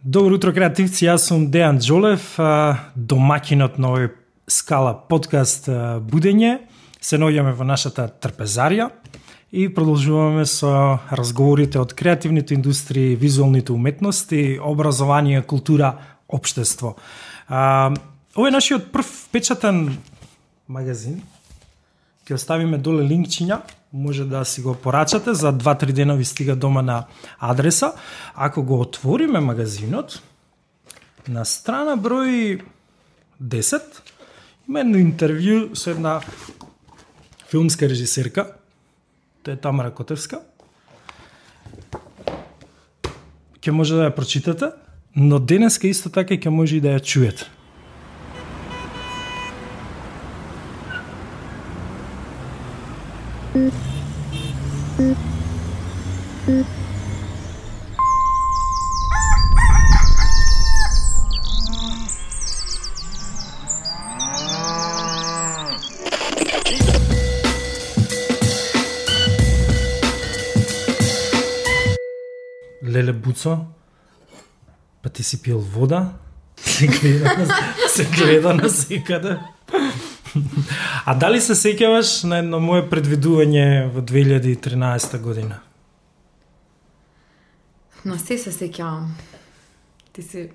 Добро утро, креативци. Јас сум Дејан Джолев, домакинот на овој Скала подкаст Будење. Се наоѓаме во нашата трпезарија и продолжуваме со разговорите од креативните индустрии, визуалните уметности, образование, култура, општество. Ова е нашиот прв печатен магазин. Ќе оставиме доле линкчиња може да си го порачате, за 2-3 дена ви стига дома на адреса. Ако го отвориме магазинот, на страна број 10 има едно интервју со една филмска режисерка, тоа е Тамара Котевска. Ке може да ја прочитате, но денеска исто така ќе може и да ја чуете. Леле Буцо, па ти си пил вода, се гледа, на, се гледа на секаде. А дали се сеќаваш на едно мое предвидување во 2013 година? На се се сеќавам. Ти си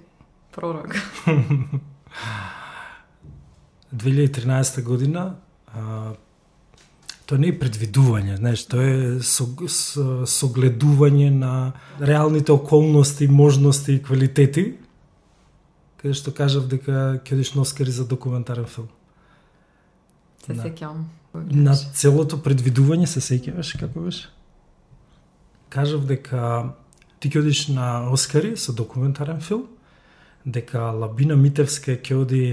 пророк. 2013 година а, тоа не е предвидување, знаеш, тоа е со, со, согледување на реалните околности, можности и квалитети, каде што кажав дека ќе одиш на Оскари за документарен филм. Се да. сеќавам. На целото предвидување се сеќаваш како беше? Кажав дека ти ќе одиш на Оскари со документарен филм, дека Лабина Митевска ќе оди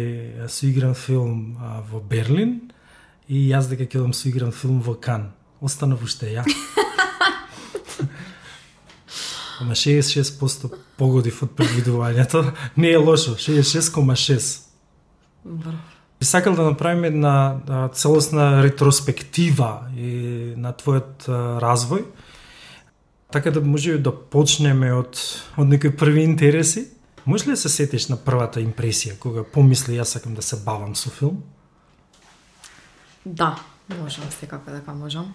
со игран филм а, во Берлин и јас дека ќе одам со игран филм во Кан. Останав уште ја. Ама 66% погодив од предвидувањето. Не е лошо, 66,6. Брав Би сакал да направиме една целосна ретроспектива и на твојот развој. Така да може да почнеме од од некои први интереси. Може ли да се сетиш на првата импресија кога помисли јас сакам да се бавам со филм? Да, можам, секако дека така можам.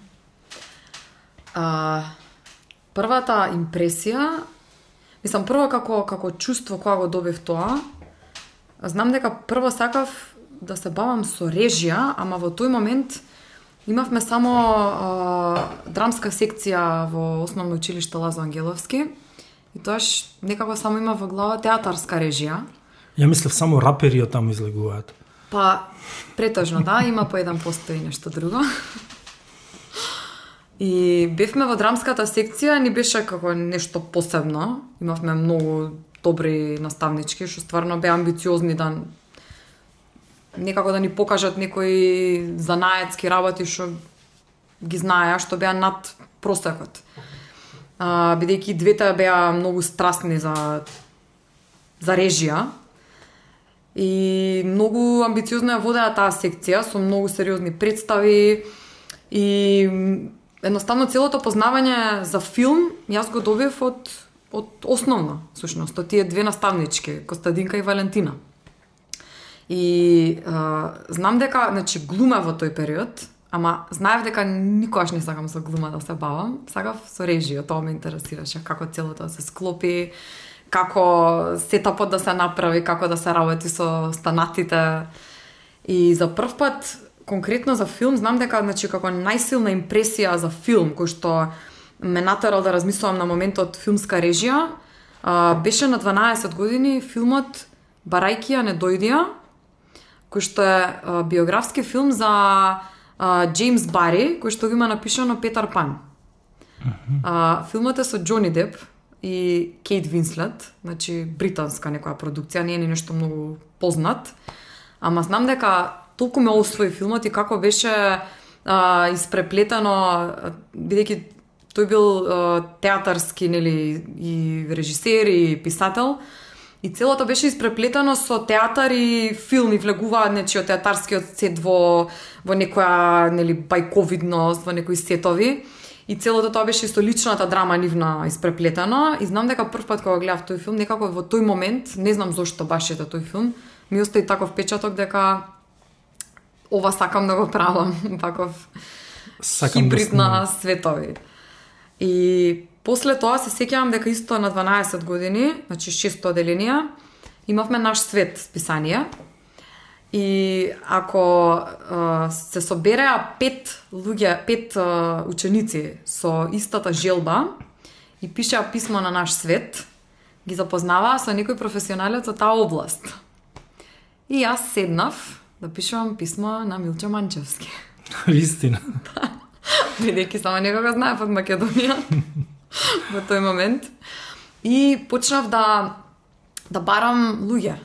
А, првата импресија, мислам прво како како чувство кога го добив тоа, знам дека прво сакав да се бавам со режија, ама во тој момент имавме само а, драмска секција во основно училиште Лазо Ангеловски и тоаш некако само има во глава театарска режија. Ја мислев само рапери од таму излегуваат. Па, претежно, да, има по еден постои нешто друго. И бевме во драмската секција, ни беше како нешто посебно. Имавме многу добри наставнички, што стварно беа амбициозни да некако да ни покажат некои занаетски работи што ги знаеа, што беа над просекот. А, бидејќи двете беа многу страстни за за режија и многу амбициозно ја водеа таа секција со многу сериозни представи и едноставно целото познавање за филм јас го добив од од основна, сушност, од тие две наставнички, Костадинка и Валентина. И а, знам дека, значи, глума во тој период, ама знаев дека никогаш не сакам со глума да се бавам, сакав со режија, тоа ме интересираше, како целото да се склопи, како сетапот да се направи, како да се работи со станатите. И за прв пат, конкретно за филм, знам дека, значи, како најсилна импресија за филм, кој што ме натерал да размислувам на моментот филмска режија, беше на 12 години филмот Барајкија не дојдија, кој што е а, биографски филм за а, Джеймс Бари, кој што го има напишано Петар Пан. А, филмот е со Џони Деп и Кейт Винслет, значи британска некоја продукција, не е ни нешто многу познат. Ама знам дека толку ме освои филмот и како беше а, испреплетено, бидејќи тој бил а, театарски, нели, и режисер и писател, И целото беше испреплетено со театар и филм и влегуваат нечи од театарскиот сет во во некоја нели бајковидност, во некои сетови. И целото тоа беше со личната драма нивна испреплетено. И знам дека прв пат кога гледав тој филм, некако во тој момент, не знам зошто баш ете тој филм, ми остави таков впечаток дека ова сакам да го правам, таков Сакам хибрид да светови. И после тоа се сеќавам дека исто на 12 години, значи 600 оделенија, имавме наш свет списание. И ако а, се собереа пет луѓе, пет а, ученици со истата желба и пишеа писмо на наш свет, ги запознаваа со некој професионалец од таа област. И јас седнав да пишувам писмо на Милчо Манчевски. Вистина. бидејќи само некога знаев од Македонија во тој момент. И почнав да да барам луѓе.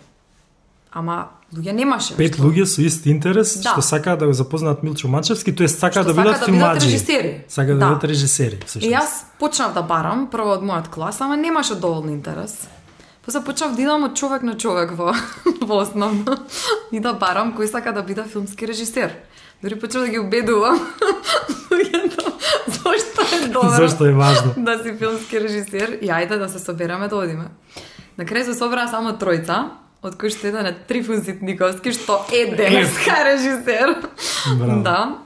Ама луѓе немаше. Пет луѓе со ист интерес Да. што сакаат да го запознаат Милчо Мачевски, тоа сака Што да бидат сакаат да бидат филмаджи. режисери. Сака да, Да. бидат режисери, И јас почнав да барам, прво од мојот клас, ама немаше доволно интерес. После почнав да идам од човек на човек во, во основно и да барам кој сака да биде филмски режисер. Дори почнав да ги убедувам луѓето зошто е добро Зошто е важно? да си филмски режисер и ајде да се собераме да одиме. На крај се собраа само тројца, од кои што еден е Трифун Ситниковски, што е денеска режисер. Браво. Да.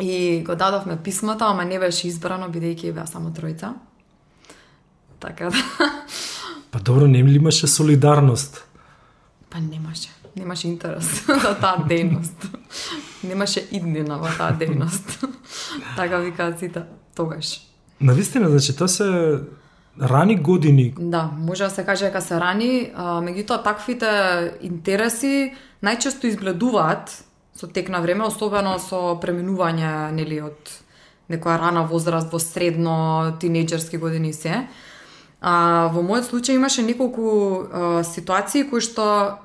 И го дадовме писмото, ама не беше избрано, бидејќи беа само тројца. Така да. Па добро, не ли имаше солидарност? Па немаше. Немаше интерес за таа дејност. Немаше иднина во таа дејност. така викаат сите тогаш. Навистина, значи, тоа се рани години. Да, може да се каже дека се рани, а, меѓутоа таквите интереси најчесто изгледуваат со тек на време, особено со преминување нели од некоја рана возраст во средно, тинејџерски години и се. А, во мојот случај имаше неколку а, ситуации кои што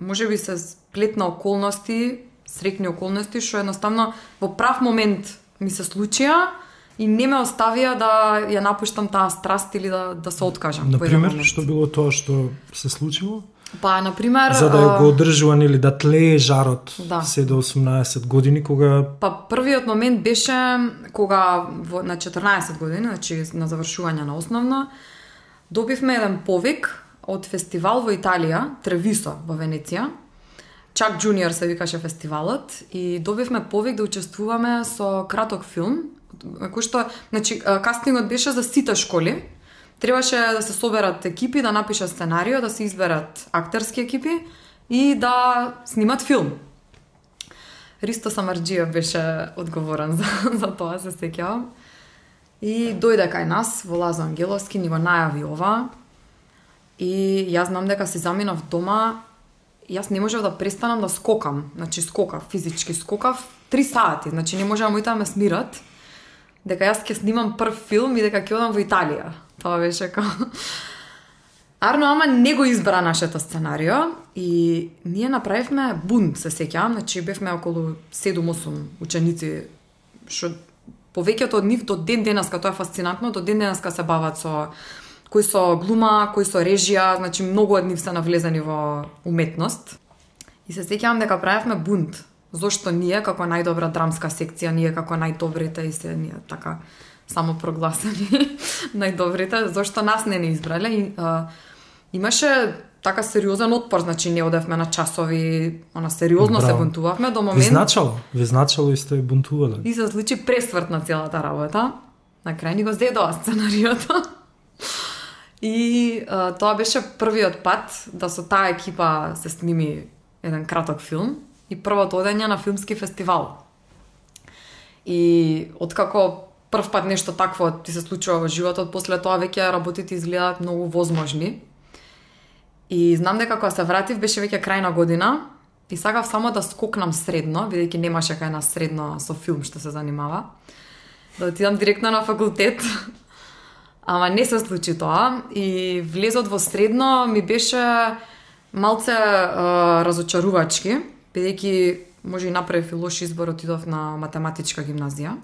може би се сплет на околности, срекни околности, што едноставно во прав момент ми се случија и не ме оставија да ја напуштам таа страст или да, да се откажам. Например, момент. што било тоа што се случило? Па, например... За да го одржува или да тлее жарот Да. се до 18 години кога Па првиот момент беше кога во, на 14 години, значи на завршување на основно, добивме еден повик од фестивал во Италија, Тревисо во Венеција. Чак Джуниор се викаше фестивалот и добивме повик да учествуваме со краток филм, кој што, значи, кастингот беше за сите школи. Требаше да се соберат екипи, да напишат сценарио, да се изберат актерски екипи и да снимат филм. Ристо Самарджиев беше одговорен за, за тоа, се сеќавам. И дојде кај нас во Лазо Ангеловски, ни го најави ова. И јас знам дека се заминав дома, јас не можев да престанам да скокам, значи скокав, физички скокав, три сати, значи не можеа моите да ме смират, дека јас ќе снимам прв филм и дека ќе одам во Италија. Тоа беше како... Арно ама не го избра нашето сценарио и ние направивме бунт, се сеќавам, значи бевме околу 7-8 ученици, што повеќето од нив до ден денеска, тоа е фасцинантно, до ден денеска се бават со кои со глума, кои со режија, значи многу од нив се навлезени во уметност. И се сеќавам дека правевме бунт. Зошто ние како најдобра драмска секција, ние како најдобрите и се ние така само прогласени најдобрите, зошто нас не не избрале и а, имаше така сериозен отпор, значи не одевме на часови, она сериозно се Браво. бунтувавме до ви момент значало, ви значало и сте бунтувале. и се случи пресврт на целата работа. На крај ни го зедоа сценариото. И а, тоа беше првиот пат да со таа екипа се сними еден краток филм и првото одење на филмски фестивал. И откако прв пат нешто такво ти се случува во животот, после тоа веќе работите изгледаат многу возможни. И знам дека кога се вратив беше веќе крајна година и сакав само да скокнам средно, бидејќи немаше кај нас средно со филм што се занимава. Да отидам директно на факултет. Ама не се случи тоа и влезот во средно ми беше малце а, разочарувачки, бидејќи може и направив лош избор, отидов на математичка гимназија.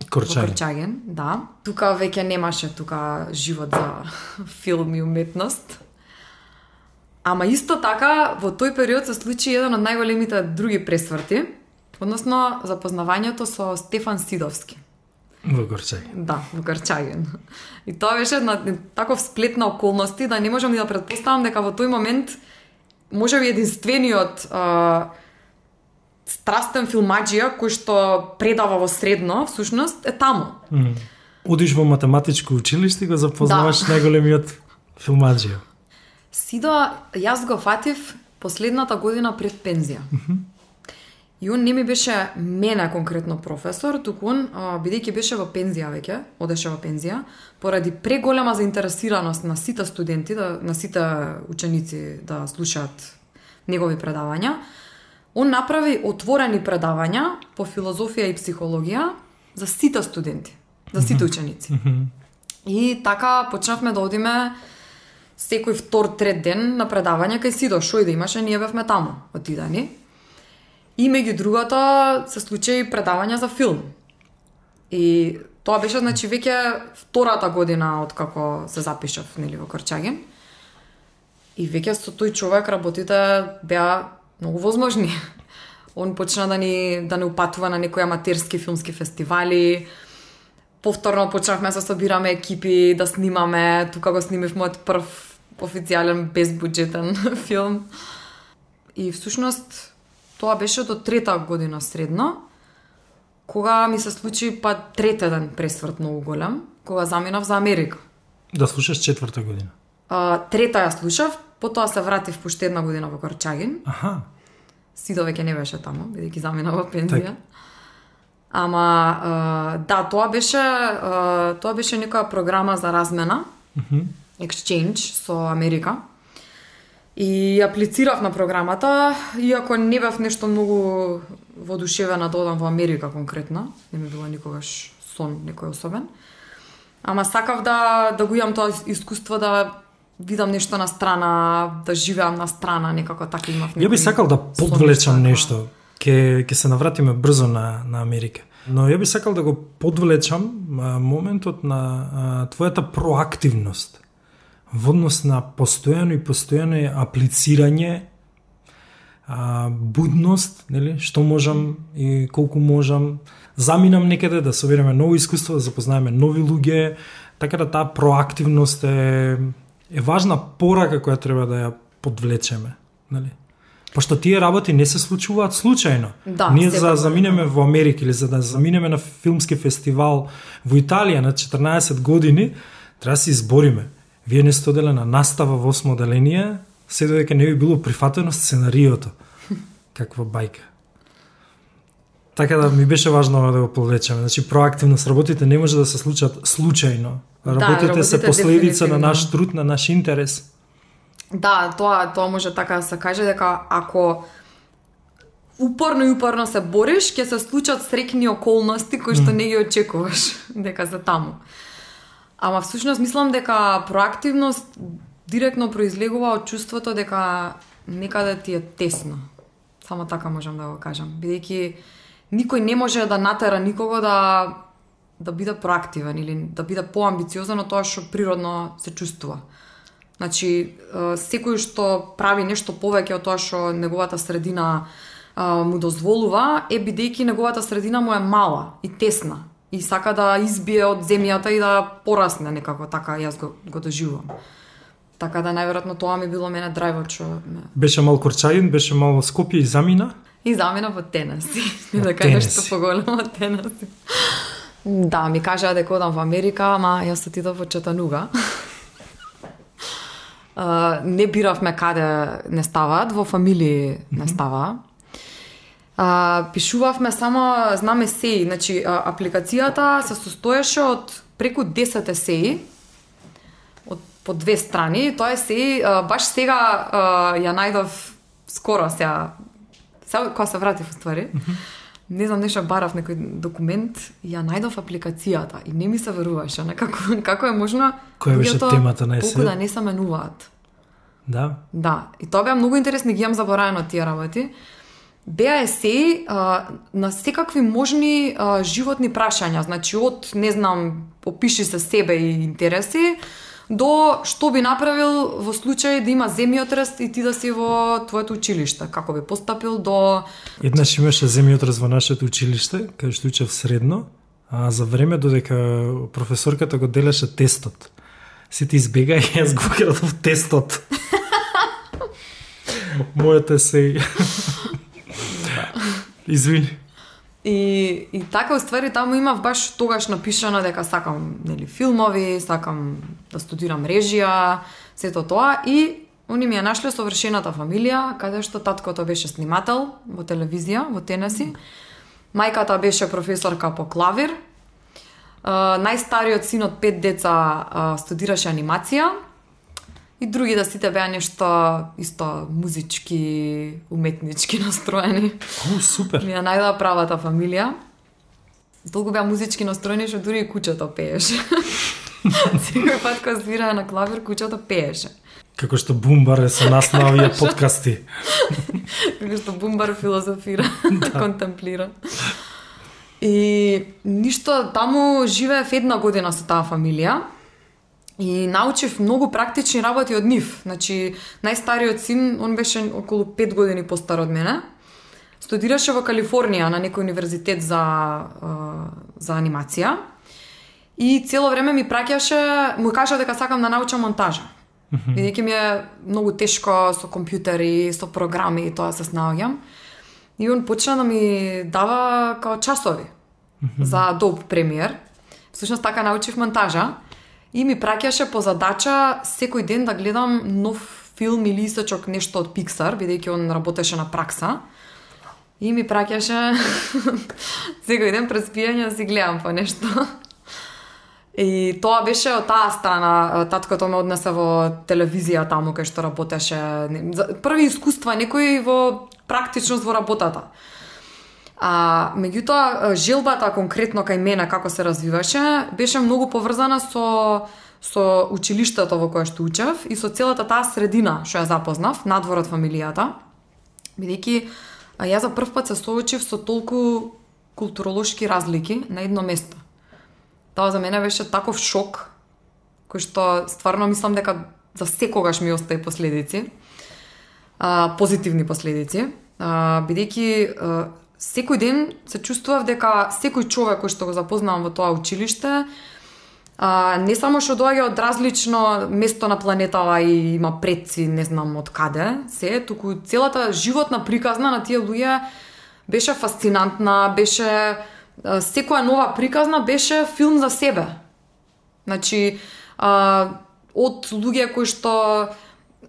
Во Корчање. Крчаген, да. Тука веќе немаше тука живот за филм и уметност. Ама исто така, во тој период се случи еден од најголемите други пресврти, односно запознавањето со Стефан Сидовски. Во Горчај. Да, во Гарчаген. И тоа беше една таков сплет на околности да не можам ни да предпоставам дека во тој момент може би единствениот а, страстен филмаџија кој што предава во средно, всушност, е таму. Одиш во математичко училиште и го запознаваш Да. најголемиот филмаџија. Сидо, јас го фатив последната година пред пензија. И он не ми беше мене конкретно професор, туку он, бидејќи беше во пензија веќе, одеше во пензија, поради преголема заинтересираност на сите студенти, да, на сите ученици да слушаат негови предавања, он направи отворени предавања по филозофија и психологија за сите студенти, за сите ученици. И така почнавме да одиме секој втор, трет ден на предавање кај Сидо, шо и да имаше, ние бевме таму, отидани. И меѓу другото се случи и предавање за филм. И тоа беше значи веќе втората година од како се запишав нели во Корчагин. И веќе со тој човек работите беа многу возможни. Он почна да ни да не упатува на некои аматерски филмски фестивали. Повторно почнавме да се собираме екипи, да снимаме. Тука го снимив мојот прв официјален безбуџетен филм. И всушност тоа беше до трета година средно, кога ми се случи па третеден пресврт многу голем, кога заминав за Америка. Да слушаш четврта година. А, трета ја слушав, потоа се вратив пошто една година во Корчагин. Аха. Сидо веќе не беше таму, бидејќи замина во пензија. Така. Ама а, да, тоа беше а, тоа беше некоја програма за размена, exchange со Америка. И аплицирав на програмата, иако не бев нешто многу воодушевена да одам во Америка конкретно, не ми било никогаш сон некој особен. Ама сакав да да го имам тоа искуство да видам нешто на страна, да живеам на страна, некако така имав. Ја би сакал да подвлечам нешто. Ке ке се навратиме брзо на на Америка. Но ја би сакал да го подвлечам а, моментот на а, твојата проактивност во однос на постојано и постојано аплицирање а, будност, нели, што можам и колку можам, заминам некаде да собереме ново искуство, да запознаеме нови луѓе, така да таа проактивност е е важна порака која треба да ја подвлечеме, нели? Пошто тие работи не се случуваат случајно. Да, Ние за да заминеме во Америка или за да заминеме на филмски фестивал во Италија на 14 години, треба да се избориме. Вие не сте оделе на настава во осмо оделение, се додека не би било прифатено сценариото. Каква бајка. Така да ми беше важно ова да го повлечеме. Значи проактивност работите не може да се случат случајно. Работите се работите последица на наш труд, на наш интерес. Да, тоа тоа може така да се каже дека ако упорно и упорно се бориш, ќе се случат срекни околности кои што не ги очекуваш дека се таму. Ама всушност мислам дека проактивност директно произлегува од чувството дека некаде ти е тесно. Само така можам да го кажам, бидејќи никој не може да натера никого да да биде проактивен или да биде поамбициозен од тоа што природно се чувствува. Значи, секој што прави нешто повеќе од тоа што неговата средина му дозволува, е бидејќи неговата средина му е мала и тесна и сака да избие од земјата и да порасне некако така јас го, го доживувам. Така да најверојатно тоа ми било мене драйвот што ме Беше мал Корчајин, беше мал Скопје и замина. И замина во Тенеси. Во да Тенеси. што поголемо од Тенеси. Да, ми кажаа дека одам во Америка, ама јас отидов во Чатануга. Uh, не биравме каде не ставаат, во фамилии не ставаа. Uh, пишувавме само, знаме сеи, значи а, апликацијата се состоеше од преку 10 есеи, од по две страни. Тоа е се а, баш сега а, ја најдов скоро сега сега кога се вратив уствари. Не знам нешто барав некој документ, ја најдов апликацијата и не ми се веруваше, некако како е можно Која беше темата на есеј? да не се менуваат. Да. Да, и тоа беа многу интересни, ги имам заборавено тие работи. Беа есеи на секакви можни а, животни прашања, значи од, не знам, опиши се себе и интереси, до што би направил во случај да има земјотрес и ти да си во твоето училиште, како би постапил до Еднаш имаше земјотрес во нашето училиште, каде што учев средно, а, за време додека професорката го делеше тестот. Сите избега и јас го крадов тестот. Мојата се... Извини. И, и така, уствари, таму имав баш тогаш напишано дека сакам нели, филмови, сакам да студирам режија, сето тоа. И они ми ја нашле совршената фамилија, каде што таткото беше снимател во телевизија, во Тенеси. Мајката беше професорка по клавир. најстариот син од пет деца студираше анимација и другите сите беа нешто исто музички, уметнички настроени. О, супер. Ми ја најдоа правата фамилија. Толку беа музички настроени што дури и кучето пееше. Секој пат кога свираа на клавир, кучето пееше. Како што Бумбар е со нас на овие подкасти. Како што Бумбар филозофира, да. контемплира. И ништо, таму живеев една година со таа фамилија И научив многу практични работи од нив. Значи, најстариот син, он беше околу 5 години постар од мене. Студираше во Калифорнија на некој универзитет за, за анимација. И цело време ми праќаше, му кажа дека сакам да научам монтажа. Mm -hmm. Бидејќи ми е многу тешко со компјутери, со програми и тоа се снаоѓам. И он почна да ми дава као часови mm -hmm. за Adobe Premiere. Всушност така научив монтажа. И ми праќаше по задача секој ден да гледам нов филм или исачок нешто од Pixar, бидејќи он работеше на пракса. И ми праќаше секој ден пред спијање да си гледам по нешто. И тоа беше од таа страна, таткото ме однесе во телевизија таму кај што работеше. Први искуства некои во практичност во работата. А, меѓутоа, желбата конкретно кај мене како се развиваше, беше многу поврзана со со училиштето во кое што учев и со целата таа средина што ја запознав, надвор од фамилијата. Бидејќи ја за прв пат се соочив со толку културолошки разлики на едно место. Тоа за мене беше таков шок, кој што стварно мислам дека за секогаш ми остаи последици, а, позитивни последици, а, бидејќи секој ден се чувствував дека секој човек кој што го запознавам во тоа училиште, а, не само што доаѓа од различно место на планетава и има предци, не знам од каде, се, туку целата животна приказна на тие луѓе беше фасцинантна, беше секоја нова приказна беше филм за себе. Значи, а, од луѓе кои што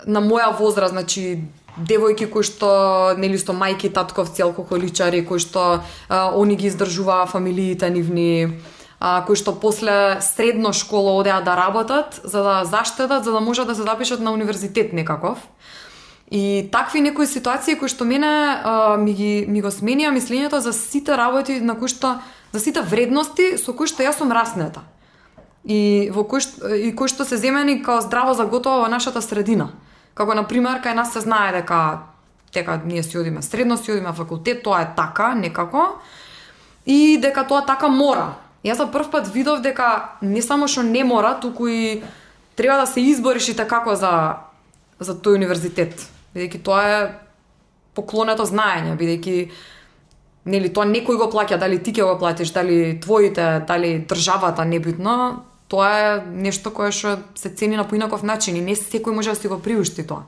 на моја возраст, значи девојки кои што нели што мајки татковци алкохоличари кои што а, они ги издржуваа фамилиите нивни а, кои што после средно школа одеа да работат за да заштедат за да можат да се запишат на универзитет некаков. И такви некои ситуации кои што мене а, ми ги ми го сменија мислењето за сите работи на кои што за сите вредности со кои што јас сум раснета. И во кои што, и кои што се земени као здраво заготова во нашата средина. Како на пример кај нас се знае дека дека ние си одиме средно, си одиме факултет, тоа е така некако и дека тоа така мора. Јас за прв пат видов дека не само што не мора, туку и треба да се избориш и така како за за тој универзитет. Бидејќи тоа е поклонето знаење, бидејќи нели тоа некој го плаќа, дали ти ќе го платиш, дали твоите, дали државата, небитно, тоа е нешто кое што се цени на поинаков начин и не секој може да си го приушти тоа.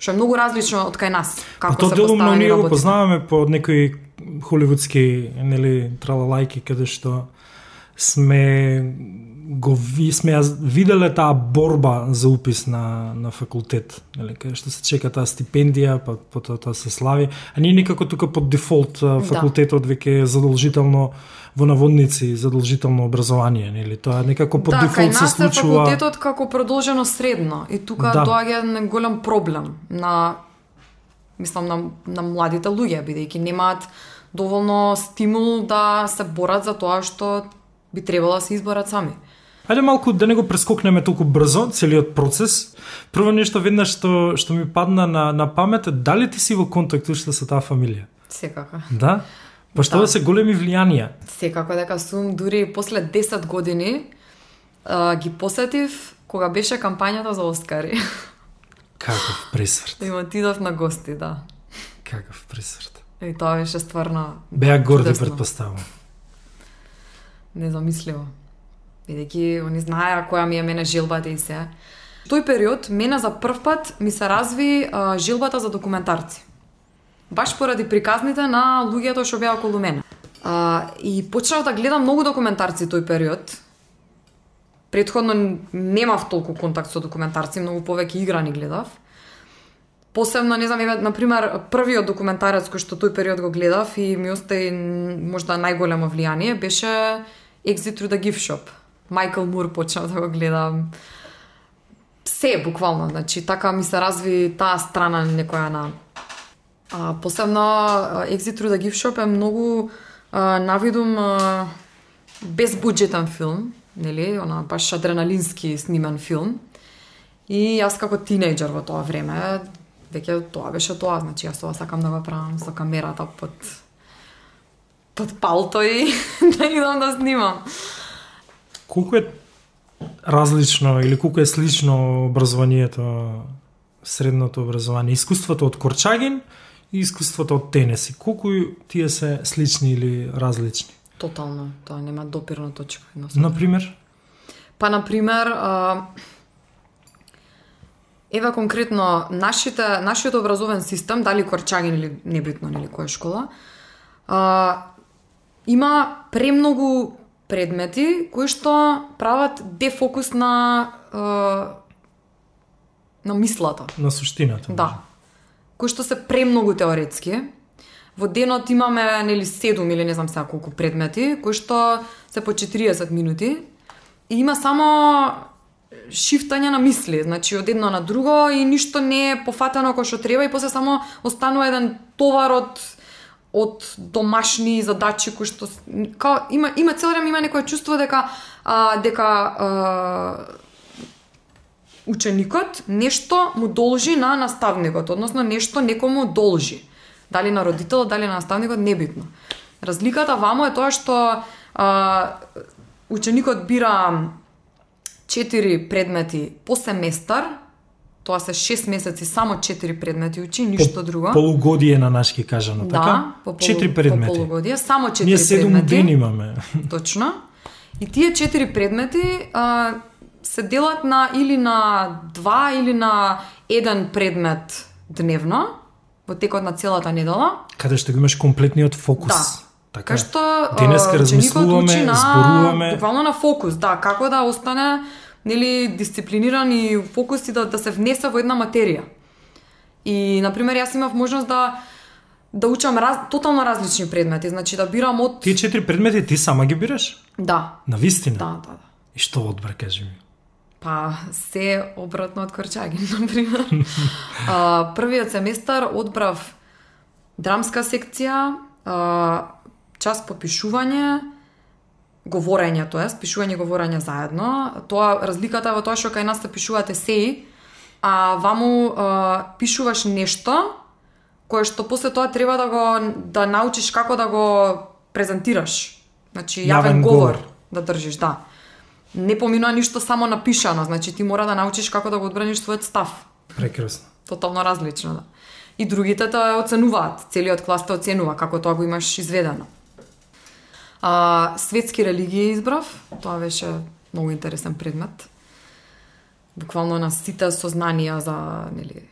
Што е многу различно од кај нас, како па, се поставени ние го познаваме по некои холивудски нели тралалајки каде што сме го ви сме ја виделе таа борба за упис на на факултет, нели каде што се чека таа стипендија, па потоа тоа се слави, а ние некако тука под дефолт да. факултетот веќе е задолжително во наводници задолжително образование, нели? Тоа некако под да, дефолт се случува. Да, факултетот како продолжено средно и тука да. доаѓа голем проблем на мислам на, на младите луѓе бидејќи немаат доволно стимул да се борат за тоа што би требало да се изборат сами. Ајде малку да не го прескокнеме толку брзо целиот процес. Прво нешто веднаш што што ми падна на на памет, дали ти си во контакт уште со таа фамилија? Секако. Да? Па што да. се големи влијанија. Секако дека сум дури после 10 години а, ги посетив кога беше кампањата за Оскари. Каков пресврт. Им отидов на гости, да. Каков пресврт. И тоа беше стварно Беа горди предпоставувам. незамисливо. Бидејќи они знаеа која ми е мене желбата и се. Тој период, мене за прв пат ми се разви а, желбата за документарци. Баш поради приказните на луѓето што беа околу мене. А, и почнав да гледам многу документарци тој период. Предходно немав толку контакт со документарци, многу повеќе играни гледав. Посебно, не знам, еве, например, првиот документарец кој што тој период го гледав и ми остави можда најголемо влијание беше Exit through the Gift Shop. Майкл Мур почнав да го гледам. Се, буквално, значи, така ми се разви таа страна некоја на... А, посебно, Exit through the Gift Shop е многу а, навидум а, безбуџетен филм, нели, она баш адреналински снимен филм. И јас како тинејџер во тоа време веќе тоа беше тоа, значи јас тоа сакам да го правам со камерата под под палто и да идам да снимам. Колку е различно или колку е слично образованието, средното образование, искуството од Корчагин и искуството од Тенеси? Колку тие се слични или различни? Тотално, тоа нема допирна точка. Например? Па, например, а, Ева конкретно нашите нашиот образовен систем, дали Корчагин или небитно нели која школа, а, има премногу предмети кои што прават дефокус на а, на мислата. На суштината. Да. Кои што се премногу теоретски. Во денот имаме нели 7 или не знам сега колку предмети, кои што се по 40 минути и има само шифтање на мисли, значи од едно на друго и ништо не е пофатено кој што треба и после само останува еден товар од од домашни задачи кои што као, има има цел време има некое чувство дека а, дека а, ученикот нешто му должи на наставникот, односно нешто некому должи. Дали на родителот, дали на наставникот, небитно. Разликата вамо е тоа што а, ученикот бира четири предмети по семестар, тоа се 6 месеци само 4 предмети учи, ништо по, друго. Полугодие на нашки кажано, да, така? по полу, 4 предмети. По полугодие, само 4 Ние 7 предмети. дени имаме. Точно. И тие 4 предмети а, се делат на или на два или на еден предмет дневно во текот на целата недела. Каде што го имаш комплетниот фокус. Да. Така. Кај што Денеска размислуваме, на, зборуваме. Буквално на фокус, да, како да остане нели дисциплиниран и фокус и да, да се внесе во една материја. И на пример јас имав можност да да учам раз, тотално различни предмети, значи да бирам од Тие четири предмети ти сама ги бираш? да, На вистина? да, да, да. И што одбра, кажи ми? Па, се обратно од Корчагин, например. а, првиот семестар одбрав драмска секција, а, час по пишување, говорење, тоест, пишување и говорење заедно. Тоа, разликата во тоа што кај нас се пишуваат есеи, а ваму а, пишуваш нешто, кое што после тоа треба да го да научиш како да го презентираш. Значи јавен, Јавен говор, говор. да држиш, да. Не поминува ништо само напишано, значи ти мора да научиш како да го одбраниш својот став. Прекрасно. Тотално различно, да. И другите те оценуваат, целиот клас те оценува како тоа го имаш изведено. А, светски религии избрав, тоа беше многу интересен предмет. Буквално на сите сознанија за, нели,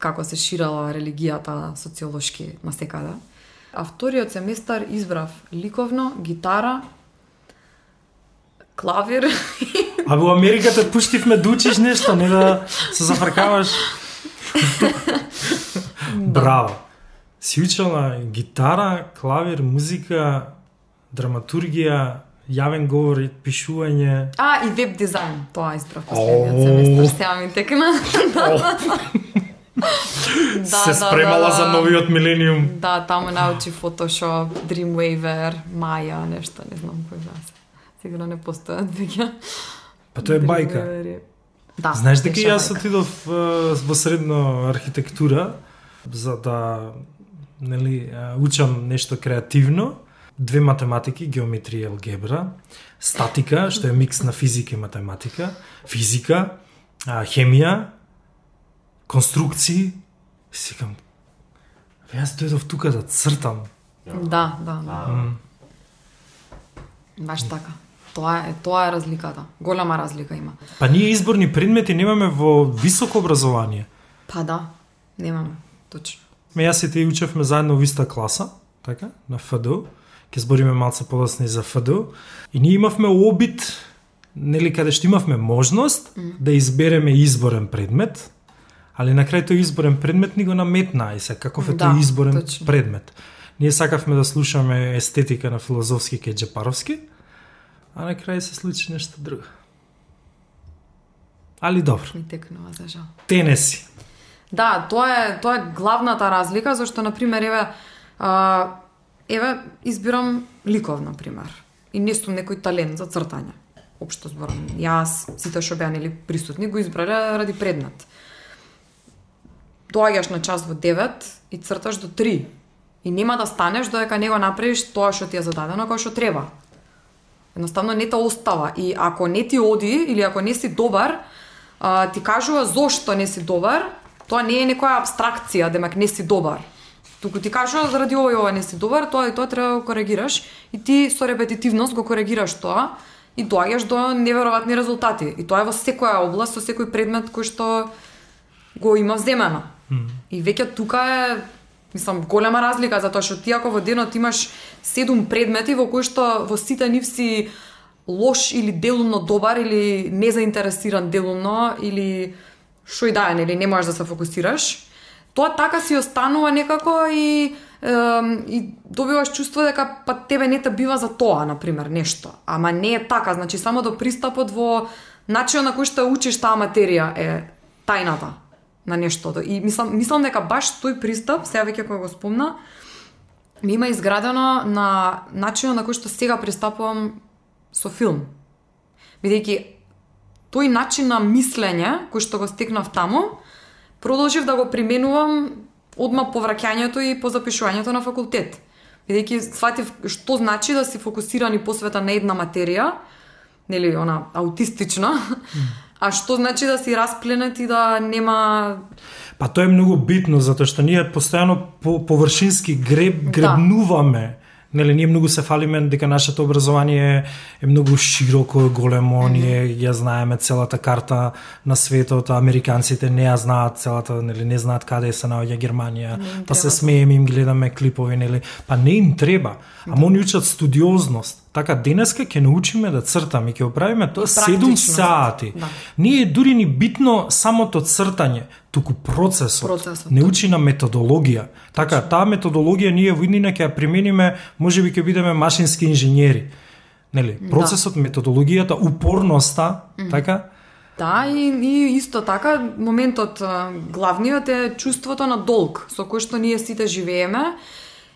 како се ширала религијата социолошки на секаде. А вториот семестар избрав ликовно, гитара, клавир А во Америка те пуштивме да учиш нешто, не да се зафркаваш. Браво. Си учела гитара, клавир, музика, драматургија, јавен говор и пишување. А, и веб дизајн, тоа избрав Оу. последниот семестар, сега ми текна. Да, се спремала за новиот милениум. Да, таму научи Photoshop, Dreamweaver, Maya, нешто, не знам кој беше. Сигурно не постојат веќе. Па тоа е бајка. Да, Знаеш дека јас отидов во средно архитектура за да нели учам нешто креативно, две математики, геометрија и алгебра, статика, што е микс на физика и математика, физика, хемија, конструкции. Сикам, јас дојдов тука да цртам. Да, да, да. Баш така. Тоа е, тоа е разликата. Голема разлика има. Па ние изборни предмети немаме во високо образование. Па да, немаме. Точно. Ме јас и ти учевме заедно во иста класа, така, на ФДУ. Ке збориме малце подоцна и за ФДУ. И ние имавме обид, нели каде што имавме можност mm. да избереме изборен предмет, али на крај тој изборен предмет ни го наметна и се каков е Да, тој изборен точно. предмет. Ние сакавме да слушаме естетика на филозофски кај Джепаровски, а на крај се случи нешто друго. Али добро, Ни текнува за жал. тенеси. Да, тоа е тоа е главната разлика зашто на пример еве а, еве избирам ликов на пример. И не сум некој талент за цртање. Општо зборам. Јас сите што беа нели присутни го избрале ради предмет. Доаѓаш на час во 9 и црташ до 3. И нема да станеш додека не го направиш тоа што ти е зададено како што треба. Едноставно не те остава и ако не ти оди или ако не си добар, а, ти кажува зошто не си добар, тоа не е некоја абстракција, демек не си добар. Туку ти кажува заради ова и ова не си добар, тоа и тоа треба да го коригираш и ти со репетитивност го коригираш тоа и доаѓаш до неверојатни резултати. И тоа е во секоја област, со секој предмет кој што го има земено. И веќе тука е мислам голема разлика затоа што ти ако во денот имаш седум предмети во кои што во сите нив си лош или делумно добар или незаинтересиран делумно или што и да е, нели не можеш да се фокусираш. Тоа така си останува некако и ем, и добиваш чувство дека па тебе не те бива за тоа, на пример, нешто. Ама не е така, значи само до пристапот во начинот на кој што учиш таа материја е тајната на нештото. И мислам, мислам дека баш тој пристап, сега веќе кога го спомна, ми има изградено на начинот на кој што сега пристапувам со филм. Бидејќи тој начин на мислење, кој што го стекнав таму, продолжив да го применувам одма по враќањето и по запишувањето на факултет. Бидејќи сватив што значи да си фокусиран и посветен на една материја, нели она аутистична, а што значи да си распленет и да нема Па тоа е многу битно затоа што ние постојано по површински греб Да. гребнуваме. Нели ние многу се фалиме дека нашето образование е многу широко, големо, ние ја знаеме целата карта на светот, а американците не ја знаат целата, нели не знаат каде се наоѓа Германија. Па се смееме им гледаме клипови, нели? Па не им треба. Ама они учат студиозност. Така денеска ќе научиме да цртаме и ќе го правиме тоа 7 практичност. сати. Да. Ние дури ни битно самото цртање, туку процесот. Процесот, Не учи на методологија. Така, таа методологија ние во иднина ќе ја примениме, можеби ќе бидеме машински инженери. Нели, процесот, методологијата, упорноста, така? Да, и, и исто така, моментот главниот е чувството на долг, со кој што ние сите живееме,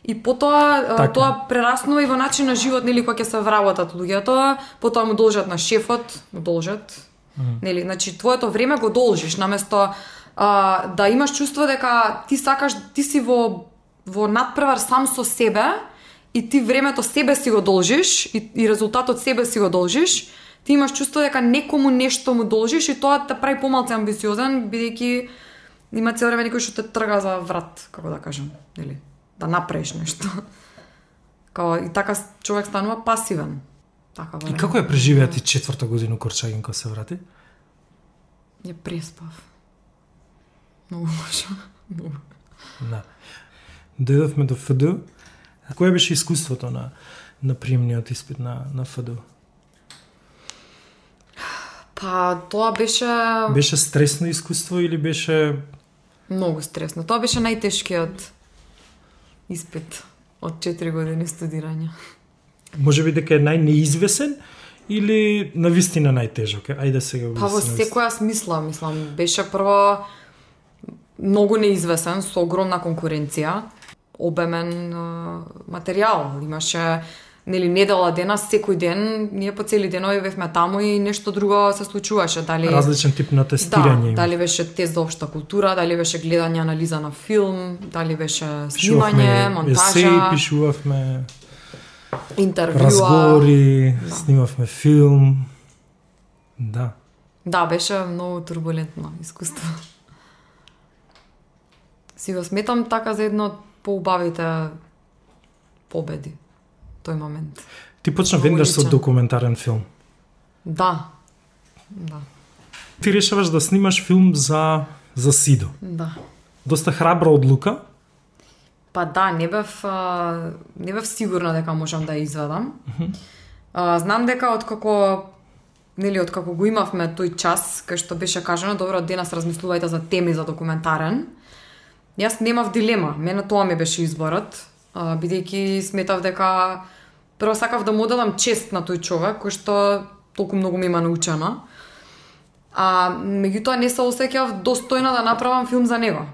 и потоа Така. тоа прераснува и во начин на живот, нели, кога ќе се вработат луѓето, потоа му должат на шефот, му должат, нели, значи твоето време го должиш, наместо а, да имаш чувство дека ти сакаш, ти си во, во надпревар сам со себе, и ти времето себе си го должиш, и, и резултатот себе си го должиш, ти имаш чувство дека некому нешто му должиш и тоа те прави помалку амбициозен, бидејќи има цел време некој што те трга за врат, како да кажам, нели? Да направиш нешто. Као, и така човек станува пасивен. Така И како ја преживеа ти четврта година Корчагин кога се врати? Ја преспав. Многу лошо. Многу. Да. Дојдовме до ФД. Кое беше искуството на на приемниот испит на на ФД? Па, тоа беше Беше стресно искуство или беше многу стресно. Тоа беше најтешкиот испит од 4 години студирање. можеби дека е најнеизвесен или на вистина најтежок? Ајде сега го Па во секоја смисла, мислам, беше прво многу неизвесен, со огромна конкуренција, обемен материјал. Имаше нели недела дена, секој ден, ние по цели денови бевме таму и нешто друго се случуваше, дали различен тип на Да, тестирање. има. дали беше тест за општа култура, дали беше гледање анализа на филм, дали беше снимање, монтажа, есеи, пишувавме интервјуа. разговори, Да. снимавме филм. Да. Да, беше многу турбулентно искуство. Си го сметам така за едно од поубавите победи тој момент. Ти почна веднаш со документарен филм. Да. Да. Ти решаваш да снимаш филм за за Сидо. Да. Доста храбра одлука. Па да, не бев, не бев сигурна дека можам да ја извадам. А, знам дека откако нели откако го имавме тој час кај што беше кажано добро денес размислувајте за теми за документарен. Јас немав дилема, мене тоа ми беше изборот, бидејќи сметав дека прво сакав да му дадам чест на тој човек кој што толку многу ми има научено. А меѓутоа не се осеќав достојна да направам филм за него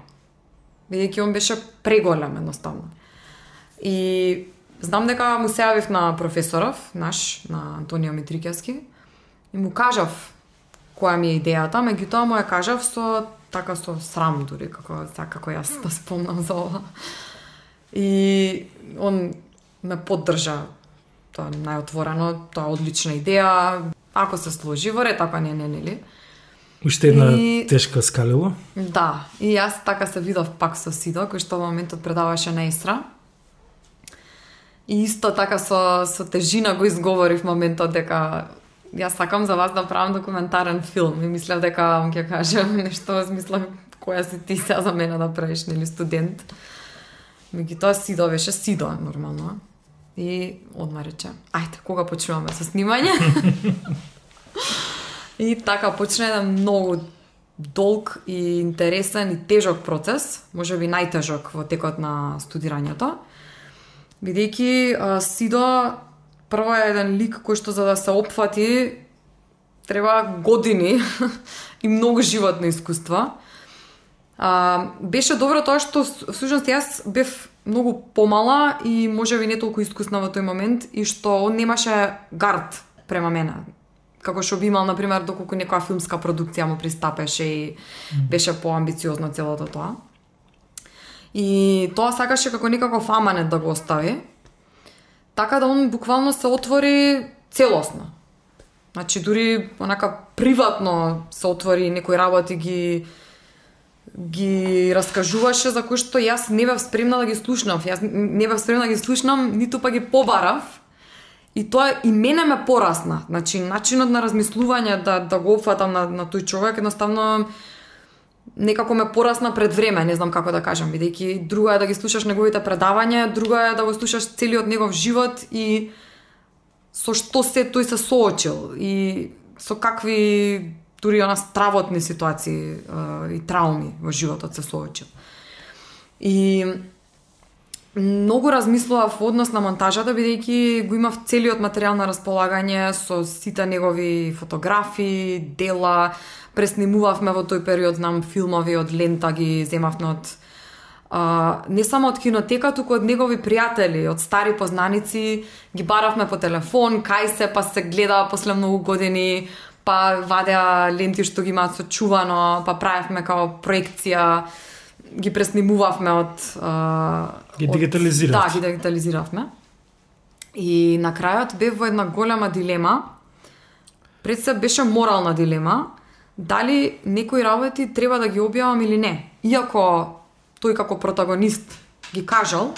бидејќи он беше преголем едноставно. И знам дека му се јавив на професоров, наш, на Антонио Митрикевски, и му кажав која ми е идејата, меѓутоа му ја кажав со така со срам дури, како така како јас да спомнам за ова. И он ме поддржа тоа најотворено, тоа е одлична идеја, ако се сложи во ред, ако не, не, нели? Уште една И- тешка скалило. Да, и јас така се видов пак со Сидо, кој што во моментот предаваше на Естра. И исто така со, со тежина го изговорив моментот дека јас сакам за вас да правам документарен филм и мислев дека ќе каже нешто во смисла која си ти сега за мене да правиш, нели студент. Меѓутоа Сидо беше Сидо, нормално. И одма рече, ајде, кога почнуваме со снимање? И така почна еден многу долг и интересен и тежок процес, може би најтежок во текот на студирањето. Бидејќи Сидо прво е еден лик кој што за да се опфати треба години и многу животно искуство. А, беше добро тоа што всушност јас бев многу помала и може би не толку искусна во тој момент и што он немаше гард према мене. Како што би имал, например, доколку некоја филмска продукција му пристапеше и беше поамбициозно целото тоа. И тоа сакаше како некаков аманет да го остави. Така да он буквално се отвори целосно. Значи, дури онака приватно се отвори некои работи ги ги раскажуваше за кои што јас не бев спремна да ги слушнам. Јас не бев спремна да ги слушнам, ниту па ги побарав. И тоа и мене ме порасна. Значи, начинот на размислување да, да го опфатам на, на тој човек, едноставно некако ме порасна пред време, не знам како да кажам, бидејќи друго е да ги слушаш неговите предавања, друго е да го слушаш целиот негов живот и со што се тој се соочил и со какви дури она стравотни ситуации е, и трауми во животот се соочил. И многу размислував во однос на монтажата, бидејќи го имав целиот материјал на располагање со сите негови фотографии, дела, преснимувавме во тој период, знам, филмови од лента ги земавме од а, не само од кинотека, туку од негови пријатели, од стари познаници, ги баравме по телефон, кај се, па се гледа после многу години, па вадеа ленти што ги имаат сочувано, па правевме као проекција, ги преснимувавме од... А, Ги дигитализиравте. Да, ги дигитализиравме. И на крајот бев во една голема дилема. Пред се беше морална дилема, дали некои работи треба да ги објавам или не. Иако тој како протагонист ги кажал,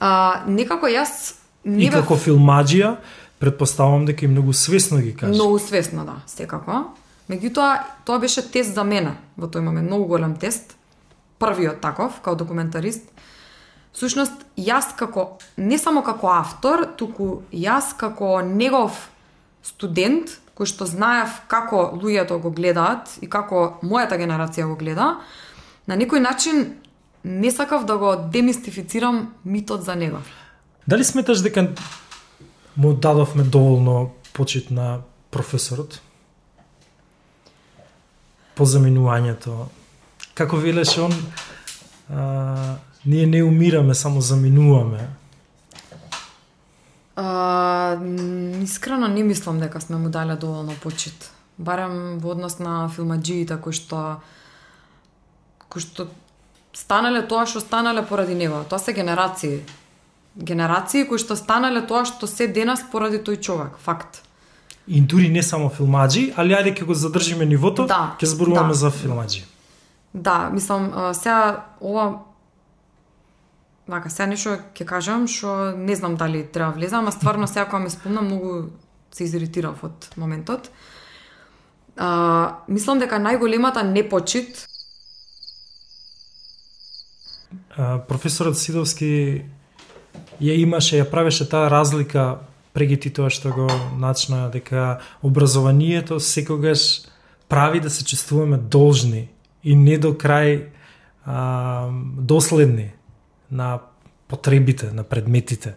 а, некако јас не И како филмаджија, предпоставам дека и многу свесно ги кажа. Многу свесно, да, секако. Меѓутоа, тоа беше тест за мене во тој момент, многу голем тест. Првиот таков, као документарист. Сушност, јас како, не само како автор, туку јас како негов студент, кој што знаев како луѓето го гледаат и како мојата генерација го гледа, на некој начин не сакав да го демистифицирам митот за него. Дали сметаш дека му дадовме доволно почит на професорот? По заминувањето. Како велеше он, а, ние не умираме, само заминуваме. А, искрено не мислам дека сме му дале доволно почит. Барем во однос на филмаджиите кои што кои што станале тоа што станале поради него. Тоа се генерации. Генерации кои што станале тоа што се денес поради тој човек, факт. И дури не само филмаджи, али ајде ќе го задржиме нивото, Да, ќе зборуваме да. за филмаджи. Да, мислам, сега ова вака, сега нешто ќе кажам што не знам дали треба влезам, а стварно сега кога ме спомнам многу се изиритирав од моментот. А, мислам дека најголемата непочит А, професорот Сидовски ја имаше, ја правеше таа разлика прегити тоа што го начна дека образованието секогаш прави да се чувствуваме должни и не до крај а, доследни на потребите, на предметите.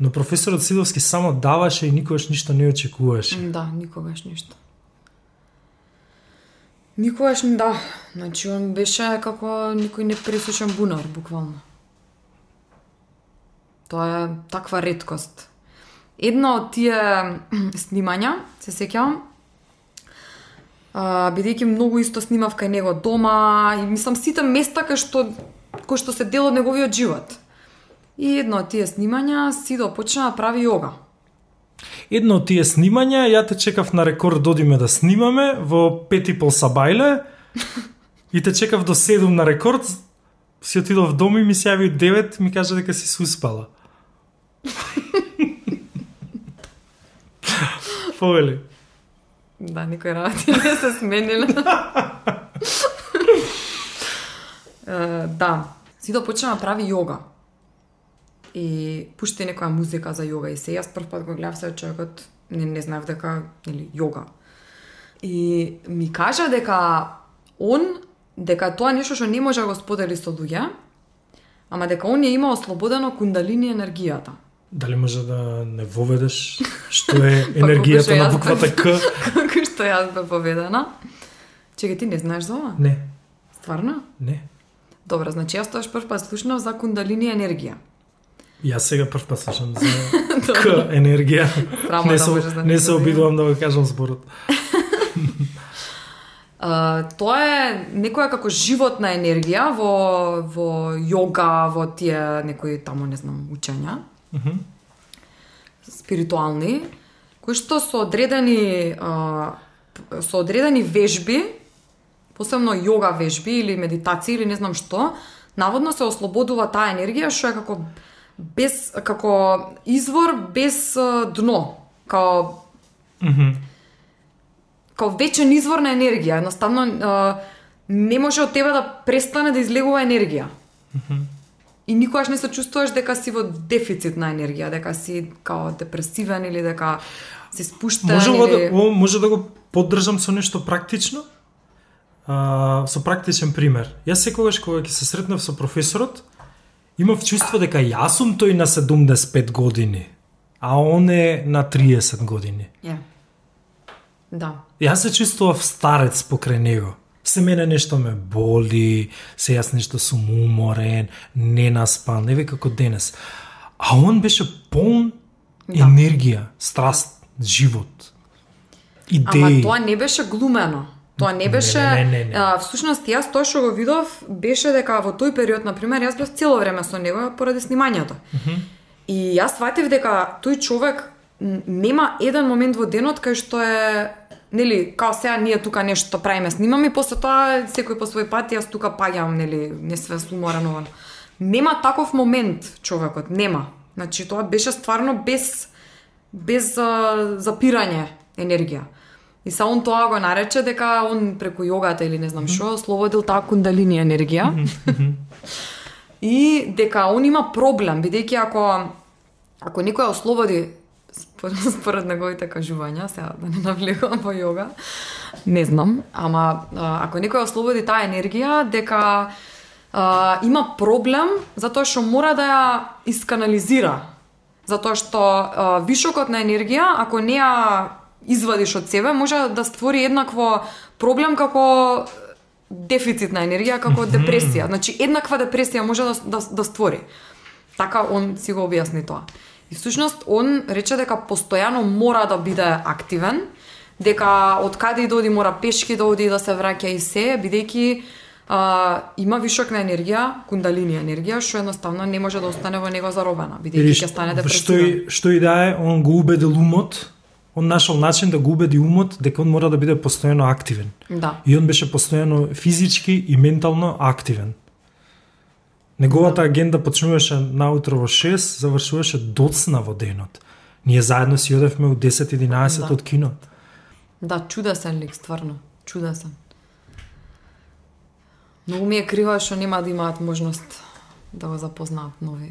Но професорот Сидовски само даваше и никогаш ништо не очекуваше. Да, никогаш ништо. Никогаш не да. Значи, он беше како никој непресушен бунар, буквално. Тоа е таква редкост. Едно од тие снимања, се сеќавам, а, бидејќи многу исто снимав кај него дома и мислам сите места кај што кои што се дел од неговиот живот. И едно од тие снимања Сидо почна да прави јога. Едно од тие снимања, ја те чекав на рекорд да додиме да снимаме во пет и пол сабајле и те чекав до 7 на рекорд, си отидов дома и ми се јави 9, ми кажа дека си се успала. Повели. Да, никој работи не се смениле. Да, Сидо почна да прави јога. И пушти некоја музика за јога и се јас прв пат го гледав се човекот не, не знаев дека нели јога. И ми кажа дека он дека тоа нешто што не може да го сподели со луѓе, ама дека он ја има ослободено кундалини енергијата. Дали може да не воведеш што е енергијата на буквата К? Како што јас бе поведена. Чекај, ти не знаеш за ова? Не, Стварно? не. Добро, значи јас тоаш прв пат слушнав за кундалини енергија. Јас сега прв пат слушам за К енергија. Срамо не да се, можеш да не се обидувам да го кажам зборот. А, тоа е некоја како животна енергија во во јога, во тие некои таму не знам учења. Мгм. спиритуални, кои што со одредени а, со одредени вежби, посебно јога вежби или медитација или не знам што, наводно се ослободува таа енергија што е како без како извор без дно, као Мгм. као вечен извор на енергија. Едноставно а, не може од тебе да престане да излегува енергија. И никогаш не се чувствуваш дека си во дефицит на енергија, дека си као депресивен или дека си спуштен Може, или... да, може да го поддржам со нешто практично? А, со практичен пример. Јас секогаш кога ќе се сретнав со професорот, имав чувство дека јас сум тој на 75 години, а он е на 30 години. Ја. Да. Јас се чувствував старец покрај него. Се мене нешто ме боли, се јас нешто сум уморен, ненаспан, еве како денес. А он беше полн Да. енергија, страст, живот, идеи. Ама тоа не беше глумено. Тоа не беше... не, не, не. А, всушност, јас тоа што го видов беше дека во тој период, на пример, јас бев цело време со него поради снимањето. И јас сватив дека тој човек нема еден момент во денот кај што е нели, као сега ние тука нешто правиме, снимаме и после тоа секој по свој пат јас тука паѓам, нели, не све суморен ова. Нема таков момент човекот, нема. Значи тоа беше стварно без без а, запирање енергија. И са он тоа го нарече дека он преку јогата или не знам што, ослободил таа кундалини енергија. и дека он има проблем, бидејќи ако ако некој ослободи според, неговите кажувања, сега да не навлегувам во јога, не знам, ама ако некој ослободи таа енергија, дека а, има проблем затоа што мора да ја исканализира. Затоа што а, вишокот на енергија, ако не ја извадиш од себе, може да створи еднакво проблем како дефицит на енергија, како депресија. Значи, еднаква депресија може да, да, да створи. Така он си го објасни тоа. И всушност он рече дека постојано мора да биде активен, дека од каде и да оди мора пешки да оди да се враќа и се, бидејќи а, има вишок на енергија, кундалини енергија, што едноставно не може да остане во него заробена, бидејќи ќе стане што депресивен. и, што и да е, он го убедил умот, он нашол начин да го убеди умот дека он мора да биде постојано активен. Да. И он беше постојано физички и ментално активен. Неговата агенда почнуваше наутро во 6, завршуваше доцна во денот. Ние заедно си одевме у 10-11 Да. од кинот. Да, чудесен лик, стварно. Чудесен. Многу ми е крива што нема да имаат можност да го запознаат нови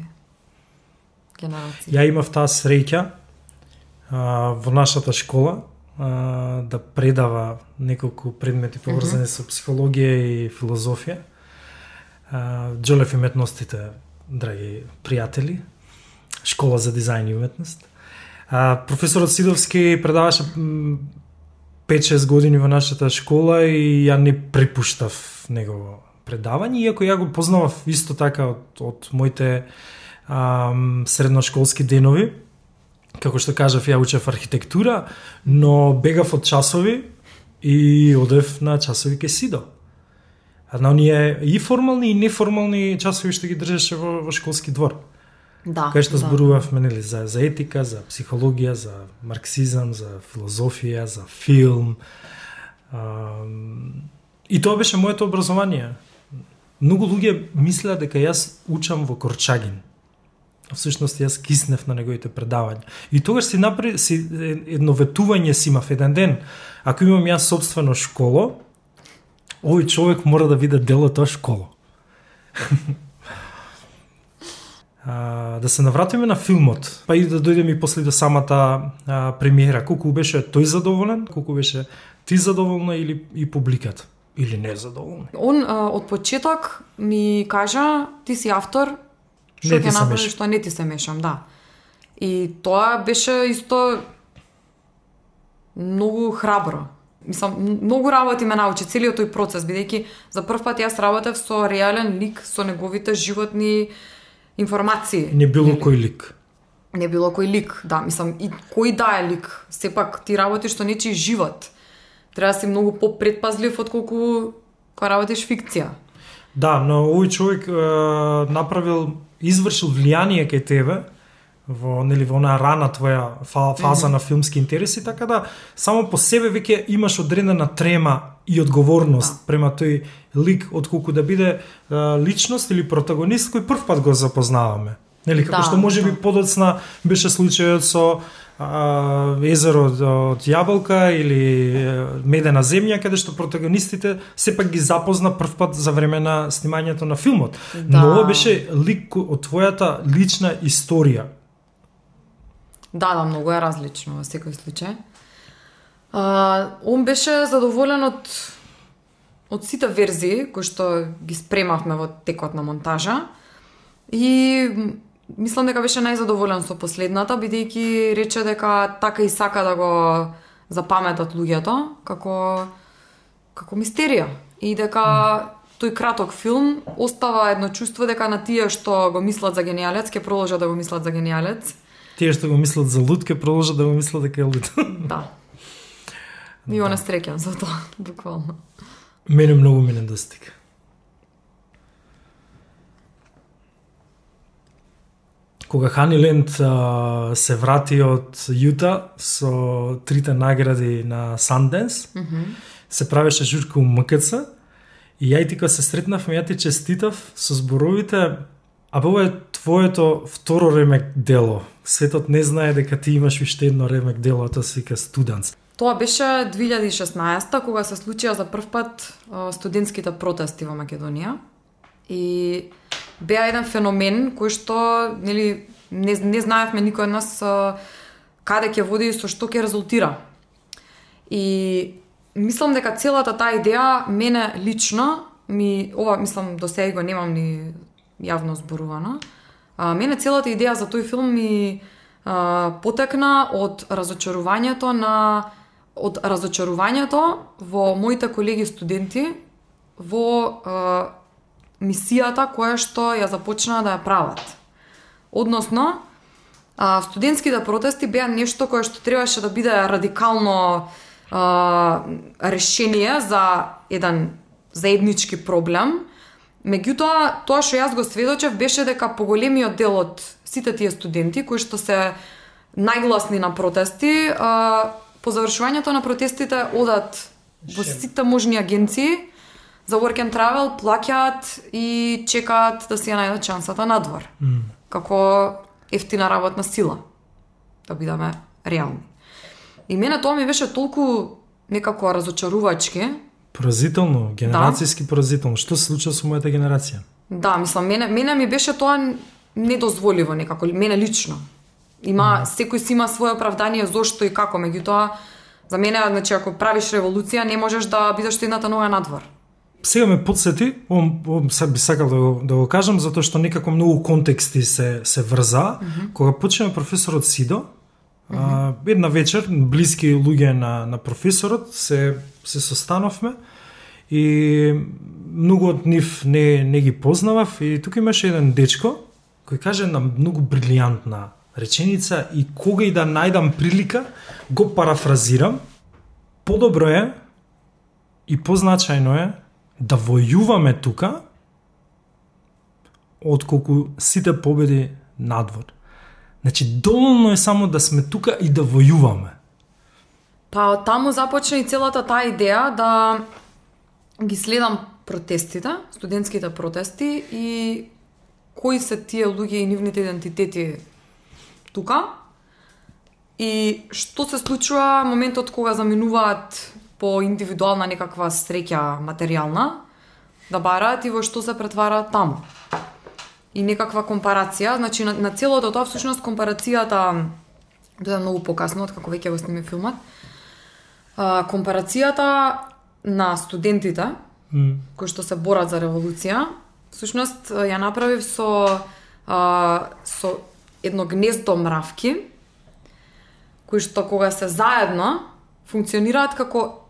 генерации. Ја имав таа среќа а, во нашата школа а, да предава неколку предмети поврзани со психологија и филозофија. Джолев и драги пријатели, школа за дизајн и уметност. А, професорот Сидовски предаваше 5-6 години во нашата школа и ја не припуштав негово предавање, иако ја го познавав исто така од, од моите ам, средношколски денови. Како што кажав, ја учев архитектура, но бегав од часови и одев на часови ке Сидо. А на оние и формални и неформални часови што ги држеше во, во школски двор. Да. Кај што да. зборувавме нели за за етика, за психологија, за марксизам, за филозофија, за филм. Ам, и тоа беше моето образование. Многу луѓе мислеа дека јас учам во Корчагин. А Всушност јас киснев на неговите предавања. И тогаш си направи си едно ветување си имав еден ден. Ако имам јас собствено школо, овој човек мора да биде дел од тоа школо. А, да се навратиме на филмот, па и да дојдеме и после до самата а, премиера. Колку беше тој задоволен, колку беше ти задоволна или и публиката? Или не задоволна? Он а, од почеток ми кажа, ти си автор, што ќе направиш, што не ти се мешам, да. И тоа беше исто многу храбро. Мислам, многу работи ме научи целиот тој процес, бидејќи за прв пат јас работев со реален лик, со неговите животни информации. Не било кој лик. не било кој лик, да, мислам, и кој да е лик, сепак ти работиш со нечи живот. Треба да си многу попредпазлив отколку кога работиш фикција. Да, но овој човек е, направил, извршил влијание кај тебе во нели во онаа рана твоја фа, фаза на филмски интереси, така да само по себе веќе имаш одредена трема и одговорност према тој лик отколку да биде е, личност или протагонист кој прв пат го запознаваме. Нели како Да, што може би да. подоцна беше случајот со а, езеро од, од јаболка или е, медена земја каде што протагонистите сепак ги запозна прв пат за време на снимањето на филмот. Да. Но ова беше лик од твојата лична историја. Да, да, многу е различно во секој случај. А, он беше задоволен од од сите верзии кои што ги спремавме во текот на монтажа. И мислам дека беше најзадоволен со последната бидејќи рече дека така и сака да го запаметат луѓето како како мистерија. И дека тој краток филм остава едно чувство дека на тие што го мислат за гениалец ќе продолжат да го мислат за гениалец Тие што го мислат за луд, ке продолжат да го мислат дека е луд. Да. И он е среќен за тоа, буквално. Мене многу ми недостига. Кога Ханиленд а, се врати од Јута со трите награди на Sundance, Mm -hmm. се правеше журка у МКЦ и ја и ти кога се сретнавме, ја ти честитав со зборовите А ова е твоето второ ремек дело. Светот не знае дека ти имаш виште едно ремек дело, а тоа се вика Студанс. Тоа беше 2016 кога се случија за прв пат студентските протести во Македонија. И беа еден феномен кој што нели не, не знаевме никој од нас каде ќе води и со што ќе резултира. И мислам дека целата таа идеја мене лично ми ова мислам до сега го немам ни јавно зборувана. А, мене целата идеја за тој филм ми а, потекна од разочарувањето на од разочарувањето во моите колеги студенти во а, мисијата која што ја започнаа да ја прават. Односно, а, студентските протести беа нешто кое што требаше да биде радикално а, решение за еден заеднички проблем. Меѓутоа, тоа што јас го сведочев беше дека поголемиот дел од сите тие студенти кои што се најгласни на протести, а, по завршувањето на протестите одат во сите можни агенции за work and travel, плаќаат и чекаат да си ја најдат шансата надвор. Mm. Како ефтина работна сила. Да бидеме реални. И мене тоа ми беше толку некако разочарувачки. Поразително, генерацијски поразително. Што се случува со мојата генерација? Да, мислам, мене, мене ми беше тоа недозволиво некако, мене лично. Има, секој си има свое оправдание зошто и како, меѓутоа, за мене, значи, ако правиш револуција, не можеш да бидеш едната нога надвор. Сега ме подсети, ом, ом се би сакал да го, да го кажам, затоа што некако многу контексти се, се врза. Mm -hmm. Кога почнеме професорот Сидо, mm -hmm. а, една вечер, блиски луѓе на, на професорот, се, се состановме и многу од нив не, не ги познавав и тука имаше еден дечко кој каже на многу брилијантна реченица и кога и да најдам прилика, го парафразирам, подобро е и позначајно е да војуваме тука отколку сите победи надвор. Значи, доволно е само да сме тука и да војуваме. Па таму започна и целата таа идеја да ги следам протестите, студентските протести и кои се тие луѓе и нивните идентитети тука. И што се случува моментот кога заминуваат по индивидуална некаква среќа материјална, да бараат и во што се претвараат таму. И некаква компарација, значи на, на целото тоа всушност компарацијата дојде многу покасно од како веќе го сними филмот. А, компарацијата на студентите Mm. кои што се борат за револуција, всушност ја направив со а, со едно гнездо мравки кои што кога се заедно функционираат како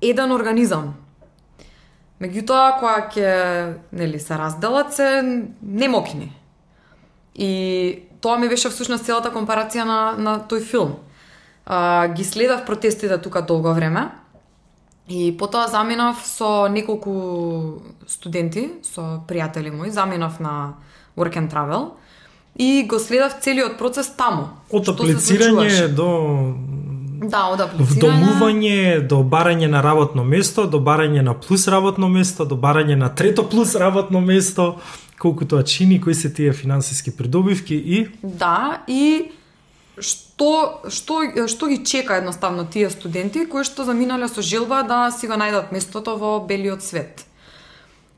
еден организам. Меѓутоа кога ќе нели се разделат се немокни. И тоа ми беше всушност целата компарација на на тој филм. А, ги следав протестите тука долго време. И потоа заминав со неколку студенти, со пријатели мои, заминав на Work and Travel и го следав целиот процес таму. Од аплицирање до Да, од вдомување, до барање на работно место, до барање на плюс работно место, до барање на трето плюс работно место, колку тоа чини, кои се тие финансиски придобивки и Да, и што што што ги чека едноставно тие студенти кои што заминале со желба да си го најдат местото во белиот свет.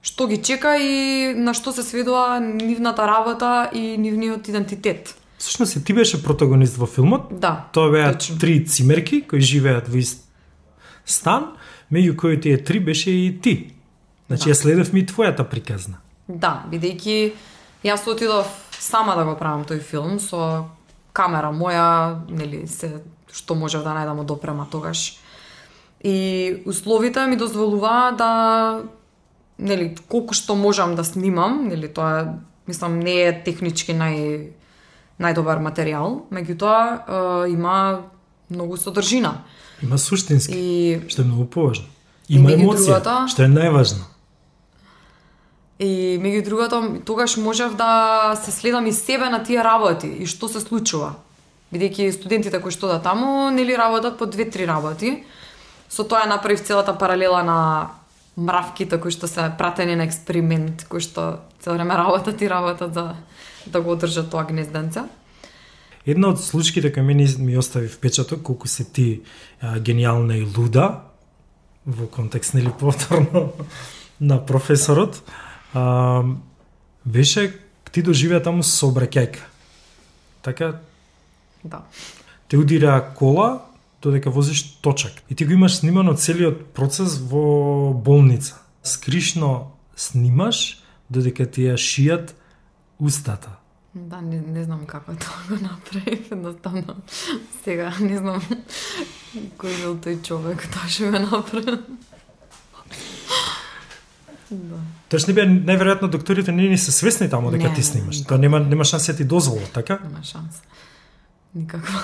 Што ги чека и на што се сведува нивната работа и нивниот идентитет. Всушност и ти беше протагонист во филмот. Да. Тоа беа точно. три цимерки кои живеат во ист стан, меѓу кои тие три беше и ти. Значи Да. ја следевме и твојата приказна. Да, бидејќи јас отидов сама да го правам тој филм со камера моја, нели, се што можев да најдам од опрема тогаш. И условите ми дозволуваа да нели колку што можам да снимам, нели тоа мислам не е технички нај најдобар материјал, меѓутоа има многу содржина. Има суштински, И што е многу поважно. Има меѓу емоција, другото- што е најважно. И меѓу другото, тогаш можев да се следам и себе на тие работи и што се случува. Бидејќи студентите кои што да таму, нели работат по две-три работи. Со тоа направив целата паралела на мравките кои што се пратени на експеримент, кои што цело време работат и работат за да го одржат тоа гнезденце. Една од случките кои мене ми остави впечаток колку си ти а, гениална и луда во контекст нели повторно на професорот а, беше ти доживеа таму сообраќајка. Така Да. те удира кола додека возиш точак. И ти го имаш снимано целиот процес во болница. Скришно снимаш додека ти ја шијат устата. Да, не, не знам како тоа го направив, едноставно. Сега не знам кој бил тој човек, тоа што го направи. Да. Тоаш не беа најверојатно докторите не ни се свесни таму дека Не, ти снимаш. Тоа нема нема шанса да ти дозвола, така? Нема шанса. Никаква.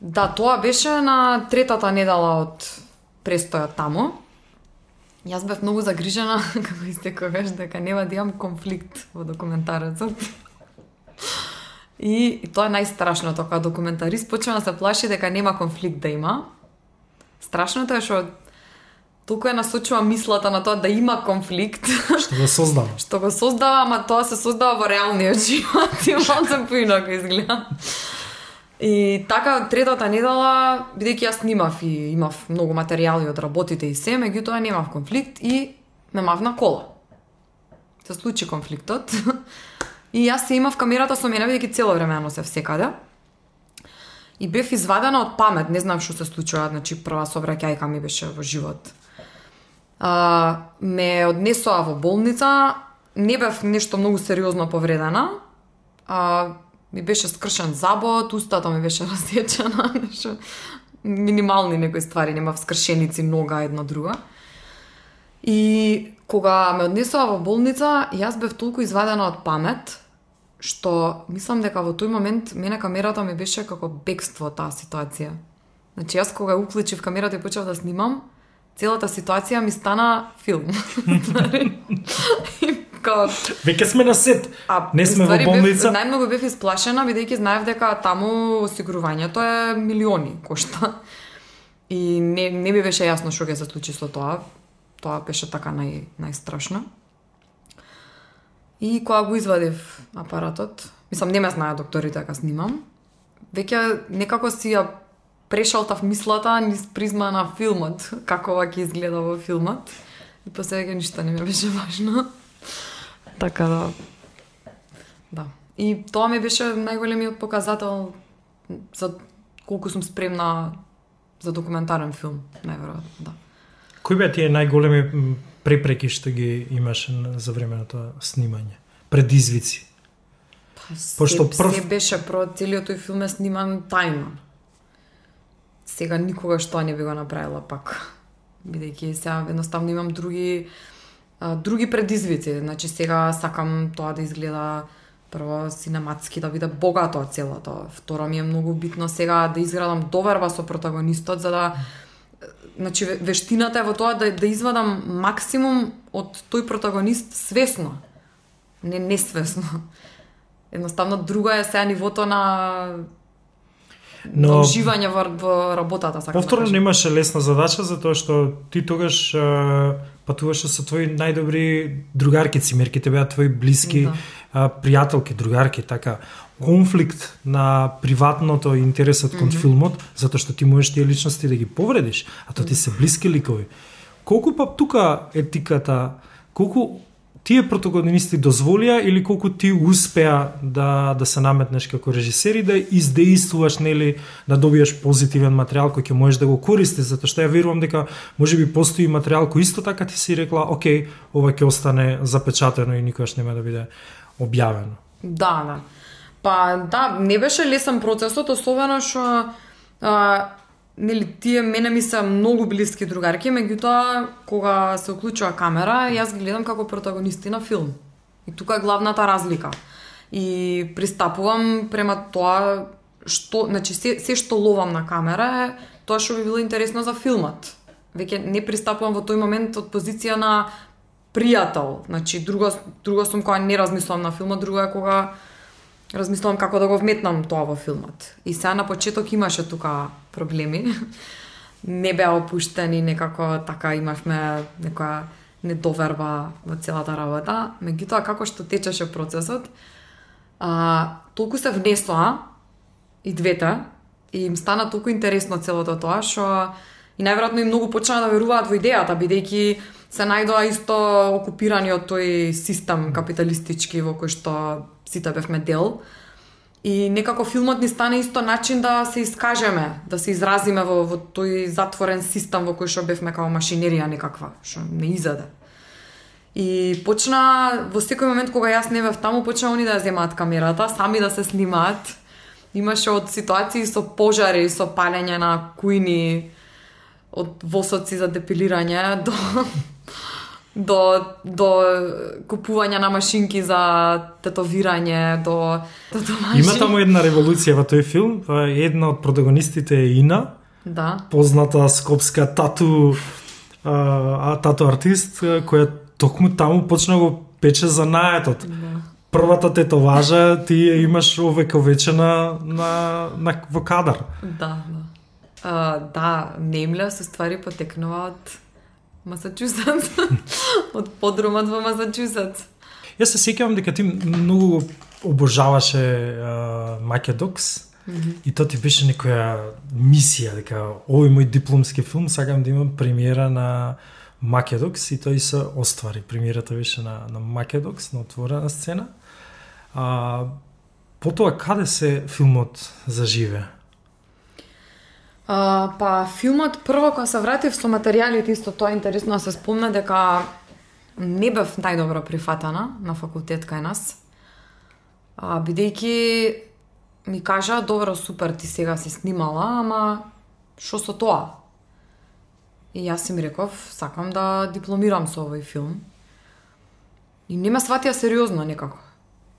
Да, тоа беше на третата недела од престојот таму. Јас бев многу загрижена, како и секогаш, дека нема да имам конфликт во документарецот. И, и тоа е најстрашното, кога документарист почна да се плаши дека нема конфликт да има. Страшното е што толку е насочува мислата на тоа да има конфликт, Што го создава. што го создава, ама тоа се создава во реалниот живот и малце поинако изгледа. И така, третата недела, бидејќи јас снимав и имав многу материјали од работите и се, меѓутоа немав конфликт и ме мавна кола. Се случи конфликтот. И јас се имав камерата со мене, бидејќи цело време ја носев секаде. И бев извадена од памет, не знам што се случува, значи прва собраќајка ми беше во живот. А, ме однесоа во болница, не бев нешто многу сериозно повредена. А, ми беше скршен забот, устата ми беше разсечена, нешто минимални некои ствари, нема скршеници нога една друга. И кога ме однесоа во болница, јас бев толку извадена од памет, што мислам дека во тој момент мене камерата ми беше како бегство таа ситуација. Значи јас кога ја уклучив камерата и почнав да снимам, целата ситуација ми стана филм. као, Веќе сме на сет. А, Не сме во ствари, болница. Бев, најмногу бев исплашена, бидејќи знаев дека таму осигурувањето е милиони кошта. И не, не ми беше јасно што ќе се случи со тоа. Тоа беше така нај, најстрашно. И кога го извадив апаратот, мислам, не ме знае докторите дека снимам, веќе некако си ја прешалтав мислата низ призма на филмот, како ова ќе изгледа во филмот. И после веќе ништо не ми беше важно. Така да, Да. И тоа ми беше најголемиот показател за колку сум спремна за документарен филм, најверојатно, да. Кои беа тие најголеми препреки што ги имаше за време на тоа снимање? Предизвици. Пошто се, прв- се беше про целиот тој филм е сниман тајно. Сега никогаш тоа не би го направила пак. Бидејќи сега едноставно имам други а, други предизвици. Значи сега сакам тоа да изгледа прво синематски да биде богато целото. Второ ми е многу битно сега да изградам доверба со протагонистот за да значи вештината е во тоа да да извадам максимум од тој протагонист свесно. Не несвесно. Едноставно друга е сега нивото на Но- уживање во, во работата, сакам Повторно да немаше лесна задача затоа што ти тогаш патуваше со твои најдобри другарки, цимерките беа твои блиски Да. а, пријателки, другарки, така конфликт на приватното и интересот кон филмот, затоа што ти можеш тие личности да ги повредиш, а тоа ти се блиски ликови. Колку па тука етиката, колку тие протагонисти дозволија или колку ти успеа да да се наметнеш како режисер и да издействуваш нели да добиеш позитивен материјал кој ќе можеш да го користиш затоа што ја верувам дека можеби постои материјал кој исто така ти си рекла окей ова ќе остане запечатено и никогаш нема да биде објавено. Да, да. Па да, не беше лесен процесот, особено што а, нели тие мене ми се многу блиски другарки, меѓутоа кога се уклучува камера, јас ги гледам како протагонисти на филм. И тука е главната разлика. И пристапувам према тоа што, значи се, се што ловам на камера е тоа што би било интересно за филмот. Веќе не пристапувам во тој момент од позиција на пријател. Значи друга друга сум кога не размислувам на филмот, друга е кога размислувам како да го вметнам тоа во филмот. И сега на почеток имаше тука проблеми. Не беа опуштени, некако така имавме некоја недоверба во целата работа. Меѓутоа, како што течеше процесот, а, толку се внесоа и двете, и им стана толку интересно целото тоа, што и најверојатно и многу почнаа да веруваат во идејата, бидејќи се најдоа исто окупирани од тој систем капиталистички во кој што сите бевме дел. И некако филмот ни стане исто начин да се искажеме, да се изразиме во, во тој затворен систем во кој што бевме као машинерија некаква, што не изаде. И почна во секој момент кога јас не бев таму, почна они да ја земаат камерата, сами да се снимаат. Имаше од ситуации со пожари, со палење на кујни, од восоци за депилирање до до до купување на машинки за тетовирање, до татуажи. Има таму една револуција во тој филм, па една од протагонистите е Ина, Да. позната скопска тату а, тату артист која токму таму почна го пече за наетот. Да. Првата тетоважа ти ја имаш овековечена на, на во кадар. Да, да. А, да, Немля се ствари потекнува од Масачусетс. од подрумот во Масачусетс. Јас се сеќавам дека ти многу го обожаваше uh, Македокс mm -hmm. и тоа ти беше некоја мисија дека овој мој дипломски филм сакам да имам премиера на Македокс и тој се оствари. Премиерата беше на, на Македокс, на отворена сцена. А, потоа, каде се филмот заживе? А, па, филмот, прво, кога се вратив со материјалите, исто тоа е интересно да се спомна дека не бев најдобро прифатана на факултет кај нас. А, бидејќи ми кажа, добро, супер, ти сега си снимала, ама што со тоа? И јас им реков, сакам да дипломирам со овој филм. И не ме сватија сериозно некако.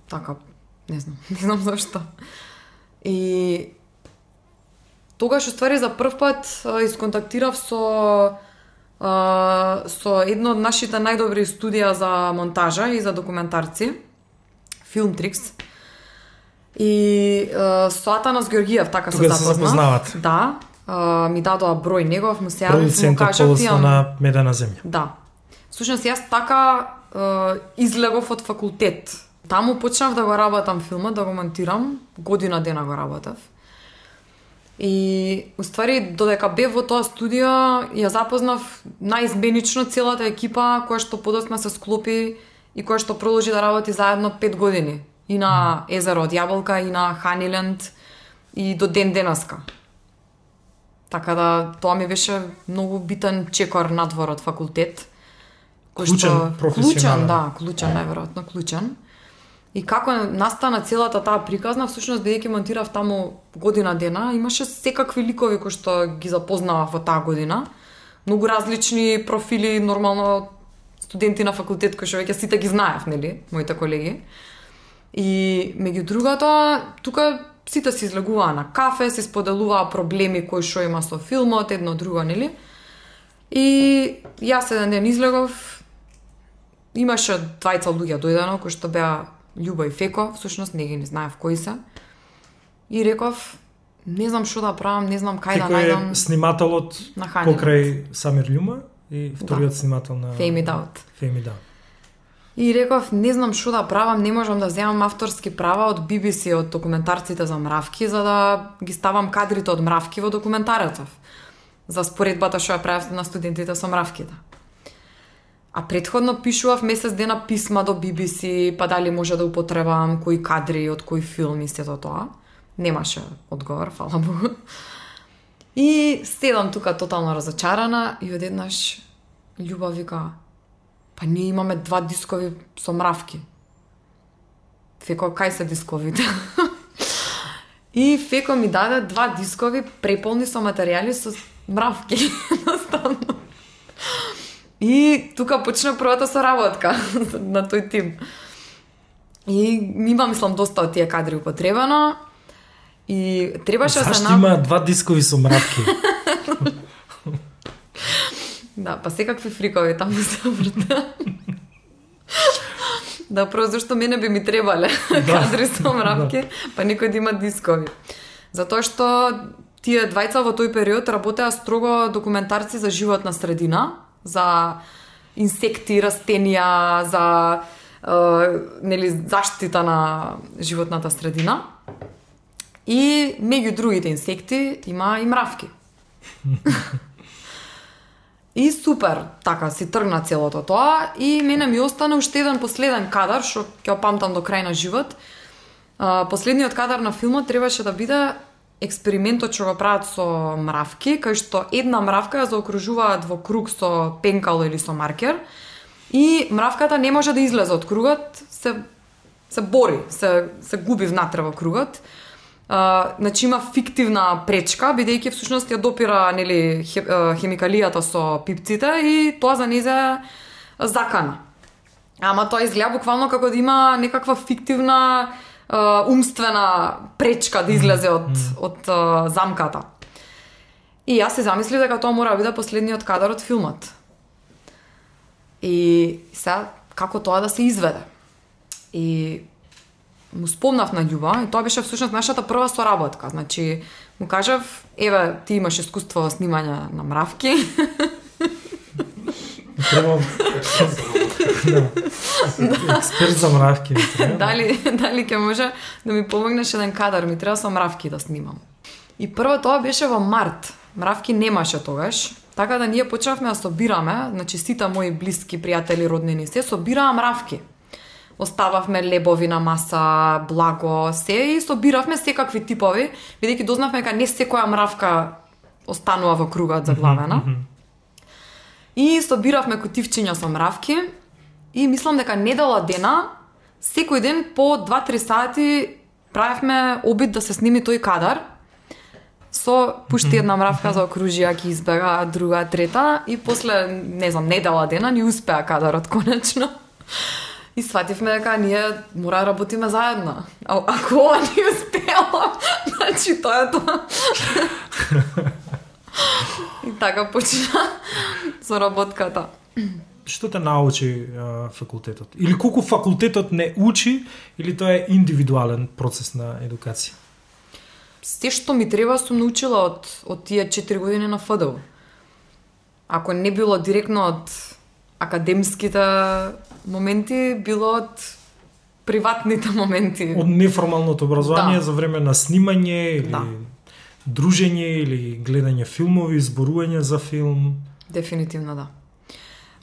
Така, не знам, не знам зашто. И тогаш уствари за прв пат исконтактирав со со едно од нашите најдобри студија за монтажа и за документарци, Filmtrix. И со Атанас Георгиев така Тога се запознават. Да, ми дадоа број негов, му се јавив, му кажав, имам... на Медена земја. Да. Всушност јас така е, излегов од факултет. Таму почнав да го работам филмот, да го монтирам, година дена го работев. И, уствари, додека бев во тоа студио, ја запознав наизменично целата екипа која што подосна се склопи и која што продолжи да работи заедно пет години. И на Езеро од Јаболка, и на Ханиленд, и до ден денеска. Така да, тоа ми беше многу битен чекор надвор од факултет. Клучен, Клучен, професионален. да, клучен, најверојатно клучен. И како настана целата таа приказна, всушност бидејќи монтирав таму година дена, имаше секакви ликови кои што ги запознавав во таа година. Многу различни профили, нормално студенти на факултет кои што веќе сите ги знаев, нели, моите колеги. И меѓу другото, тука сите се излегуваа на кафе, се споделуваа проблеми кои што има со филмот, едно друго, нели? И јас еден ден излегов, имаше двајца луѓе дојдено кои што беа Љубо и Феко, всушност не ги не знаев кои се. И реков, не знам што да правам, не знам кај да Феко е најдам снимателот на покрај Самир Љума и вториот снимател на Fame It Out. Fame It Out. И реков, не знам што да правам, не можам да земам авторски права од BBC, од документарците за мравки, за да ги ставам кадрите од мравки во документарецов. За споредбата што ја правев на студентите со мравките. А предходно пишував месец дена писма до BBC, па дали може да употребам кои кадри од кој филм и сето тоа. Немаше одговор, фала Богу. И седам тука тотално разочарана и одеднаш Љуба вика, па ние имаме два дискови со мравки. Феко, кај се дисковите? и Феко ми даде два дискови преполни со материјали со мравки. Едноставно. И тука почна првата соработка на тој тим. И има, мислам, доста од тие кадри употребено. И требаше да се Зашто има два дискови со мравки? Да, па секакви фрикови таму се врта. да, прво зашто мене би ми требале кадри со мравки, па некој да има дискови. Затоа што тие двајца во тој период работеа строго документарци за животна средина, за инсекти, растенија, за е, нели заштита на животната средина. И меѓу другите инсекти има и мравки. И супер, така си тргна целото тоа и мене ми остана уште еден последен кадар што ќе го памтам до крај на живот. А, последниот кадар на филмот требаше да биде експериментот што го прават со мравки, кај што една мравка ја заокружуваат во круг со пенкало или со маркер и мравката не може да излезе од кругот, се се бори, се се губи внатре во кругот. А, значи има фиктивна пречка, бидејќи всушност ја допира нели хемикалијата со пипците и тоа за низа е закана. Ама тоа изгледа буквално како да има некаква фиктивна а, умствена пречка да излезе од од а, замката. И јас се замислив дека тоа мора да биде последниот кадар од филмот. И сега како тоа да се изведе? И му спомнав на Љуба и тоа беше всушност нашата прва соработка. Значи, му кажав, еве, ти имаш искуство во снимање на мравки. Требам... да. Експерт за мравки. дали, дали ќе може да ми помогнеш еден кадар, ми треба со мравки да снимам. И прво тоа беше во март. Мравки немаше тогаш. Така да ние почнавме да собираме, значи сите мои блиски пријатели, роднини, се собираа мравки. Остававме лебови на маса, благо, се и собиравме секакви типови, бидејќи дознавме дека не секоја мравка останува во кругот заглавена. И собиравме кутивчиња со мравки и мислам дека недела дена, секој ден по 2-3 сати правевме обид да се сними тој кадар. Со пушти една мравка за окружија, ќе избега друга, трета и после, не знам, недела дена ни успеа кадарот конечно. И свативме дека ние мора да работиме заедно. А ако ова ни успеало, значи тоа е тоа. И така почна со работката. Што те научи а, факултетот? Или колку факултетот не учи, или тоа е индивидуален процес на едукација? Се што ми треба сум научила од, од тие 4 години на ФДУ. Ако не било директно од академските моменти, било од приватните моменти. Од неформалното образование Да. за време на снимање или Да. Дружење или гледање филмови, зборување за филм. Дефинитивно да.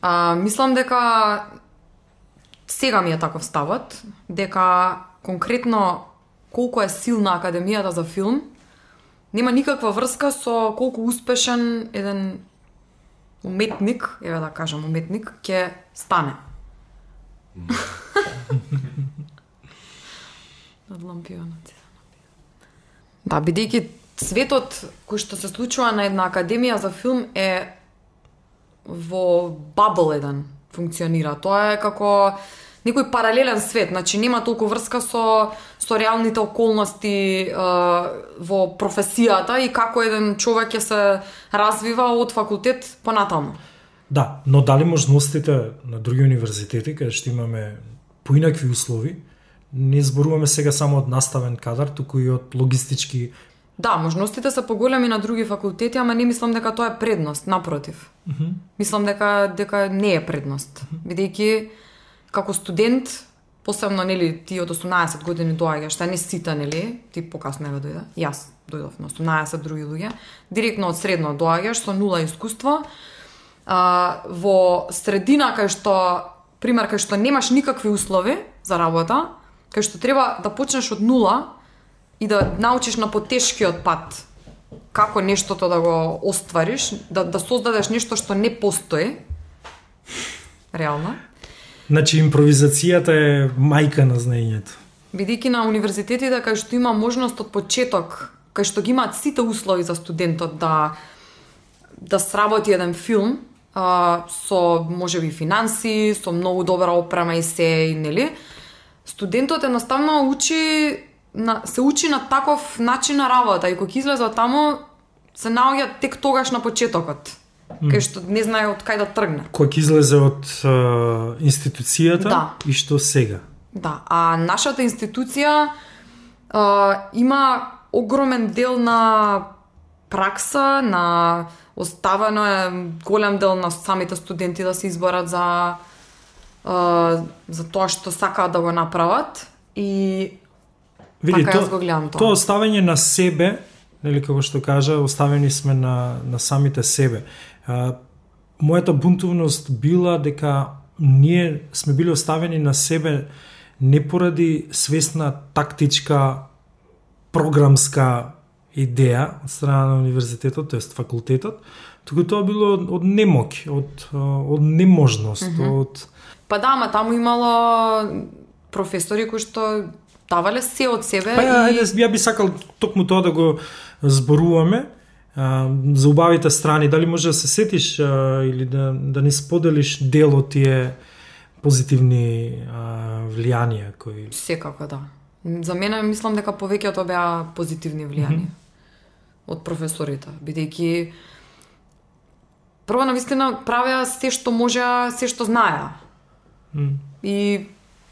А, мислам дека сега ми е таков ставот, дека конкретно колку е силна Академијата за филм, нема никаква врска со колку успешен еден уметник, еве да кажам уметник, ќе стане. Над лампионот. Да, бидејќи светот кој што се случува на една академија за филм е во бабл еден функционира. Тоа е како некој паралелен свет, значи нема толку врска со со реалните околности е, во професијата и како еден човек ќе се развива од факултет понатаму. Да, но дали можностите на други универзитети, каде што имаме поинакви услови, не зборуваме сега само од наставен кадар, туку и од логистички Да, можностите се поголеми на други факултети, ама не мислам дека тоа е предност, напротив. Мислам дека дека не е предност, бидејќи како студент, посебно нели ти од 18 години доаѓаш, та не сите нели, ти покасно еве дојде. Јас дојдов на 18 други луѓе, директно од средно доаѓаш со нула искуство. А, во средина кај што пример кај што немаш никакви услови за работа, кај што треба да почнеш од нула и да научиш на потешкиот пат како нештото да го оствариш, да, да создадеш нешто што не постои, реално. Значи импровизацијата е мајка на знаењето. Бидејќи на универзитетите кај што има можност од почеток, кај што ги имаат сите услови за студентот да да сработи еден филм, а, со можеби финанси, со многу добра опрема и се, и нели? Студентот едноставно учи на, се учи на таков начин на работа и кога ќе излезе од таму се наоѓа тек тогаш на почетокот. Кај што не знае од кај да тргне. Кој ќе излезе од а, институцијата Да. и што сега. Да, а нашата институција а, има огромен дел на пракса, на оставено е голем дел на самите студенти да се изборат за а, за тоа што сакаат да го направат и Види, Така јас то, го гледам тоа. тоа оставање на себе, нели како што кажа, оставени сме на, на самите себе. А, мојата бунтовност била дека ние сме били оставени на себе не поради свесна тактичка програмска идеја од страна на универзитетот, тоест факултетот, туку тоа било од, немоќ, од, од неможност, mm -hmm. од па да, ама таму имало професори кои што давале се од себе Па ја, и ја би сакал токму тоа да го зборуваме а, за убавите страни. Дали може да се сетиш а, или да, да ни споделиш дел од тие позитивни а, влијанија кои Секако да. За мене мислам дека повеќето беа позитивни влијанија од професорите, бидејќи прво на вистина правеа се што можеа, се што знаеа. М. И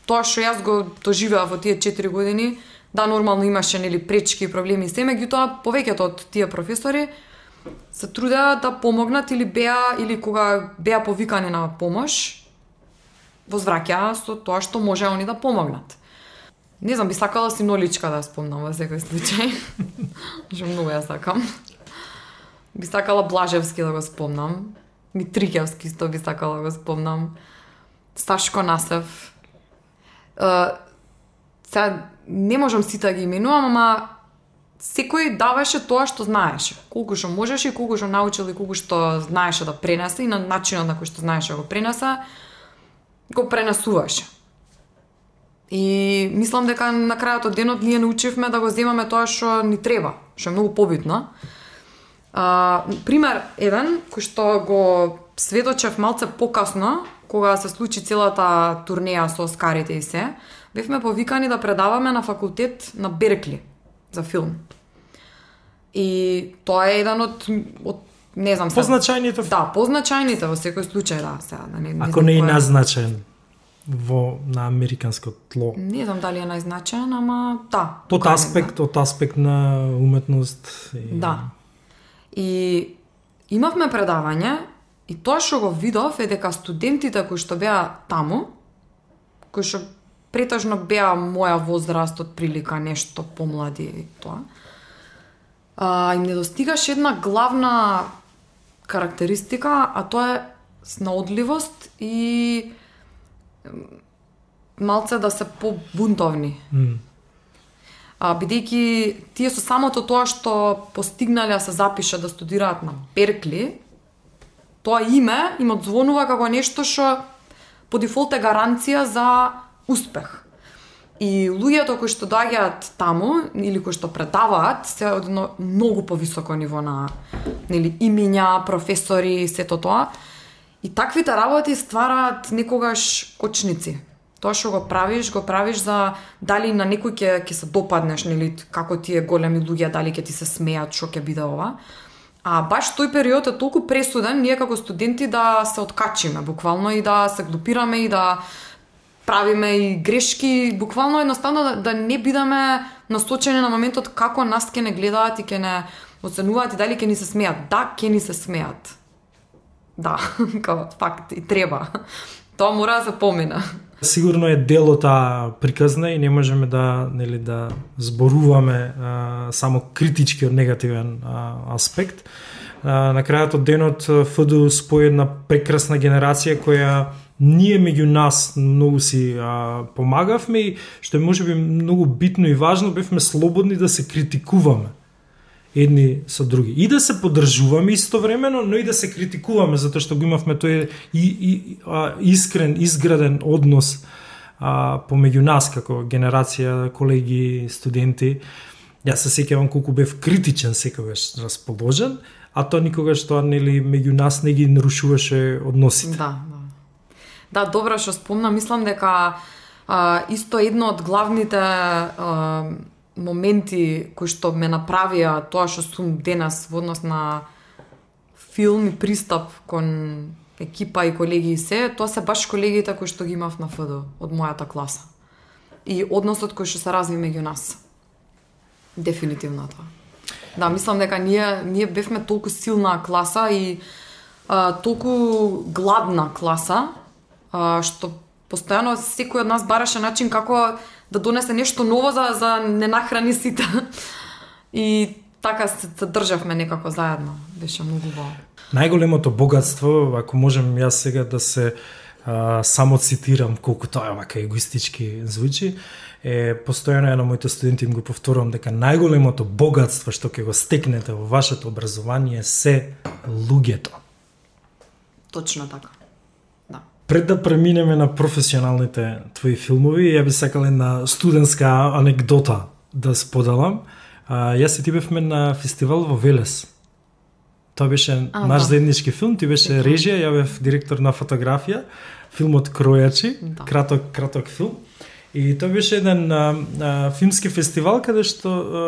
тоа што јас го доживеа во тие 4 години, да нормално имаше нели пречки и проблеми и се, меѓутоа повеќето од тие професори се трудеа да помогнат или беа или кога беа повикани на помош, возвраќаа со тоа што може они да помогнат. Не знам, би сакала Синоличка да спомнам во секој случај. Што многу ја сакам. Би сакала Блажевски да го спомнам. Митрикевски сто би сакала да го спомнам. Сашко Насев. Сега не можам сите да ги именувам, ама секој даваше тоа што знаеше. Колку што можеше, колку што научил и колку што знаеше да пренесе и на начинот на кој што знаеше да го пренесе, го пренесуваше. И мислам дека на крајот од денот ние научивме да го земаме тоа што ни треба, што е многу побитно. А, пример еден кој што го сведочев малце покасно, кога се случи целата турнеја со Оскарите и се, бевме повикани да предаваме на факултет на Беркли за филм. И тоа е еден од, од не знам Позначајните Да, позначајните во секој случај, да, сега, да не, не Ако не е назначен во на американското тло. Не знам дали е најзначаен, ама да. Од аспект, од аспект на уметност. И... Да. И имавме предавање и тоа што го видов е дека студентите кои што беа таму, кои што претежно беа моја возраст од прилика нешто помлади и тоа, а, им недостигаше една главна карактеристика, а тоа е снаодливост и малце да се побунтовни. Mm. А, бидејќи тие со самото тоа што постигнале да се запишат да студираат на Беркли, тоа име им одзвонува како нешто што по дефолт е гаранција за успех. И луѓето кои што доаѓаат таму или кои што предаваат се од едно многу повисоко ниво на нели имиња, професори, сето тоа. И таквите работи ствараат некогаш кочници. Тоа што го правиш, го правиш за дали на некој ќе ќе се допаднеш, нели како тие големи луѓе, дали ќе ти се смеат, што ќе биде ова. А баш тој период е толку пресуден ние како студенти да се откачиме буквално и да се глупираме и да правиме и грешки, буквално едноставно да, да не бидаме насочени на моментот како нас ќе не гледаат и ќе не оценуваат и дали ќе ни се смеат. Да, ќе ни се смеат. Да, како факт и треба. Тоа мора да се помина. Сигурно е дел од таа приказна и не можеме да нели да зборуваме а, само критички од негативен а, аспект. А, на крајот од денот ФДУ спои една прекрасна генерација која ние меѓу нас многу си а, помагавме и што е можеби многу битно и важно бевме слободни да се критикуваме едни со други. И да се поддржуваме истовремено, но и да се критикуваме затоа што го имавме тој и, и, а, искрен, изграден однос а, помеѓу нас како генерација, колеги, студенти. Јас се сеќавам колку бев критичен секогаш расположен, а тоа никогаш тоа нели меѓу нас не ги нарушуваше односите. Да, да. Да, добро што спомна, мислам дека а, исто едно од главните а, моменти кои што ме направија тоа што сум денес во однос на филм и пристап кон екипа и колеги и се, тоа се баш колегите кои што ги имав на ФД од мојата класа. И односот кој што се разви меѓу нас. Дефинитивно тоа. Да, мислам дека ние ние бевме толку силна класа и а, толку гладна класа а, што постојано секој од нас бараше начин како да донесе нешто ново за за не нахрани сите. И така се, се државме некако заедно. Беше многу убаво. Најголемото богатство, ако можем јас сега да се а, само цитирам колку тоа е вака егоистички звучи, е постојано ја на моите студенти им го повторувам дека најголемото богатство што ќе го стекнете во вашето образование се луѓето. Точно така. Пред да преминеме на професионалните твои филмови, ја би сакала една студентска анекдота да споделам. А, јас и ти бевме на фестивал во Велес. Тоа беше а, наш да. заеднички филм, ти беше Ека. режија, ја бев директор на фотографија, филмот Кројачи, да. краток краток филм. И тоа беше еден а, а, филмски фестивал каде што а,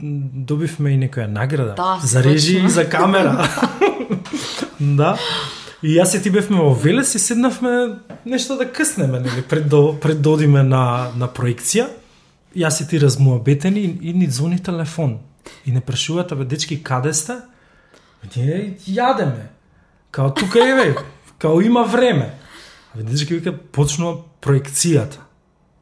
добивме и некоја награда да, за режија и за камера. да. И јас и ти бевме во Велес и седнавме нешто да къснеме, нели, пред до пред да додиме на, на проекција. Јас и ти размуабетени и, и ни звони телефон. И не прашуваат, абе, дечки, каде сте? Ние јадеме. Као тука еве, као има време. А дечки вика почнува проекцијата.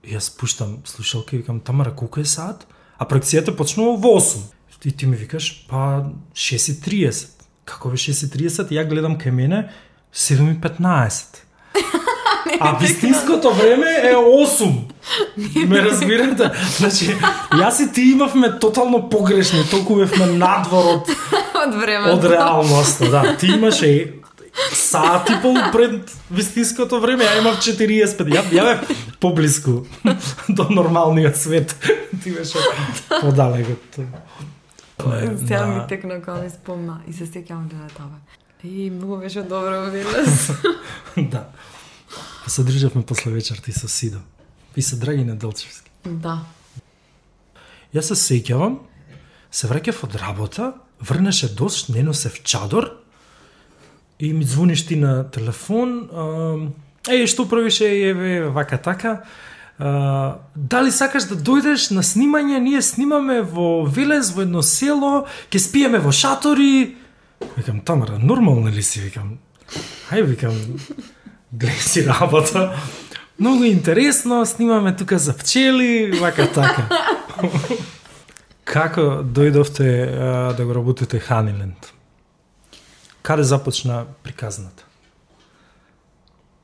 И јас пуштам слушалка и викам Тамара колку е саат? А проекцијата почнува во 8. И ти ми викаш па 6:30. Како бе 6:30? Ја гледам кај мене 7:15. А вистинското време е 8. Ме разбирате? Значи, јас и ти имавме тотално погрешни, толку бевме надвор од, од времето. од реалноста. Да, ти имаше саат и пол пред вистинското време, ја имав 45. Ја, ја бев поблиску до нормалниот свет. Ти беше подалек од тоа. Сега ми текна кога ми спомна и се сеќавам да тоа. И многу беше добро Вилес. да. Па се државме после вечерта и со Сидо. И со Драги Неделчевски. да. Јас се сеќавам, се враќав од работа, врнеше дошт, не носев чадор, и ми звониш ти на телефон, е, што правише, еве, вака така, а, дали сакаш да дојдеш на снимање, ние снимаме во Велес, во едно село, ќе спиеме во шатори, Викам, Тамара, нормално ли си? Викам, ај, викам, гледай си работа. Многу интересно, снимаме тука за пчели, вака така. Како дојдовте а, да го работите Ханиленд? Каде започна приказната?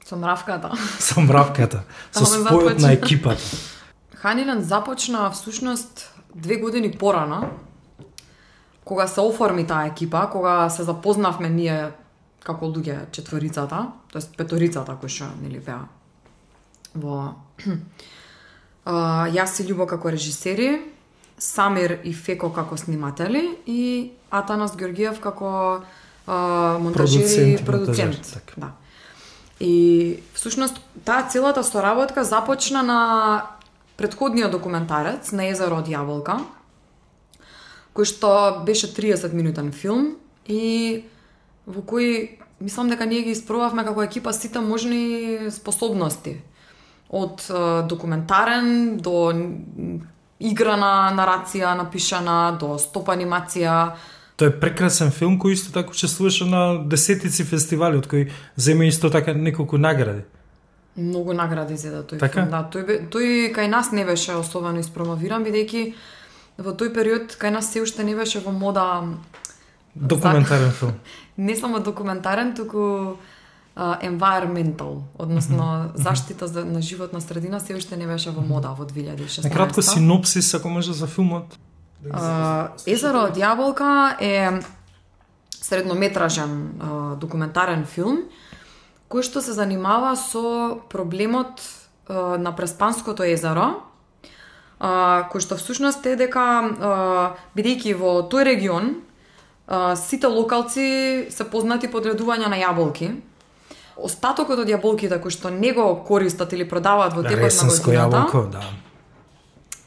Со мравката. Со мравката, со спојот на екипата. Ханиленд започна всушност две години порано, кога се оформи таа екипа, кога се запознавме ние како луѓе четворицата, тоест петорицата кои што нели беа во а, јас и Љубо како режисери, Самир и Феко како сниматели и Атанас Георгиев како а, Продуцент и продуцент. монтажер. Да. И всушност таа целата соработка започна на предходниот документарец на езеро од Јаволка, кој што беше 30 минутен филм и во кој мислам дека ние ги испробавме како екипа сите можни способности. Од документарен до н- играна нарација напишана, до стоп анимација, Тоа е прекрасен филм кој исто така учествуваше на десетици фестивали, од кои зема исто така неколку награди. Многу награди зеда тој Така? филм. Да, тој, тој кај нас не беше особено испромовиран, бидејќи во тој период кај нас се уште не беше во мода Документарен филм. не само документарен, туку а, environmental, односно заштита за, на животна средина се уште не беше во мода во 2016. Накратко синопсис, ако може за филмот. А, Езеро од јаболка е среднометражен а, документарен филм кој што се занимава со проблемот а, на Преспанското езеро, а, кој што всушност е дека а, бидејќи во тој регион а, сите локалци се познати по одредување на јаболки. Остатокот од јаболките кои што не го користат или продаваат во текот на годината, јаболко, да.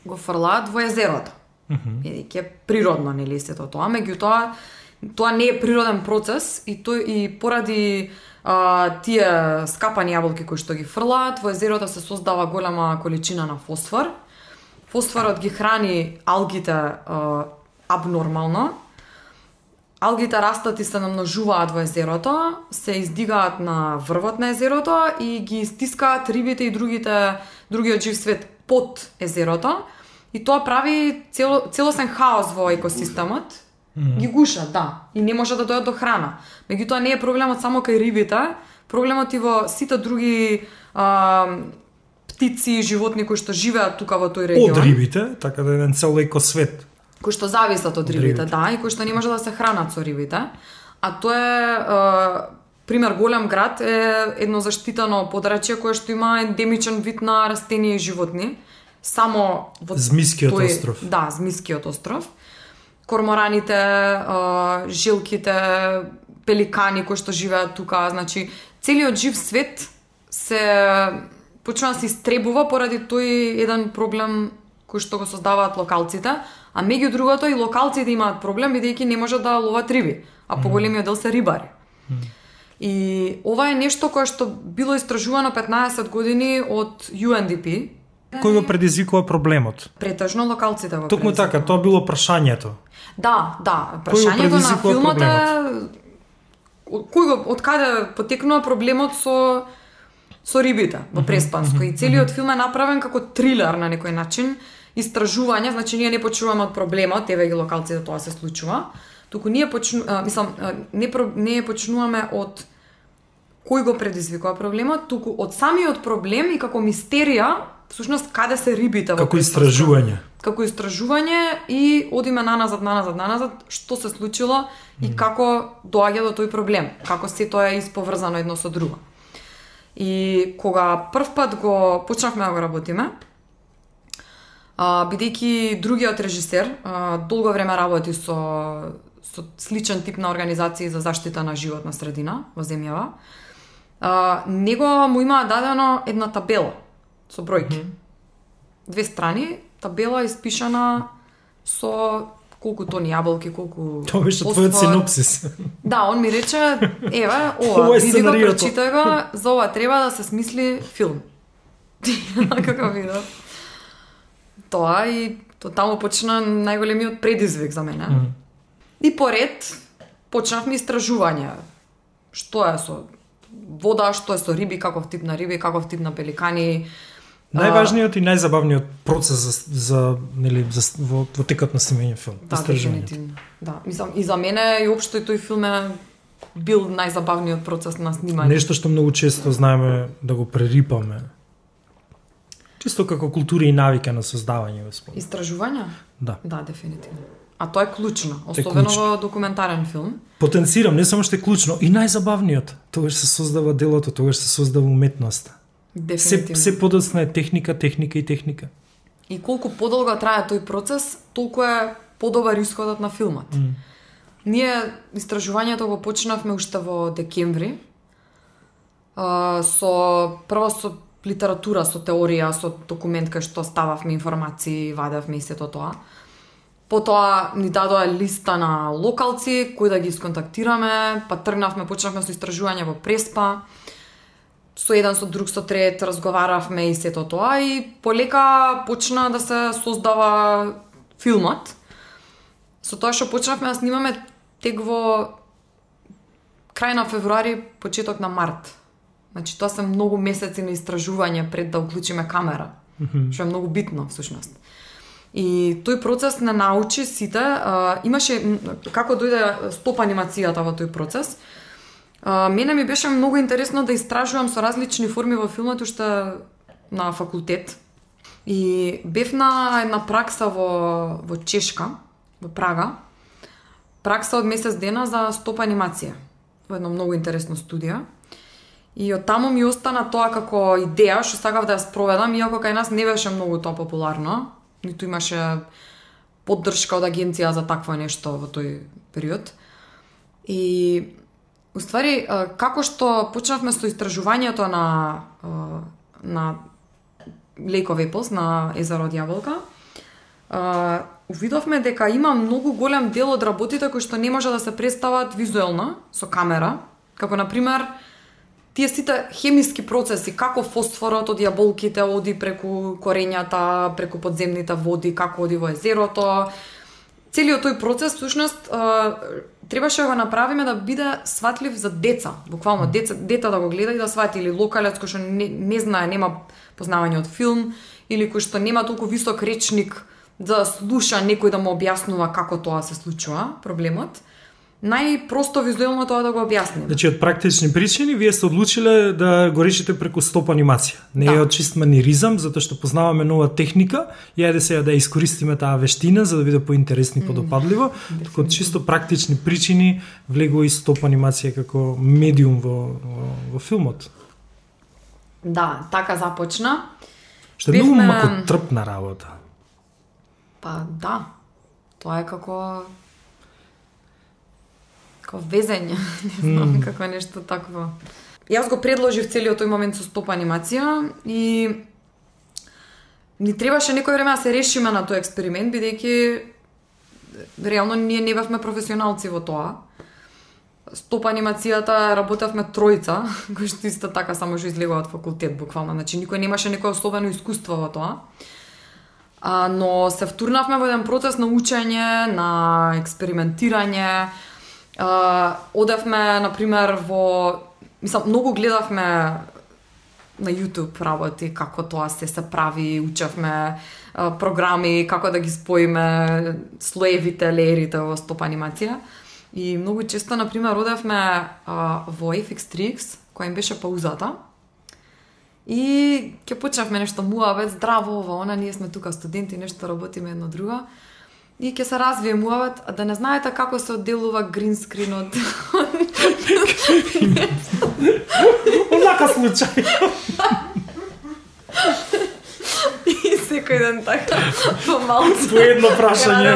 го фрлаат во езерото. Бидејќи е природно нели сето тоа, меѓутоа тоа не е природен процес и тој и поради а, тие скапани јаболки кои што ги фрлаат, во езерото се создава голема количина на фосфор. Фосфорот ги храни алгите а, абнормално. Алгите растат и се намножуваат во езерото, се издигаат на врвот на езерото и ги стискаат рибите и другите другиот жив свет под езерото. И тоа прави цело, целосен хаос во екосистемот. Ги гушат, да, и не може да дојдат до храна. Меѓутоа не е проблемот само кај рибите, проблемот и во сите други а, птици и животни кои што живеат тука во тој регион Од рибите, така да е еден цел екосвет. кои што зависат од рибите, рибите. да, и кои што не може да се хранат со рибите. А тоа е, е пример голем град е едно заштитено подрачје кое што има ендемичен вид на растенија и животни. Само во Змискиот тој- остров. Да, Змискиот остров. Кормораните, е, жилките, пеликани кои што живеат тука, значи целиот жив свет се почнува да се истребува поради тој еден проблем кој што го создаваат локалците, а меѓу другото и локалците имаат проблем бидејќи не можат да ловат риби, а поголемиот дел се рибари. И ова е нешто кое што било истражувано 15 години од UNDP, Кој го предизвикува проблемот? Претежно локалците го Токму така, тоа било прашањето. Да, да, прашањето на филмот е кој го од каде потекнува проблемот со со рибите во Преспанско. И целиот филм е направен како трилер на некој начин, истражување, значи ние не почнуваме од проблемот, еве ги локалците тоа се случува, туку ние почну, а, мислам, а, не про- не почнуваме од кој го предизвикува проблемот, туку од самиот проблем и како мистерија, всушност каде се рибите во Како истражување. како истражување и одиме наназад, наназад, наназад, што се случило и како доаѓа до тој проблем, како се тоа е исповрзано едно со друго. И кога прв пат го почнавме да го работиме, а, бидејќи другиот режисер а, долго време работи со со сличен тип на организации за заштита на животна средина во земјава, а, него му има дадено една табела со бројки. Две страни, табела испишана со колку тони јаболки, колку Тоа беше твојот синопсис. Да, он ми рече, еве, Ова ова, види го, прочитај го, за ова треба да се смисли филм. Како видов. Тоа и то таму почна најголемиот предизвик за мене. Мгм. И поред почнавме истражување. Што е со вода, што е со риби, каков тип на риби, каков тип на пеликани. Најважниот и најзабавниот процес за, за нели за во, во текот на снимање филм, Да, истражувањето. Да, мислам и за мене и општо и тој филм е бил најзабавниот процес на снимање. Нешто што многу често знаеме да го прерипаме. Чисто како култура и навика на создавање во спомен. Истражување? Да. Да, дефинитивно. А тоа е клучно, особено во документарен филм. Потенцирам, не само што е клучно, и најзабавниот. Тогаш се создава делото, тогаш се создава уметноста. Се, Дефинитивно. се подоцна е техника, техника и техника. И колку подолго трае тој процес, толку е подобар исходот на филмот. М. Ние истражувањето го почнавме уште во декември. А, со прво со литература, со теорија, со документ кај што стававме информации, вадевме и сето тоа. Потоа ни дадоа листа на локалци кои да ги сконтактираме, па тргнавме, почнавме со истражување во Преспа. Со еден, со друг, со трет разговаравме и сето тоа и полека почна да се создава филмот. Со тоа што почнавме да снимаме тек во крај на февруари, почеток на март. Значи тоа се многу месеци на истражување пред да уклучиме камера, што е многу битно всушност. И тој процес не научи сите, а, имаше како дојде стоп анимацијата во тој процес. А, мене ми беше многу интересно да истражувам со различни форми во филмот уште на факултет. И бев на една пракса во во Чешка, во Прага. Пракса од месец дена за стоп анимација во едно многу интересно студио. И од таму ми остана тоа како идеја што сакав да ја спроведам, иако кај нас не беше многу тоа популарно, ниту имаше поддршка од агенција за такво нешто во тој период. И Уствари, ствари, како што почнавме со истражувањето на на Lake of Apples, на езеро од Јаболка, увидовме дека има многу голем дел од работите кои што не може да се представат визуелно со камера, како на пример тие сите хемиски процеси, како фосфорот од јаболките оди преку корењата, преку подземните води, како оди во езерото. Целиот тој процес всушност требаше да го направиме да биде сватлив за деца, буквално деца, дета да го гледа и да свати или локалец кој што не, не знае, нема познавање од филм или кој што нема толку висок речник да слуша некој да му објаснува како тоа се случува, проблемот. Најпросто визуелно тоа да го објасниме. Значи, од практични причини, вие сте одлучиле да го решите преку стоп анимација. Не Да. е од чист маниризам, затоа што познаваме нова техника и ајде сега да искористиме таа вештина за да биде поинтересно и подопадливо, туку од чисто практични причини влегува и стоп анимација како медиум во, во, во филмот. Да, така започна. Што е многу Бевме- макотрпна работа. Па да, тоа е како како везење, не знам, mm. како нешто такво. Јас го предложив целиот тој момент со стоп анимација и ни требаше некој време да се решиме на тој експеримент, бидејќи реално ние не бевме професионалци во тоа. стоп анимацијата работевме тројца, кои што исто така само што излегува од факултет буквално, значи никој немаше некое особено искуство во тоа. А, но се втурнавме во еден процес на учење, на експериментирање. А, одевме, например, во... Мислам, многу гледавме на YouTube работи, како тоа се се прави, учевме а, програми, како да ги споиме слоевите, леерите во стоп анимација. И многу често, например одевме а, во FX Tricks која им беше паузата, И ќе почнавме нешто муавет, здраво ова, она, ние сме тука студенти, нешто работиме едно друго. И ќе се развие муавет, а да не знаете како се одделува гринскринот. Онака случај. И секој ден така помалку. По едно прашање.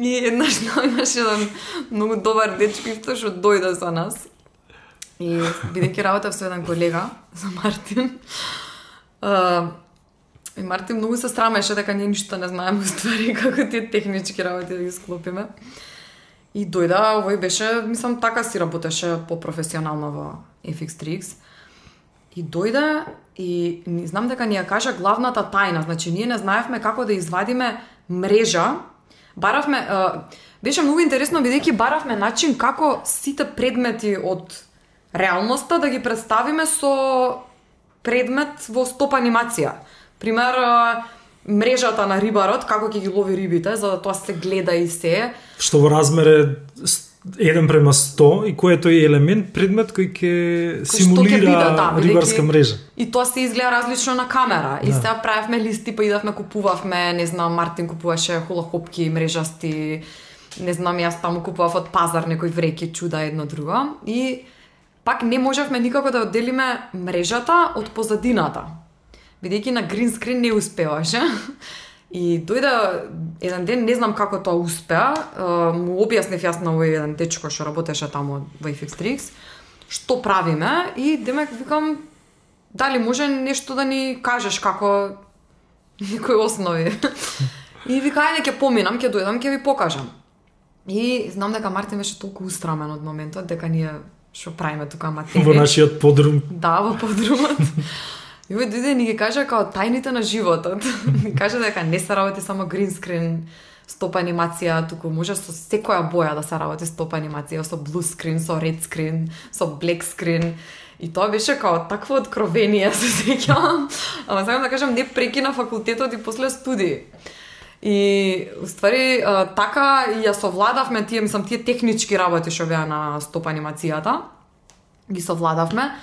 И еднаш имаше еден многу добар дечко исто што дојде за нас И бидејќи работев со еден колега, со Мартин, и Мартин многу се срамеше дека ние ништо не знаеме ствари како тие технички работи да ги склопиме. И дојда, овој беше, мислам, така си работеше по-професионално во FX3X. И дојде и не знам дека ни ја кажа главната тајна, значи ние не знаевме како да извадиме мрежа. Баравме, беше многу интересно бидејќи баравме начин како сите предмети од реалноста да ги представиме со предмет во стоп анимација. Пример, мрежата на рибарот, како ќе ги лови рибите, за да тоа се гледа и се. Што во размер е 1 према 100 и кој е тој елемент, предмет кој ќе симулира биде, да, рибарска мрежа. И тоа се изгледа различно на камера. И да. сега правевме листи, па идавме купувавме, не знам, Мартин купуваше хулахопки, мрежасти, не знам, јас таму купував од пазар некои вреки, чуда едно друго. И пак не можевме никако да одделиме мрежата од позадината. Бидејќи на грин скрин не успеваше. И дојде еден ден, не знам како тоа успеа, му објаснив јас на овој еден дечко што работеше таму во FX3X, што правиме и демек викам дали може нешто да ни кажеш како некои основи. и вика ајде ќе поминам, ќе дојдам, ќе ви покажам. И знам дека Мартин беше толку устрамен од моментот дека ние што правиме тука материја. Во нашиот подрум. Да, во подрумот. И овој дојде ни ги кажа као тајните на животот. ни кажа дека не се работи само green screen, стоп анимација, туку може со секоја боја да се работи стоп анимација, со blue screen, со red screen, со black screen. И тоа беше као такво откровение, се сеќавам. Ама сакам да кажам, не преки на факултетот и после студии. И ствари така и ја совладавме тие, мислам, тие технички работи што беа на стоп анимацијата. Ги совладавме.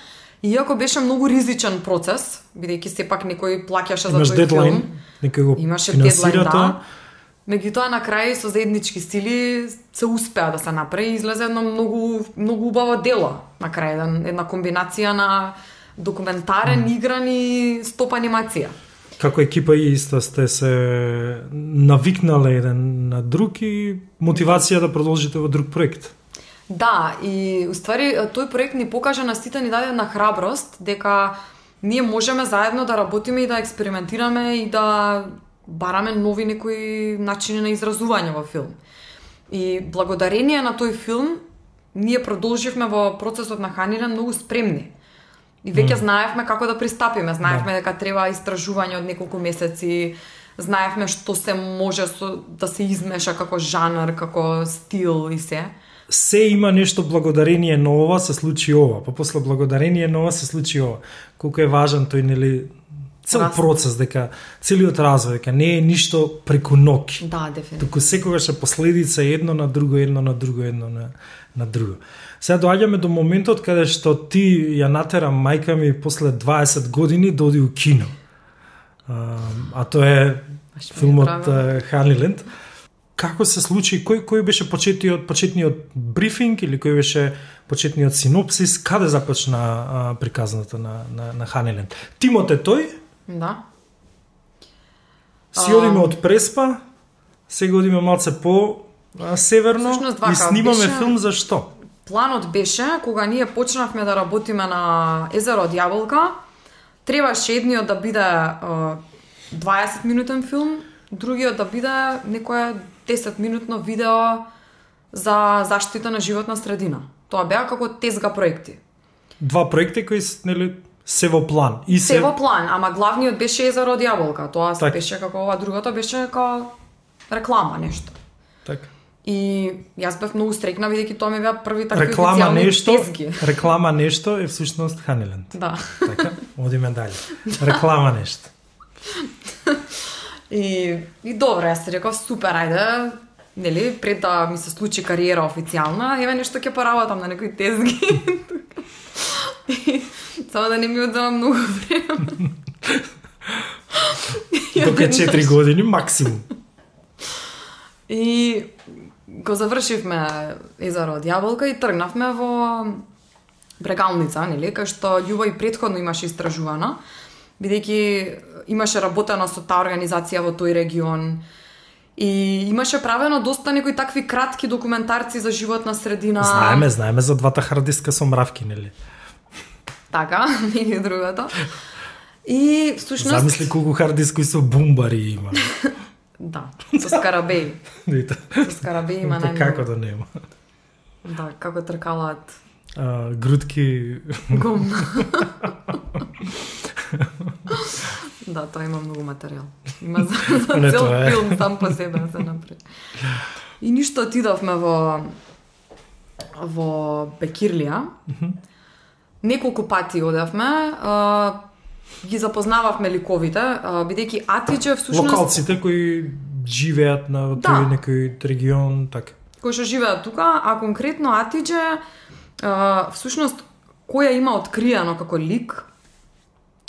Иако беше многу ризичен процес, бидејќи сепак некој плаќаше за тој дедлайн, филм. некој го Имаше дедлайн, да. Меѓутоа на крај со заеднички сили се успеа да се направи и излезе едно многу многу убаво дело на крај една комбинација на документарен, mm. игран и стоп анимација како екипа и исто сте се навикнале еден на друг и мотивација да продолжите во друг проект. Да, и уствари тој проект ни покажа на сите ни даде на храброст дека ние можеме заедно да работиме и да експериментираме и да бараме нови некои начини на изразување во филм. И благодарение на тој филм ние продолживме во процесот на Ханилен многу спремни. И веќе mm. знаевме како да пристапиме, знаевме да. дека треба истражување од неколку месеци, знаевме што се може со, да се измеша како жанр, како стил и се. Се има нешто благодарение на ова се случи ова, па после благодарение на ова се случи ова. Колку е важен тој нели цел Раст. процес дека целиот развој дека не е ништо преку ноќ. Да, дефинитивно. Туку секогаш е последица едно на друго, едно на друго, едно на на друго. Сега доаѓаме до моментот каде што ти ја натера мајка ми после 20 години да оди у кино. А, а тоа е филмот Ханиленд. Како се случи, кој кој беше почетниот почетниот брифинг или кој беше почетниот синопсис, каде започна а, приказната на на на Ханиленд? Тимот е тој? Да. Си одиме од Преспа, сега одиме малце по а, северно Всушност, и снимаме беше... филм за што? Планот беше, кога ние почнавме да работиме на Езеро од Јаболка, требаше едниот да биде uh, 20 минутен филм, другиот да биде некое 10 минутно видео за заштита на животна средина. Тоа беа како тезга проекти. Два проекти кои нели се во план. И се, Се во план, ама главниот беше Езеро јаболка. Тоа Така. беше како ова другото беше како реклама нешто. така. И јас бев многу стрекна бидејќи тоа ми беа први такви Реклама нешто, тезги. реклама нешто е всушност Ханиленд. Да. Така, одиме дале. Реклама нешто. И, и добро, јас реков супер, ајде, нели, пред да ми се случи кариера официјална, еве нешто ќе поработам на некои тезги. Само да не ми одзема многу време. Дока одеднаш- 4 години максимум. И го завршивме езеро од Јаболка и тргнавме во Брегалница, нели, кај што Љуба и предходно имаше истражувано, бидејќи имаше работено со таа организација во тој регион. И имаше правено доста некои такви кратки документарци за животна средина. Знаеме, знаеме за двата хардиска со мравки, нели? Така, или другото. И всушност... Замисли колку хардиски со бумбари има. Да, со скарабеи. Со скарабеи има најмногу. Како да нема? Да, како тркалаат А, грудки гумна. да, тоа има многу материјал. Има за, за Не, цел е. филм сам по себе да се направи. И ништо отидовме во во Бекирлија. Неколку пати одевме, а, ги запознававме ликовите, а, бидејќи Атиџе всушност локалците кои живеат на Да. тој некој регион, така. кои што живеат тука, а конкретно Атиџе, а, всушност, која има откриено како лик,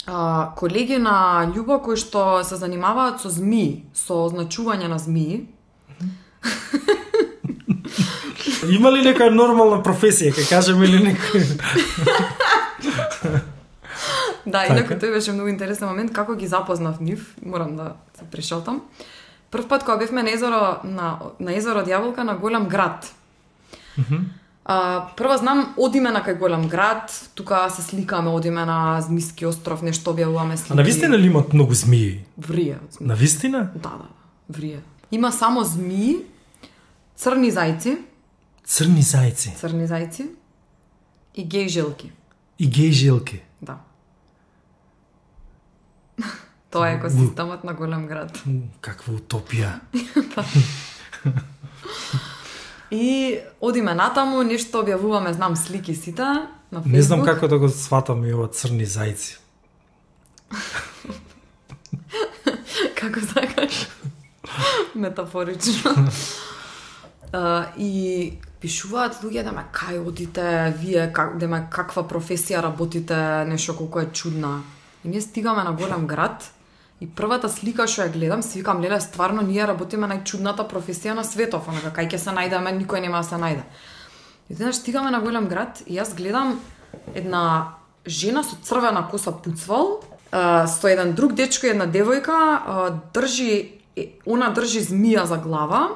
а, колеги на Љуба кои што се занимаваат со змии, со означување на змии. Има ли нека нормална професија, ќе кажеме или некој? Да, Така. инаку тој беше многу интересен момент како ги запознав нив, морам да се пришелтам. Прв пат кога бевме на езеро на на езеро од Јаволка на голем град. А, прво знам одиме на кај голем град, тука се сликаме, одиме на Змиски остров, нешто објавуваме слики. А на вистина ли имат многу змии? Врие змии. На вистина? Да, да, да, врие. Има само змии, црни зајци, Црни зајци црни зајци и геј жилки. и геј жилки. Да. Тоа е екосистемот на голем град. Каква утопија. И одиме натаму, нешто објавуваме, знам слики сите на Facebook. Не знам како да го сватам и ова црни зајци. како сакаш. Метафорично. Uh, и пишуваат луѓе да ме кај одите, вие как, да ме каква професија работите, нешто колку е чудна. И ние стигаме на голем град и првата слика што ја гледам, си викам, леле, стварно ние работиме најчудната професија на светов, онака кај ќе се најдеме, никој нема да се најде. И еднаш стигаме на голем град и јас гледам една жена со црвена коса пуцвал, со еден друг дечко и една девојка, држи она држи змија за глава.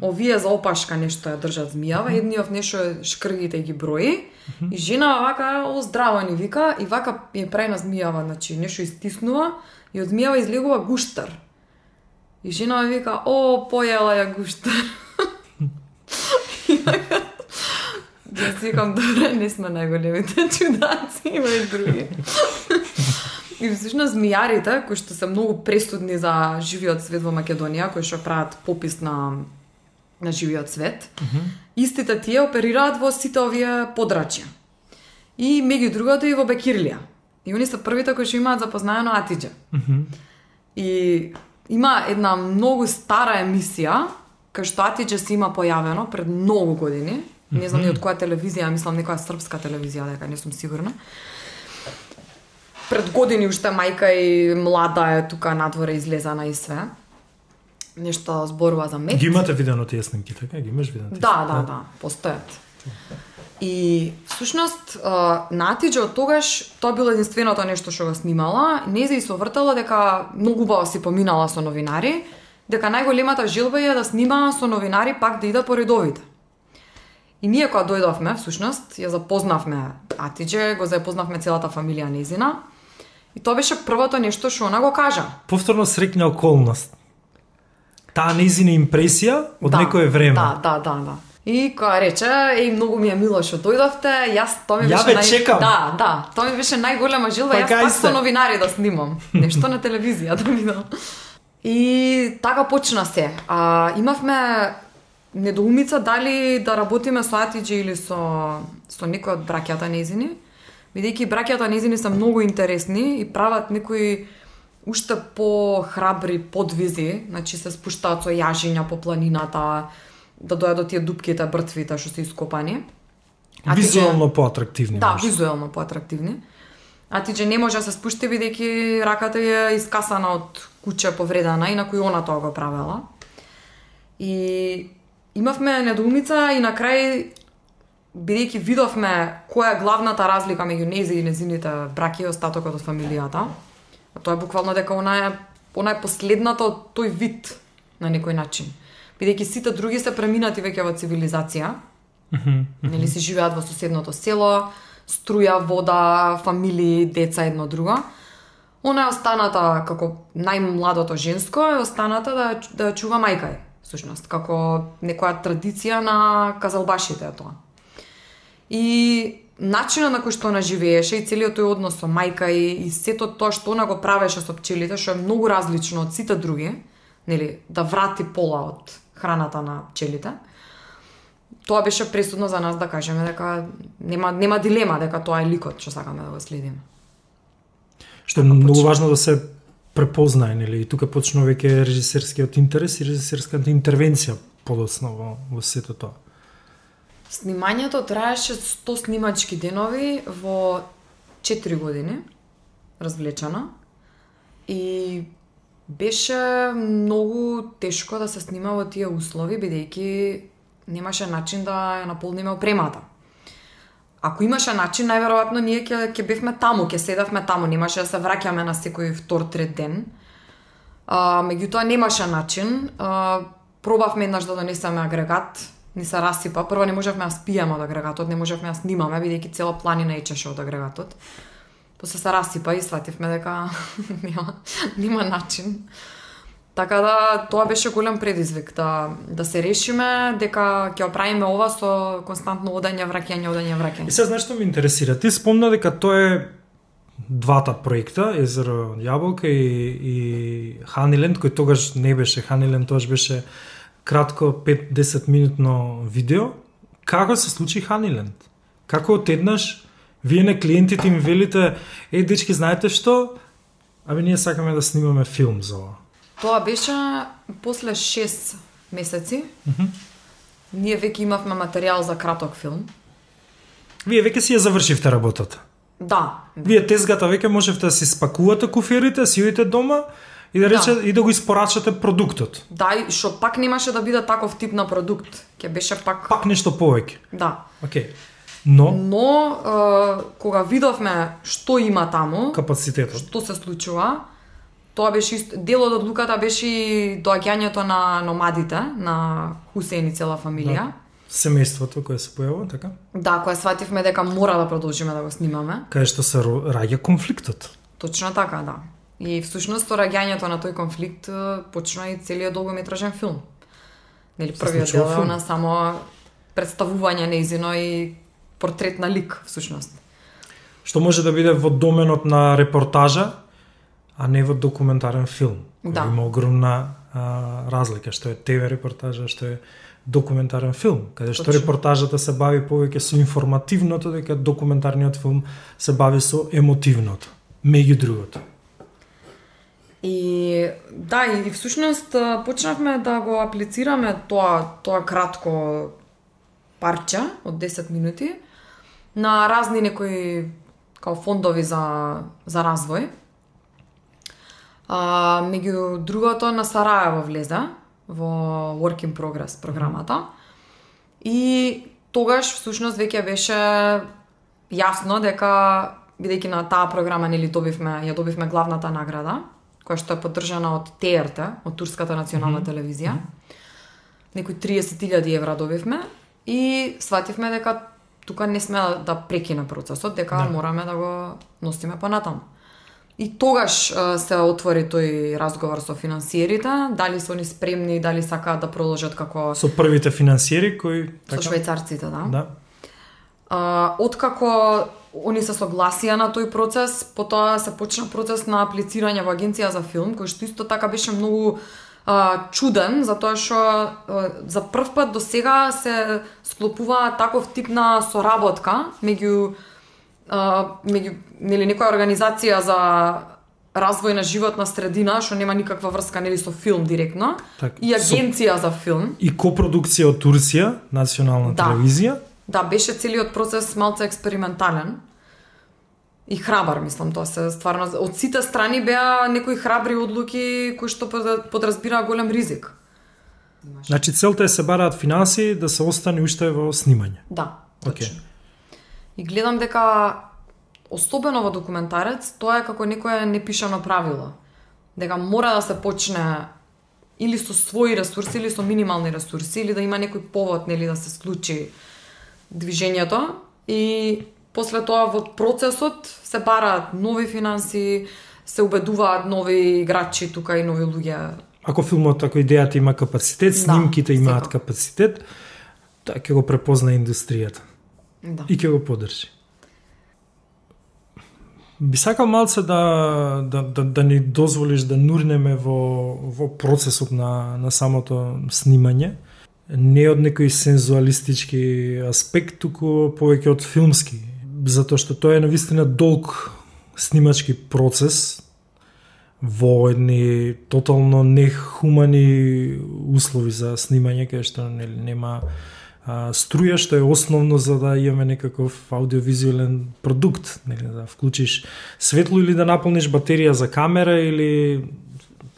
Овие за опашка нешто ја држат змијава, едниот нешто шкргите ги брои. И жена вака о здраво ни вика и вака ја прави на змијава, значи нешто истиснува и од змијава излегува гуштар. И жена ми вика, о, појела ја гуштар. И вака, Јас си викам, добре, не сме најголемите чудаци, има и други. И всушност змијарите, кои што се многу пресудни за живиот свет во Македонија, кои што прават попис на на живиот свет, истите тие оперираат во сите овие подрачја. И меѓу другото и во Бекирлија. И они се првите кои што имаат запознаено Атиџа. И има една многу стара емисија, кај што Атиџа си има појавено пред многу години. Не знам ни од која телевизија, мислам некоја српска телевизија, дека не сум сигурна. Пред години уште мајка и млада е тука надворе излезана и све. Нешто зборува за мед. Ги имате видено тие снимки, така? Ги имаш видено тие Да, снимки? да, да, постојат. И всушност а, на Атиџа од тогаш тоа било единственото нешто што го снимала. Незе и се вртало дека многу убаво си поминала со новинари, дека најголемата желба е да снима со новинари пак да иде по редовите. И ние кога дојдовме, всушност, ја запознавме Атиџе, го запознавме целата фамилија незина. И тоа беше првото нешто што она го кажа. Повторно срекна околност. Таа незина импресија од некое време. Да, да, да, да. И која рече, еј, многу ми е мило што дојдовте, јас тоа ми Ја беше ве чекам. Да, да, тоа ми беше најголема жилба, Па јас пак со новинари да снимам. Нешто на телевизија да видам. И така почна се. А, имавме недоумица дали да работиме со Атиџи или со со некој од браќата незини, бидејќи браќата незини се многу интересни и прават некои уште по-храбри подвизи, значи се спуштаат со јажиња по планината, да дојдат до тие дупките, бртвите што се ископани. Атиџи- Визуално поатрактивни. Да, може. визуелно поатрактивни. А ти не може да се спушти бидејќи раката е искасана од куче повредена и на кој она тоа го правела. И имавме недоумица и на крај бидејќи видовме која е главната разлика меѓу нези и незините браки и остатокот од фамилијата. А тоа е буквално дека она е она е последната од тој вид на некој начин. Бидејќи сите други се преминати веќе во цивилизација, Нели се живеат во соседното село, струја, вода, фамилии, деца едно друго. Она е останата како најмладото женско е останата да да чува мајка е, всушност, како некоја традиција на казалбашите е тоа. И начинот на кој што она живееше и целиот тој однос со мајка и, и сето тоа што она го правеше со пчелите, што е многу различно од сите други, нели, да врати пола од храната на пчелите тоа беше пресудно за нас да кажеме дека нема нема дилема дека тоа е ликот што сакаме да го следиме. Што е многу важно да се препознае, нели? И тука почнува веќе режисерскиот интерес и режисерската интервенција подоцна во, во сето тоа. Снимањето траеше 100 снимачки денови во 4 години, развлечена. И беше многу тешко да се снима во тие услови, бидејќи немаше начин да ја наполниме опремата. Ако имаше начин, најверојатно ние ќе ќе бевме таму, ќе седавме таму, немаше да се враќаме на секој втор трет ден. А, меѓутоа немаше начин. А, пробавме еднаш да донесеме агрегат, ни се расипа. Прво не можевме да спиеме од агрегатот, не можевме да снимаме бидејќи цела планина ечеше од агрегатот. После се расипа и свативме дека нема нема начин. Така да тоа беше голем предизвик да да се решиме дека ќе оправиме ова со константно одање, враќање, одање, И се знаеш што ме интересира? Ти спомна дека тоа е двата проекта, Езеро Јаболка и, и Ханиленд, кој тогаш не беше Ханиленд, тогаш беше кратко 5-10 минутно видео. Како се случи Ханиленд? Како отеднаш вие на клиентите им велите, е, дечки, знаете што? Абе, ние сакаме да снимаме филм за ова. Тоа беше после 6 месеци. Ние веќе имавме материјал за краток филм. Вие веќе си ја завршивте работата. Да, Вие тезгата веќе можевте да си спакувате куферите, си одите дома и да Да. рече и да го испорачате продуктот. да, и што пак немаше да биде таков тип на продукт. Ќе беше пак, Пак нешто повеќе. да. Океј. Но Но е, кога видовме што има таму, капацитетот. што се случува, тоа беше ист... дел од одлуката беше доаѓањето на номадите, на Хусеин и цела фамилија. Семејството кое се појавува, така? Да, која свативме дека мора да продолжиме да го снимаме. Кај што се раѓа конфликтот. Точно така, да. И всушност со раѓањето на тој конфликт почна и целиот долгометражен филм. Нели првиот дел е на само представување неизино и портрет на лик всушност. Што може да биде во доменот на репортажа, а не во документарен филм. Да. Има огромна а, разлика, што е ТВ репортажа, што е документарен филм, каде што Точно. репортажата се бави повеќе со информативното, дека документарниот филм се бави со емотивното, меѓу другото. И да, и всушност почнавме да го аплицираме тоа тоа кратко парче од 10 минути на разни некои као фондови за за развој. А, меѓу другото на Сараево влезе во Work in Progress програмата. И тогаш всушност веќе беше јасно дека бидејќи на таа програма нели добивме ја добивме главната награда која што е поддржана од ТРТ, од Турската национална телевизија. Некои 30.000 евра добивме и свативме дека тука не сме да прекине процесот, дека Да. мораме да го носиме понатаму. И тогаш се отвори тој разговор со финансиерите, дали се они спремни, дали сакаат да продолжат како Со првите финансиери кои со така? швајцарците, да. Да. А, откако они се согласија на тој процес, потоа се почна процес на аплицирање во агенција за филм, кој што исто така беше многу а, чуден, затоа што а, за прв пат до сега се склопува таков тип на соработка меѓу а, меѓу нели некоја организација за развој на животна средина, што нема никаква врска нели со филм директно, Така, и со- агенција за филм. И копродукција од Турција, национална Да. телевизија. Да, беше целиот процес малце експериментален. И храбар, мислам, тоа се стварно од сите страни беа некои храбри одлуки кои што под- подразбираа голем ризик. Значи целта е се бараат финансии да се остане уште во снимање. Да, Океј. точно. И гледам дека особено во документарец, тоа е како некое непишано правило. Дека мора да се почне или со своји ресурси или со минимални ресурси или да има некој повод нели да се случи движењето и после тоа во процесот се бараат нови финанси, се убедуваат нови играчи тука и нови луѓе. Ако филмот, ако идејата има капацитет, Да, снимките имаат секако. капацитет, тоа ќе го препозна индустријата Да. и ќе го поддржи. Би сакал малце да, да, да, да ни дозволиш да нурнеме во, во процесот на, на самото снимање. Не од некој сензуалистички аспект, туку повеќе од филмски. Затоа што тоа е навистина долг снимачки процес во едни тотално нехумани услови за снимање, кај што нели, нема а, струја, што е основно за да имаме некаков аудиовизуелен продукт, нели, да вклучиш светло или да наполниш батерија за камера или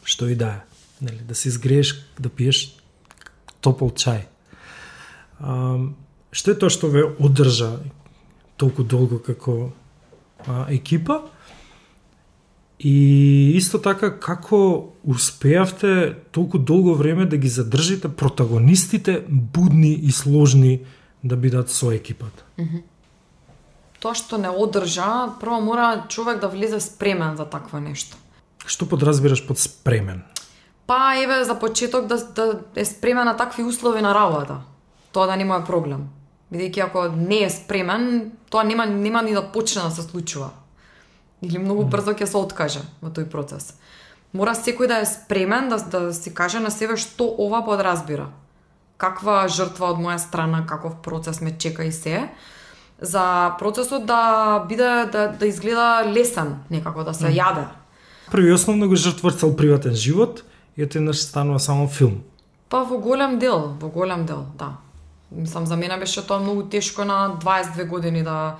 што и да е, нели, да се изгрееш, да пиеш топол чај. А, што е тоа што ве одржа толку долго како а, екипа? И исто така како успеавте толку долго време да ги задржите протагонистите будни и сложни да бидат со екипата. Тоа што не одржа, прво мора човек да влезе спремен за такво нешто. Што подразбираш под спремен? Па еве за почеток да, да е спремен на такви услови на работа. Тоа да нема проблем. Бидејќи ако не е спремен, тоа нема нема ни да почне да се случува. Или многу брзо ќе се откаже во тој процес. Мора секој да е спремен да, да си каже на себе што ова подразбира. Каква жртва од моја страна, каков процес ме чека и се. За процесот да биде да, да изгледа лесен, некако да се јаде. Први основно го жртврцал приватен живот и еднаш станува само филм. Па во голем дел, во голем дел, да. Мислам, за мене беше тоа многу тешко на 22 години да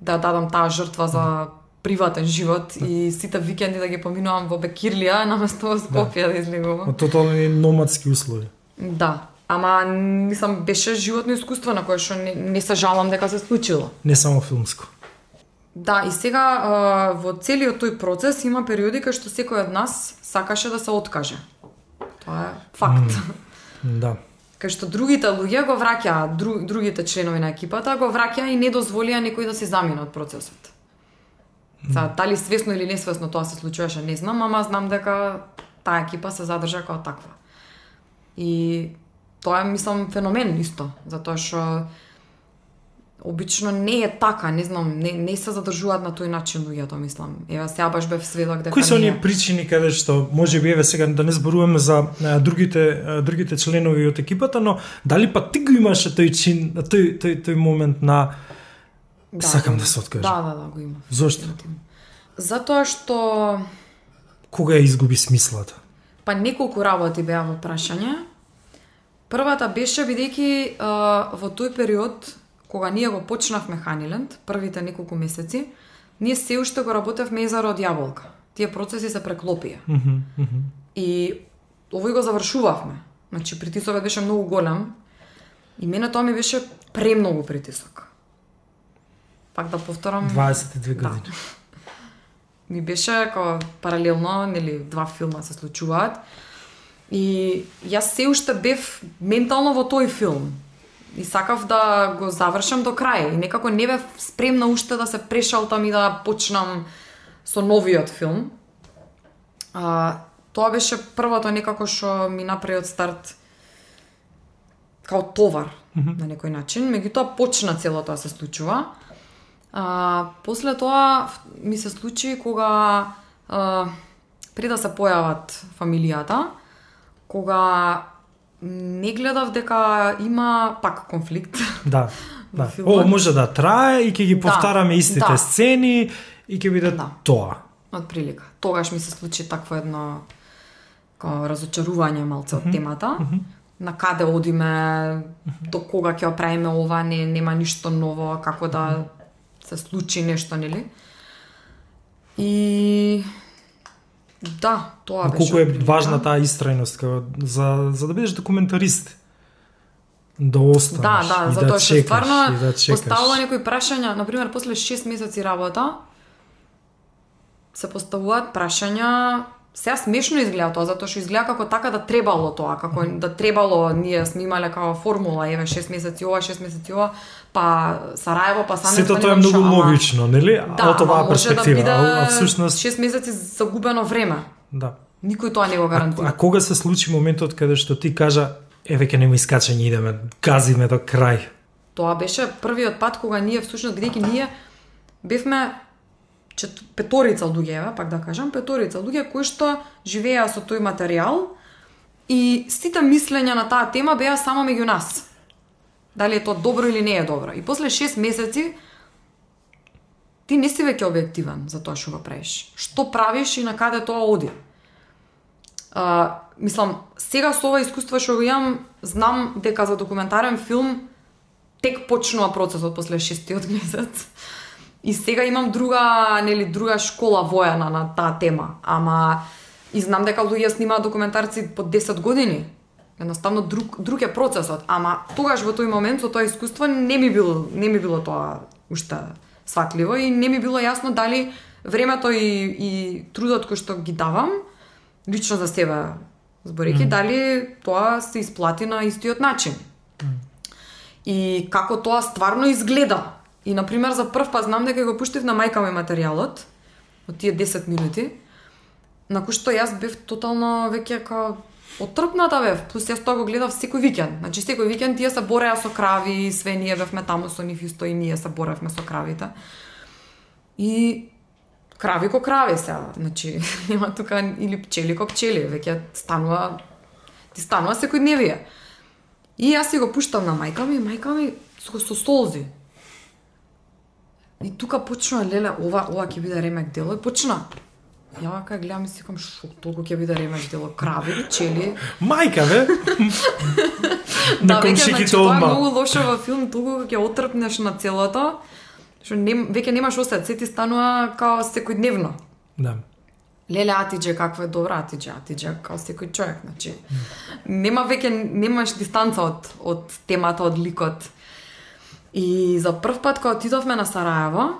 да дадам таа жртва за приватен живот и сите викенди да ги поминувам во Бекирлија наместо во Скопје да, излегувам. Од тотални номадски услови. Да. Ама мислам беше животно искуство на кое што не, не се жалам дека се случило. Не само филмско. Да, и сега во целиот тој процес има периоди кај што секој од нас сакаше да се откаже. Тоа е факт. Да. Кај што другите луѓе го враќаа, дру, другите членови на екипата го враќаа и не дозволија некој да се замине од процесот. За дали свесно или несвесно тоа се случуваше, не знам, ама знам дека таа екипа се задржа како таква. И тоа е, мислам, феномен исто, затоа што обично не е така, не знам, не, не се задржуваат на тој начин луѓето, мислам. Еве сега баш бев сведок дека Кои се оние причини каде што може би еве сега да не зборуваме за а, другите а, другите членови од екипата, но дали па ти го имаше тој чин, тој тој тој момент на сакам го да има. се откажам. Да, да, да, го има. Зошто? Затоа што Кога ја изгуби смислата? Па неколку работи беа во прашање. Првата беше бидејќи во тој период кога ние го почнавме Ханиленд, првите неколку месеци, ние се уште го работевме езеро од јаболка. Тие процеси се преклопија. Мгм, мгм. И овој го завршувавме. Значи притисокот беше многу голем. И мене тоа ми беше премногу притисок. Пак да повторам. 22 години. ми беше како паралелно, нели, два филма се случуваат. И јас се уште бев ментално во тој филм. И сакав да го завршам до крај. И некако не бев спремна уште да се прешалтам и да почнам со новиот филм. А, тоа беше првото некако што ми направи од старт као товар mm -hmm. на некој начин. Меѓутоа почна цело тоа се случува. А, после тоа ми се случи кога а, пред да се појават фамилијата, кога не гледав дека има пак конфликт. Да. Да. О, може да трае и ќе ги да, повтараме да, истите да. сцени и ќе биде да. тоа. Од прилика. Тогаш ми се случи такво едно разочарување малце од темата. Mm -hmm. На каде одиме, mm -hmm. до кога ќе оправиме ова, не нема ништо ново, како да се случи нешто, нели? И Да, тоа беше. Колку е важна таа истрајност за за да бидеш документарист. Да останеш. Да, да, и затоа да што стварно да поставува некои прашања, на пример после 6 месеци работа се поставуваат прашања Сега смешно изгледа тоа, затоа што изгледа како така да требало тоа, како да требало, ние сме имале како формула, еве 6 месеци ова, 6 месеци ова, па Сараево, па Санден. Сето тоа е многу ама... логично, нели? Да, од оваа да перспектива, да биде а всушност 6 месеци загубено време. Да. Никој тоа не го гарантира. А, а кога се случи моментот каде што ти кажа еве ке нема искачање, идеме, газиме до крај? Тоа беше првиот пат кога ние всушност бидејќи ние бевме чет, петорица луѓе, пак да кажам, петорица луѓе кои што живеа со тој материјал и сите мислења на таа тема беа само меѓу нас. Дали е тоа добро или не е добро. И после 6 месеци ти не си веќе објективен за тоа што го правиш. Што правиш и на каде тоа оди. А, мислам, сега со ова искуство што го имам, знам дека за документарен филм тек почнува процесот после шестиот месец. И сега имам друга, нели, друга школа војана на таа тема. Ама и знам дека луѓе снимаат документарци по 10 години. Едноставно друг друг е процесот, ама тогаш во тој момент со тоа искуство не ми било не ми било тоа уште сватливо и не ми било јасно дали времето и, и трудот кој што ги давам лично за себе зборејќи mm. дали тоа се исплати на истиот начин. Mm. И како тоа стварно изгледа И, на пример, за прв пат знам дека го пуштив на мајка ми материјалот, од тие 10 минути, на кој што јас бев тотално веќе како отрпната бев, плюс јас тоа го гледав секој викенд. Значи секој викенд тие се бореа со крави, и све ние бевме таму со нив исто и ние се боревме со кравите. И крави ко крави се, значи нема тука или пчели ко пчели, веќе станува ти станува секојдневие. И јас си го пуштам на мајка ми, мајка ми со, со солзи. И тука почна леле ова ова ќе биде ремек дело и почна. Ја вака гледам и си кам шо толку ќе биде ремек дело крави, чели. Мајка бе. да, веќе значи тоа е многу лошо во филм, толку ќе отрпнеш на целото, што не, веќе немаш осет, се ти станува као секојдневно. Да. Леле Атиџе каква е добра Атиџе, Атиџе као секој човек, значи. Нема веќе немаш дистанца од од темата, од ликот. И за прв пат кога отидовме на Сараево,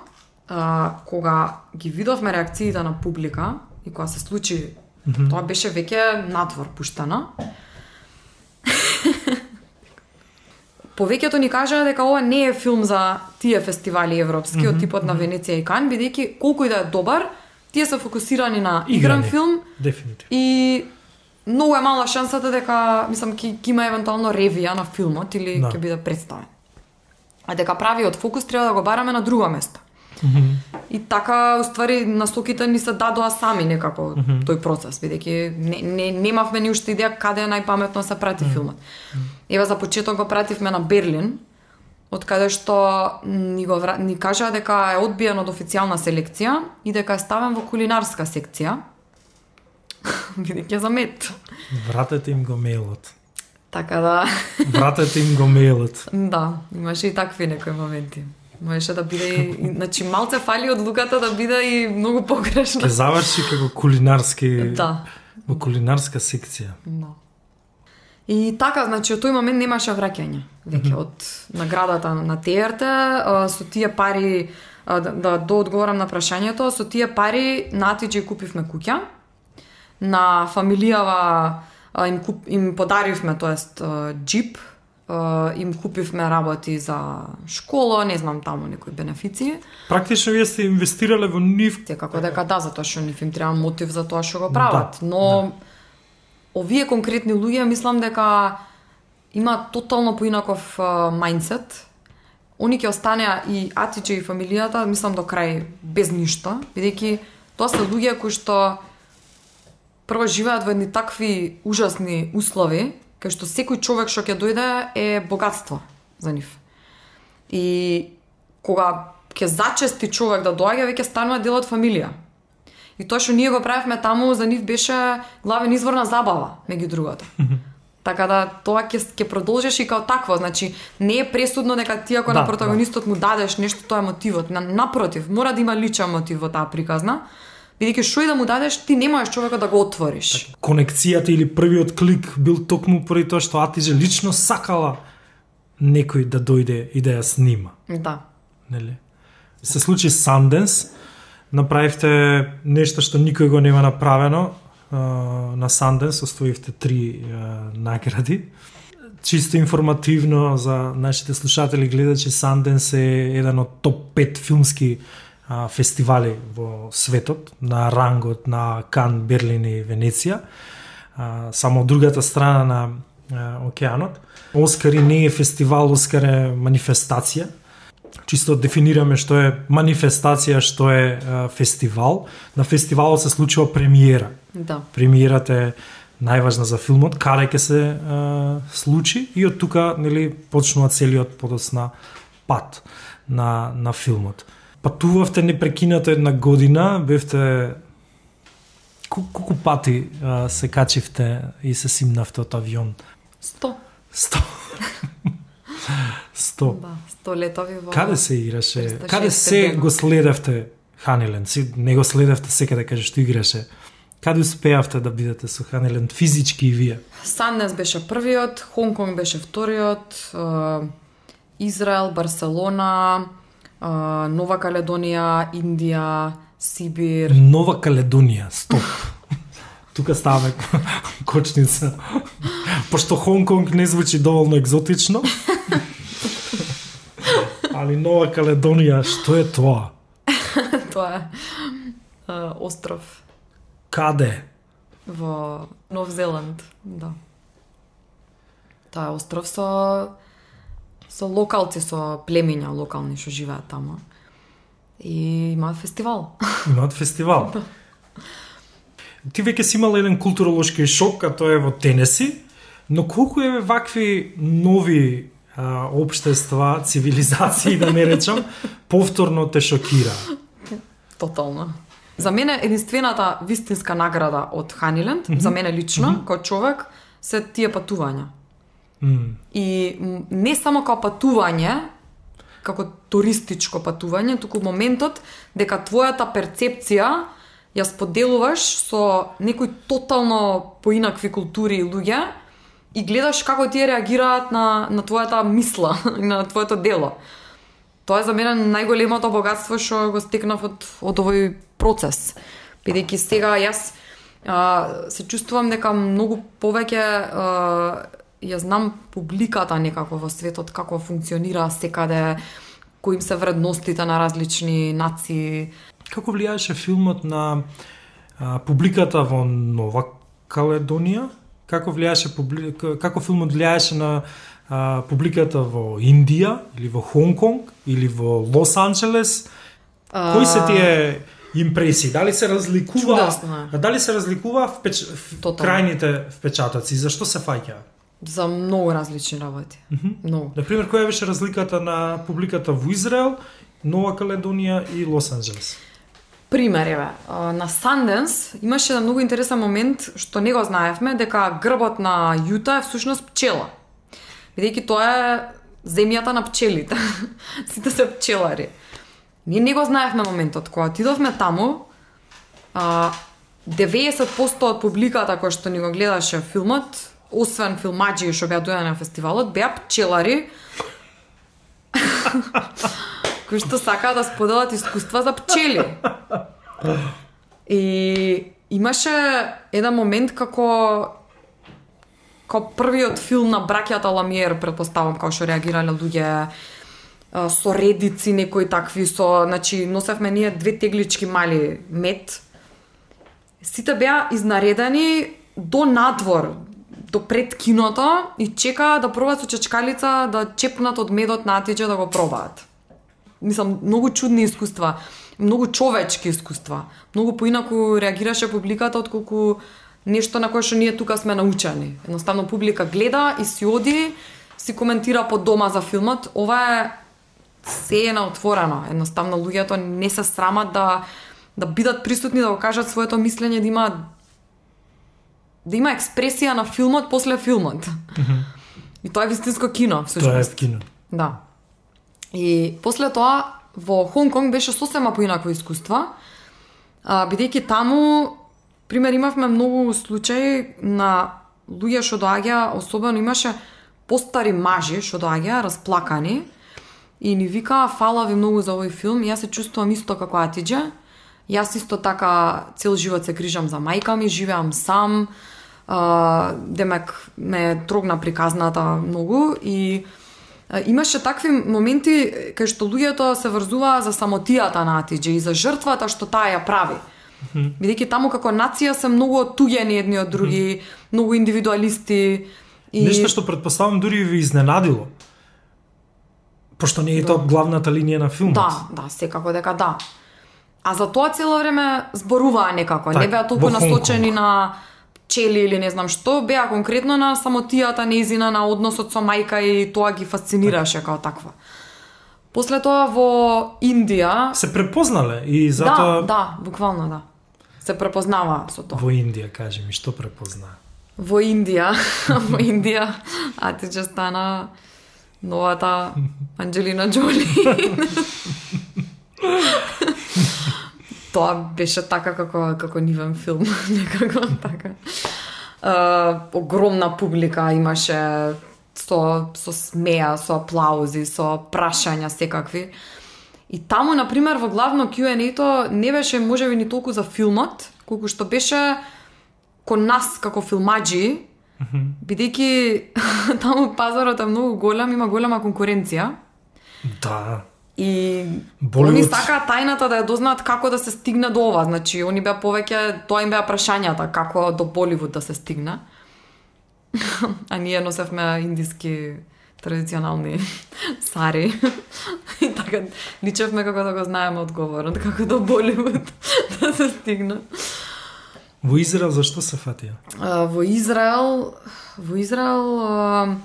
а, кога ги видовме реакциите на публика и кога се случи, mm -hmm. тоа беше веќе надвор пуштано. Повеќето ни кажаа дека ова не е филм за тие фестивали европски mm -hmm. од типот на Венеција и Кан, бидејќи колку и да е добар, тие се фокусирани на игран филм. Дефинитивно. И многу е мала шансата дека, мислам, ќе има евентуално ревија на филмот или ќе да. биде представен а дека правиот фокус треба да го бараме на друго место. Mm -hmm. И така, уствари, насоките ни се дадоа сами некако mm -hmm. тој процес, бидејќи не, не, немавме ни уште идеја каде е најпаметно се прати mm -hmm. филмот. Ева за почеток го пративме на Берлин, од каде што ни, го, ни кажа дека е одбиен од официјална селекција и дека е ставен во кулинарска секција. бидејќи за мет. Вратете им го мейлот. Така да. Вратете им го мейлот. Да, имаше и такви некои моменти. Можеше да биде и, значи малце фали од луката да биде и многу погрешно. Ке заврши како кулинарски Да. во кулинарска секција. Да. И така, значи, од тој момент немаше враќање. Веќе од наградата на ТРТ, со тие пари, да, да доодговорам на прашањето, со тие пари на Атиџи купивме куќа. На фамилијава им, куп, им подаривме, тоест, джип, им купивме работи за школа, не знам таму некои бенефиции. Практично вие сте инвестирале во нив Те како дека да, затоа што нив им треба мотив за тоа што го прават. Но овие конкретни луѓе мислам дека има тотално поинаков мајндсет. Они ќе останеа и Атиче и фамилијата, мислам до крај без ништо, бидејќи тоа се луѓе кои што прво живеат во едни такви ужасни услови, кај што секој човек што ќе дојде е богатство за нив. И кога ќе зачести човек да доаѓа, веќе станува дел од фамилија. И тоа што ние го правевме таму за нив беше главен извор на забава, меѓу другото. Така да тоа ќе ќе продолжиш и као такво, значи не е пресудно дека ти ако Да, на протагонистот му дадеш нешто тоа е мотивот. На, напротив, мора да има личен мотив во таа приказна. Бидејќи што и да му дадеш, ти не можеш човекот да го отвориш. конекцијата или првиот клик бил токму поради тоа што Атиже лично сакала некој да дојде и да ја снима. Да. Нели? Се случи Санденс, направивте нешто што никој го нема направено на Санденс, оставивте три награди. Чисто информативно за нашите слушатели гледачи, Санденс е еден од топ 5 филмски а, фестивали во светот, на рангот на Кан, Берлин и Венеција. А, само од другата страна на а, океанот. Оскари не е фестивал, Оскар е манифестација чисто дефинираме што е манифестација, што е а, фестивал. На фестивалот се случува премиера. Да. Премиерата е најважна за филмот, каде ќе се а, случи и од тука нели почнува целиот подоцна пат на на филмот. Патувавте непрекинато една година, бевте Ку- колку пати а, се качивте и се симнавте од авион? Сто. Сто. Сто. Да, сто летови во... Каде се играше? 306 Каде се дена. го следевте Ханилен? Си не го следевте секаде каже што играше. Каде успеавте да бидете со Ханилен физички и вие? Санденс беше првиот, Хонг беше вториот, Израел, Барселона, Нова Каледонија, Индија, Сибир. Нова Каледонија, стоп. Тука ставаме кочница. Пошто Хонг Конг не звучи доволно екзотично. Али Нова Каледонија, што е тоа? Тоа е е, остров Каде? во Нов Зеланд, да. Тоа е остров со со локалци, со племиња локални што живеат таму. И имаат фестивал. Имаат фестивал. Ти веќе си имал еден културолошки шок, а тоа е во Тенеси, но колку е вакви нови а, обштества, цивилизации, да не речам, повторно те шокира. Тотално. За мене единствената вистинска награда од Ханиленд, mm -hmm. за мене лично, mm -hmm. како човек, се тие патувања. Mm. И не само како патување, како туристичко патување, туку моментот дека твојата перцепција ја споделуваш со некои тотално поинакви култури и луѓе и гледаш како тие реагираат на, на твојата мисла на твоето дело. Тоа е за мене најголемото богатство што го стекнав од, од овој процес. Бидејќи сега јас а, се чувствувам дека многу повеќе а, ја знам публиката некако во светот, како функционира секаде, кои им се вредностите на различни нации. Како влијаеше филмот на а, публиката во Нова Каледонија? Како влијаеше како филмот влијаеше на а, публиката во Индија или во Хонг Конг или во Лос Анџелес? Кои се тие импресии? Дали се разликува? Чудесно. А Дали се разликува впеч... Тотално. крајните впечатоци? Зашто се фаќа? За многу различни работи. Mm -hmm. Многу. Например, која беше разликата на публиката во Израел, Нова Каледонија и Лос Анџелес? Пример, еве, на Санденс имаше еден многу интересен момент што не го знаевме дека грбот на Јута е всушност пчела. Бидејќи тоа е земјата на пчелите. Сите се пчелари. Ние не го знаевме моментот кога отидовме таму, а, 90% од публиката која што ни го гледаше филмот, освен филмаџи што беа дојдени на фестивалот, беа пчелари кои што сакаа да споделат искуства за пчели. И имаше еден момент како како првиот филм на браќата Ламиер, предпоставам, како што реагирале луѓе со редици некои такви со, значи носевме ние две теглички мали мед. Сите беа изнаредени до надвор, до пред киното и чекаа да пробаат со чечкалица да чепнат од медот натиџе да го пробаат. Мислам, многу чудни искуства, многу човечки искуства. Многу поинаку реагираше публиката отколку нешто на кое што ние тука сме научени. Едноставно публика гледа и си оди, си коментира по дома за филмот. Ова е се е на отворено. Едноставно луѓето не се срамат да да бидат присутни да го кажат своето мислење, да имаат да има експресија на филмот после филмот. Mm -hmm. И тоа е вистинско кино, всушност. Тоа е кино. Да. И после тоа во Хонг Конг беше сосема поинакво искуство. А, бидејќи таму пример имавме многу случаи на луѓе што доаѓа, особено имаше постари мажи што доаѓа расплакани и ни викаа фала ви многу за овој филм, јас се чувствувам исто како Атиџа. Јас исто така цел живот се грижам за мајка ми, живеам сам, а, демек ме трогна приказната многу и а, имаше такви моменти кај што луѓето се врзуваа за самотијата на Атиџе и за жртвата што таа ја прави. Mm -hmm. Бидејќи таму како нација се многу отуѓени едни од други, mm -hmm. многу индивидуалисти. И... Нешто што предпоставам дури ви изненадило. Пошто не е да. тоа главната линија на филмот. Да, да, секако дека да. А за тоа цело време зборуваа некако, так, не беа толку насочени на пчели или не знам што, беа конкретно на самотијата неизина на односот со мајка и тоа ги фасцинираше како таква. После тоа во Индија се препознале и затоа Да, да, буквално да. Се препознава со тоа. Во Индија, кажи ми, што препозна? Во Индија, во Индија, а ти ќе стана новата Анджелина Джоли. Тоа беше така како како нивен филм, некако така. Uh, огромна публика имаше со со смеа, со аплаузи, со прашања секакви. И таму на пример во главно Q&A-то не беше можеби ни толку за филмот, колку што беше кон нас како филмаджи, Бидејќи таму пазарот е многу голем, има голема конкуренција. Да. И Боливуд... они сакаат тајната да ја дознаат како да се стигне до ова. Значи, они беа повеќе, тоа им беа прашањата, како до Боливуд да се стигне. а ние носевме индиски традиционални сари. и така, личевме како да го знаеме одговорот, како до Боливуд да се стигне. Во Израел зашто се фатија? во Израел, во Израел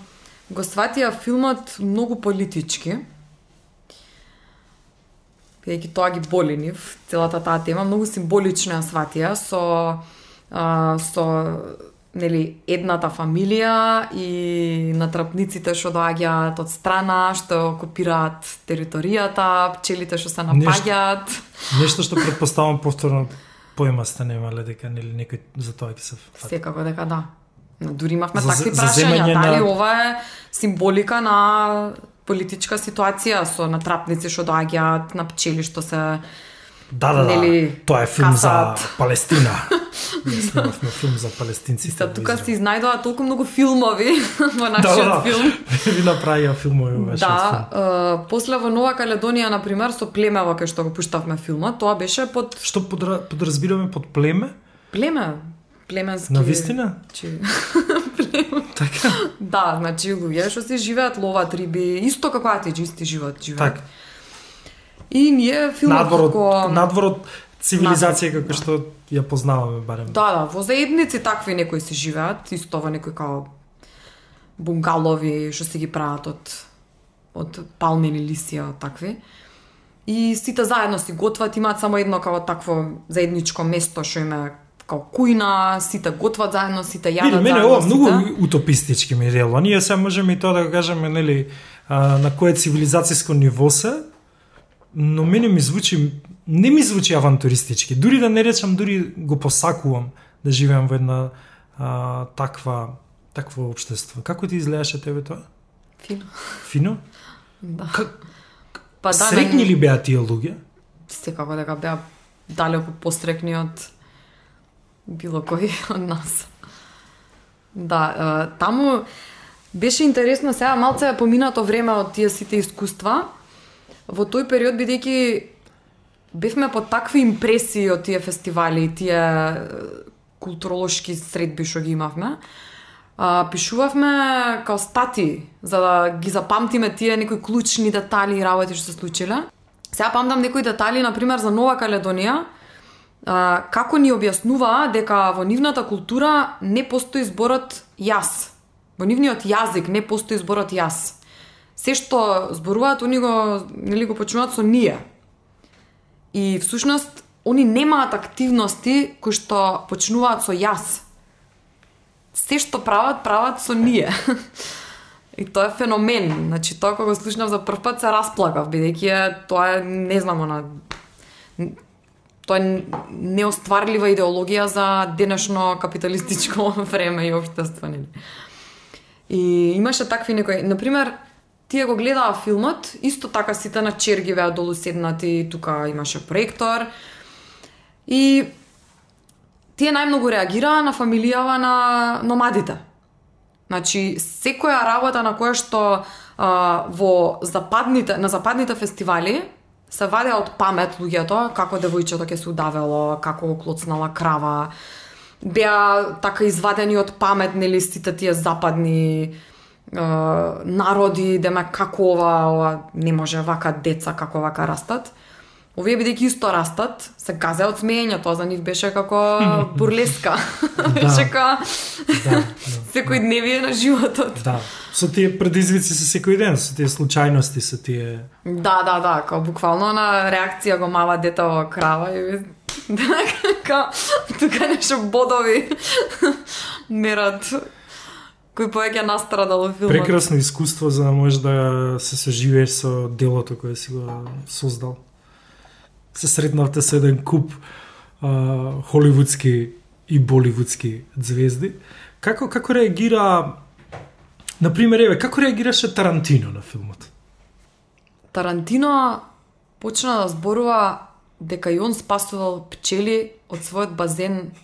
го сватија филмот многу политички. Бидејќи тоа ги боли нив, целата таа тема, многу символично ја сватија со а, со нели едната фамилија и натрапниците што доаѓаат од страна, што окупираат територијата, пчелите што се напаѓаат. Нешто, нешто што предпоставам повторно појма сте немале дека нели некој за тоа ќе се фати. Секако дека да. Дури имавме за, такви прашања, дали на... ова е символика на политичка ситуација со натрапници што доаѓаат на пчели што се Да, да, да. Тоа е филм касат. за Палестина. снимавме филм за палестинците. Са, тука се изнајдоа толку многу филмови во нашиот да, да. филм. Ви направија филмови во Да, uh, после во Нова Каледонија, на пример, со племево кај што го пуштавме филмот, тоа беше под... Што подра... подразбираме под племе? Племе. Племенски... На вистина? Племе. Така? Да, значи луѓе што се живеат, ловат риби, исто како атиџи, исти живот живеат. Така. И ние филмот надвор од, како... надвор од цивилизација како што ја познаваме барем. Да, да, во заедници такви некои се живеат, исто во некои као бунгалови што се ги прават од од палмени лисија, такви. И сите заедно си готват, имаат само едно као такво заедничко место што има као кујна, сите готват заедно, сите јадат Види, мене заедно, ова сите... многу утопистички ми дело. Ние се можеме и тоа да го кажеме, нели, а, на кое цивилизацијско ниво се, но мене ми звучи не ми звучи авантуристички. Дури да не речам, дури го посакувам да живеам во една а, таква такво општество. Како ти изгледаше тебе тоа? Фино. Фино? Да. Как, Па да, срекни не... ли беа тие луѓе? Секако дека беа далеку пострекни од било кој од нас. Да, таму беше интересно сега малце поминато време од тие сите искуства. Во тој период бидејќи бевме под такви импресии од тие фестивали, тие културолошки средби што ги имавме. А, пишувавме као стати за да ги запамтиме тие некои клучни детали и работи што се случиле. Сега памтам некои детали, на пример за Нова Каледонија, а, како ни објаснуваа дека во нивната култура не постои зборот јас. Во нивниот јазик не постои зборот јас. Се што зборуваат, они го, нели го почнуваат со ние. И всушност, они немаат активности кои што почнуваат со јас. Се што прават, прават со ние. И тоа е феномен. Значи, тоа кога го слушнав за прв пат се расплакав, бидејќи тоа е, не знам, она, тоа е неостварлива идеологија за денешно капиталистичко време и општество, нели? И имаше такви некои, На пример, тие го гледаа филмот, исто така сите на черги беа долу седнати, тука имаше проектор. И тие најмногу реагираа на фамилијава на номадите. Значи, секоја работа на која што а, во западните, на западните фестивали се вадеа од памет луѓето, како девојчето ќе се удавело, како клоцнала крава, беа така извадени од памет, нели, сите тие западни е, народи, дема како ова, ова не може вака деца како вака растат. Овие бидејќи исто растат, се газе од смеење, тоа за нив беше како бурлеска. беше како Да, да, секој дневие на животот. да. Со тие предизвици се секој ден, со тие случајности, со тие... Да, да, да, као буквално на реакција го мава дете во крава и као тука нешто бодови мерат кој повеќе настрадал во филмот. Прекрасно искуство за да можеш да се соживееш со делото кое си го создал. Се сретнавте со еден куп а, холивудски и боливудски звезди. Како како реагира На пример, еве, како реагираше Тарантино на филмот? Тарантино почна да зборува дека и он спасувал пчели од својот базен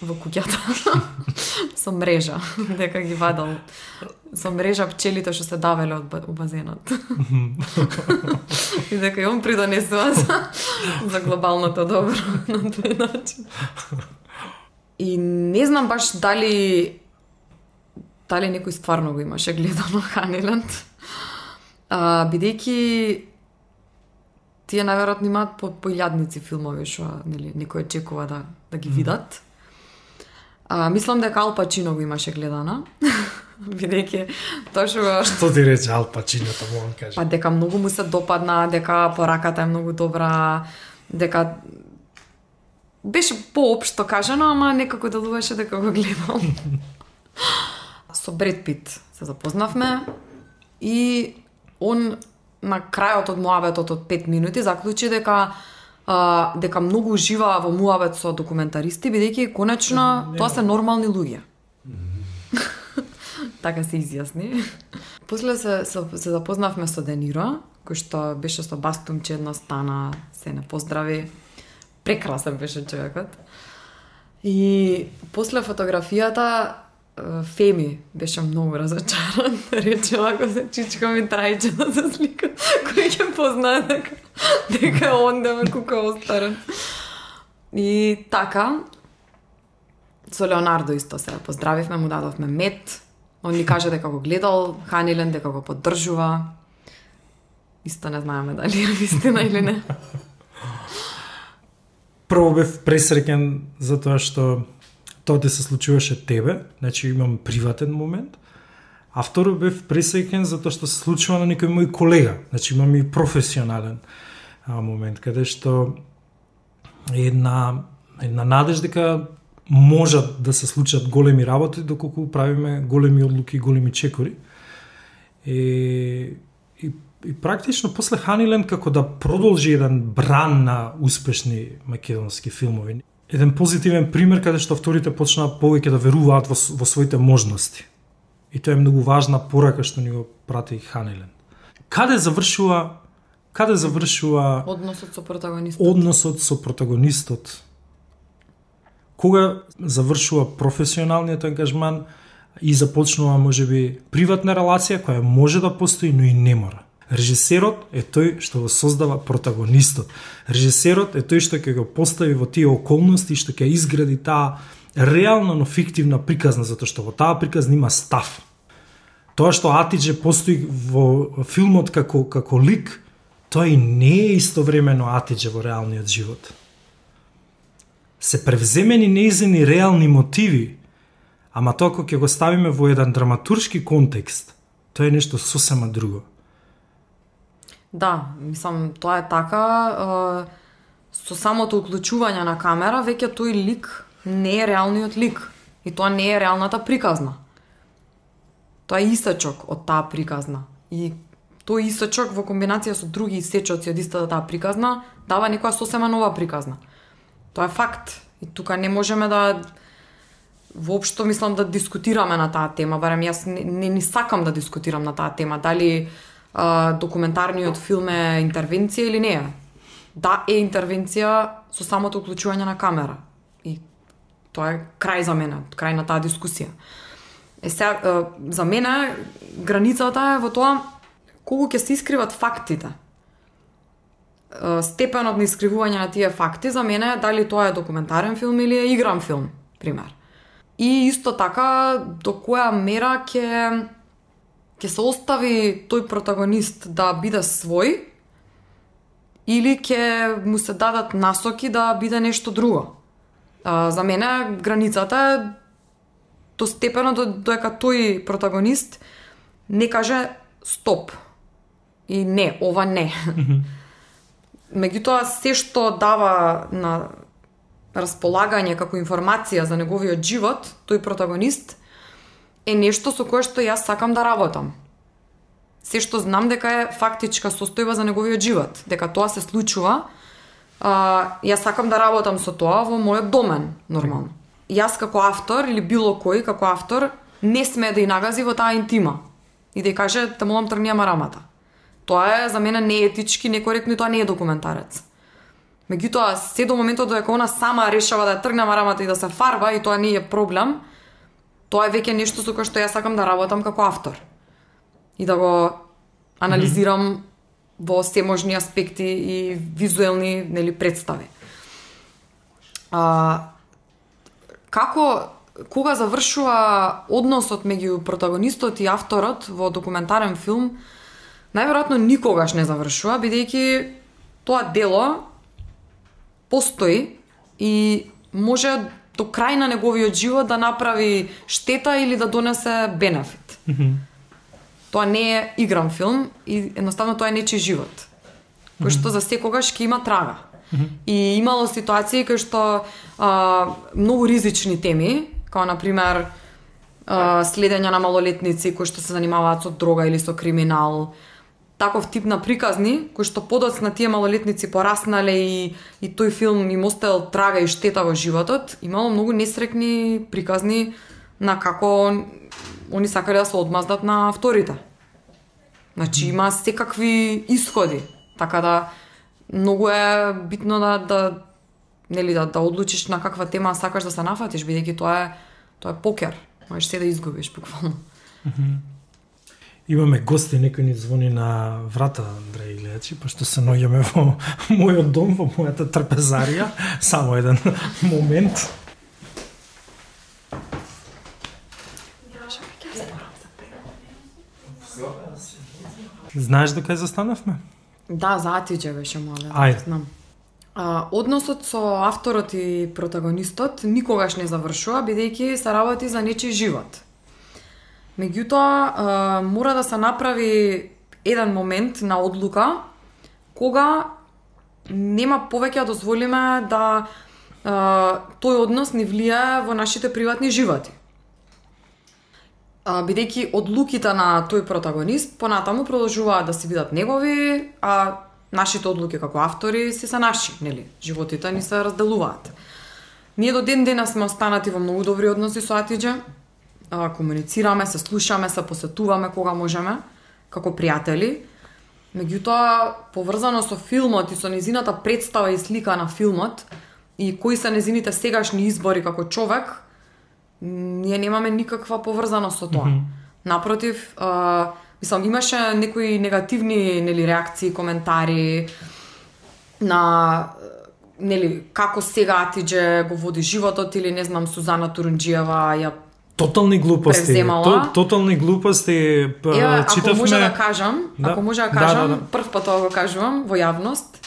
во куќата со мрежа, дека ги вадал со мрежа пчелите што се давеле од ба- у базенот. и дека и он придонесува за, за глобалното добро на тој начин. И не знам баш дали дали некој стварно го имаше гледано Ханиленд. А, бидејќи тие најверојатно имаат по, по илјадници филмови што нели некој чекува да да ги видат. А, мислам дека Ал Пачино го имаше гледано. бидејќи тоа што го Што ти рече Ал Пачино, таму он каже? па дека многу му се допадна, дека пораката е многу добра, дека беше поопшто кажано, ама некако делуваше дека го гледал. Со Бред Пит се запознавме и он на крајот од муабетот од 5 минути заклучи дека а, дека многу уживаа во муабет со документаристи бидејќи конечно тоа се нормални луѓе. така се изјасни. После се, се, се запознавме со Дениро, кој што беше со бастумче едно стана, се не поздрави. Прекрасен беше човекот. И после фотографијата Феми беше многу разочаран. Рече ако се чичка ми трајче да се слика. Кој ќе познае дека, дека он да ме кука остарен. И така, со Леонардо исто се поздравивме, му дадовме мед. Он ни каже дека го гледал Ханилен, дека го поддржува. Исто не знаеме дали е вистина или не. Прво бев пресреќен затоа што тоа ти се случуваше тебе, значи имам приватен момент. А второ бев пресреќен затоа што се случува на некој мој колега, значи имам и професионален момент каде што една една надеж дека можат да се случат големи работи доколку правиме големи одлуки и големи чекори. И, и, и практично после Ханилен како да продолжи еден бран на успешни македонски филмови. Еден позитивен пример каде што авторите почнаа повеќе да веруваат во, во своите можности. И тоа е многу важна порака што ни го прати Ханилен. Каде завршува каде завршува Односот со протагонистот. односот со протагонистот Кога завршува професионалниот ангажман и започнува можеби приватна релација која може да постои, но и не мора. Режисерот е тој што го создава протагонистот. Режисерот е тој што ќе го постави во тие околности што ќе изгради таа реална но фиктивна приказна затоа што во таа приказна има став. Тоа што Атидже постои во филмот како како лик, Тој не е истовремено атиџе во реалниот живот. Се превземени неизени реални мотиви, ама тоа кога ќе го ставиме во еден драматуршки контекст, тоа е нешто сосема друго. Да, мислам, тоа е така, е, со самото уклучување на камера, веќе тој лик не е реалниот лик. И тоа не е реалната приказна. Тоа е исачок од таа приказна. И тој исечок во комбинација со други исечоци од истата таа приказна дава некоја сосема нова приказна. Тоа е факт. И тука не можеме да воопшто мислам да дискутираме на таа тема, барем јас не, не ни сакам да дискутирам на таа тема, дали а, документарниот филм е интервенција или не е. Да, е интервенција со самото уклучување на камера. И тоа е крај за мене, крај на таа дискусија. Е сега, за мене границата е во тоа колку ќе се искриват фактите. Степенот на искривување на тие факти за мене е дали тоа е документарен филм или е игран филм, пример. И исто така до која мера ќе ќе се остави тој протагонист да биде свој или ќе му се дадат насоки да биде нешто друго. за мене границата е до степено до, доека тој протагонист не каже стоп. И не, ова не. Меѓутоа, се што дава на располагање како информација за неговиот живот, тој протагонист, е нешто со кое што јас сакам да работам. Се што знам дека е фактичка состојба за неговиот живот, дека тоа се случува, а, јас сакам да работам со тоа во мојот домен, нормално јас како автор или било кој како автор не сме да ја нагази во таа интима и да ја каже те молам тргни марамата. Тоа е за мене неетички, некоректно и тоа не е документарец. Меѓутоа, се до моментот додека она сама решава да ја тргне марамата и да се фарба и тоа не е проблем, тоа е веќе нешто со кое што јас сакам да работам како автор. И да го анализирам mm -hmm. во можни аспекти и визуелни нели представи. А, како кога завршува односот меѓу протагонистот и авторот во документарен филм, најверојатно никогаш не завршува, бидејќи тоа дело постои и може до крај на неговиот живот да направи штета или да донесе бенефит. Mm -hmm. Тоа не е игран филм и едноставно тоа е нечи живот. Кој што за секогаш ќе има трага. И имало ситуации кај што а, многу ризични теми, како на пример следење на малолетници кои што се занимаваат со дрога или со криминал, таков тип на приказни, кои што подоцна тие малолетници пораснале и, и тој филм им оставил трага и штета во животот, имало многу несрекни приказни на како они сакале да се одмаздат на вторите. Значи има секакви исходи, така да многу е битно да да нели да да одлучиш на каква тема сакаш да се нафатиш бидејќи тоа е тоа е покер. Можеш се да изгубиш буквално. Имаме гости, некој ни звони на врата, драги гледачи, пошто се наоѓаме во мојот дом, во мојата трпезарија. Само еден момент. Знаеш дека застанавме? Да, за Атиџе беше мале. Ајде. Знам. А, односот со авторот и протагонистот никогаш не завршува, бидејќи се работи за нечи живот. Меѓутоа, мора да се направи еден момент на одлука кога нема повеќе да дозволиме да тој однос не влијае во нашите приватни животи бидејќи одлуките на тој протагонист понатаму продолжуваат да се бидат негови, а нашите одлуки како автори се са наши, нели? Животите ни се разделуваат. Ние до ден денес сме останати во многу добри односи со Атиџа. А, комуницираме, се слушаме, се посетуваме кога можеме, како пријатели. Меѓутоа, поврзано со филмот и со низината представа и слика на филмот, и кои се незините сегашни избори како човек, ние немаме никаква поврзаност со тоа. Mm -hmm. Напротив, а, мислам, имаше некои негативни нели, реакции, коментари на нели како сега Атиџе го води животот или не знам Сузана Турунџиева ја Тотални глупости. То, тотални глупости. п- Ева, читавме... ако може да кажам, Да. ако може да Да, кажам, да, да. прв пат тоа го кажувам во јавност,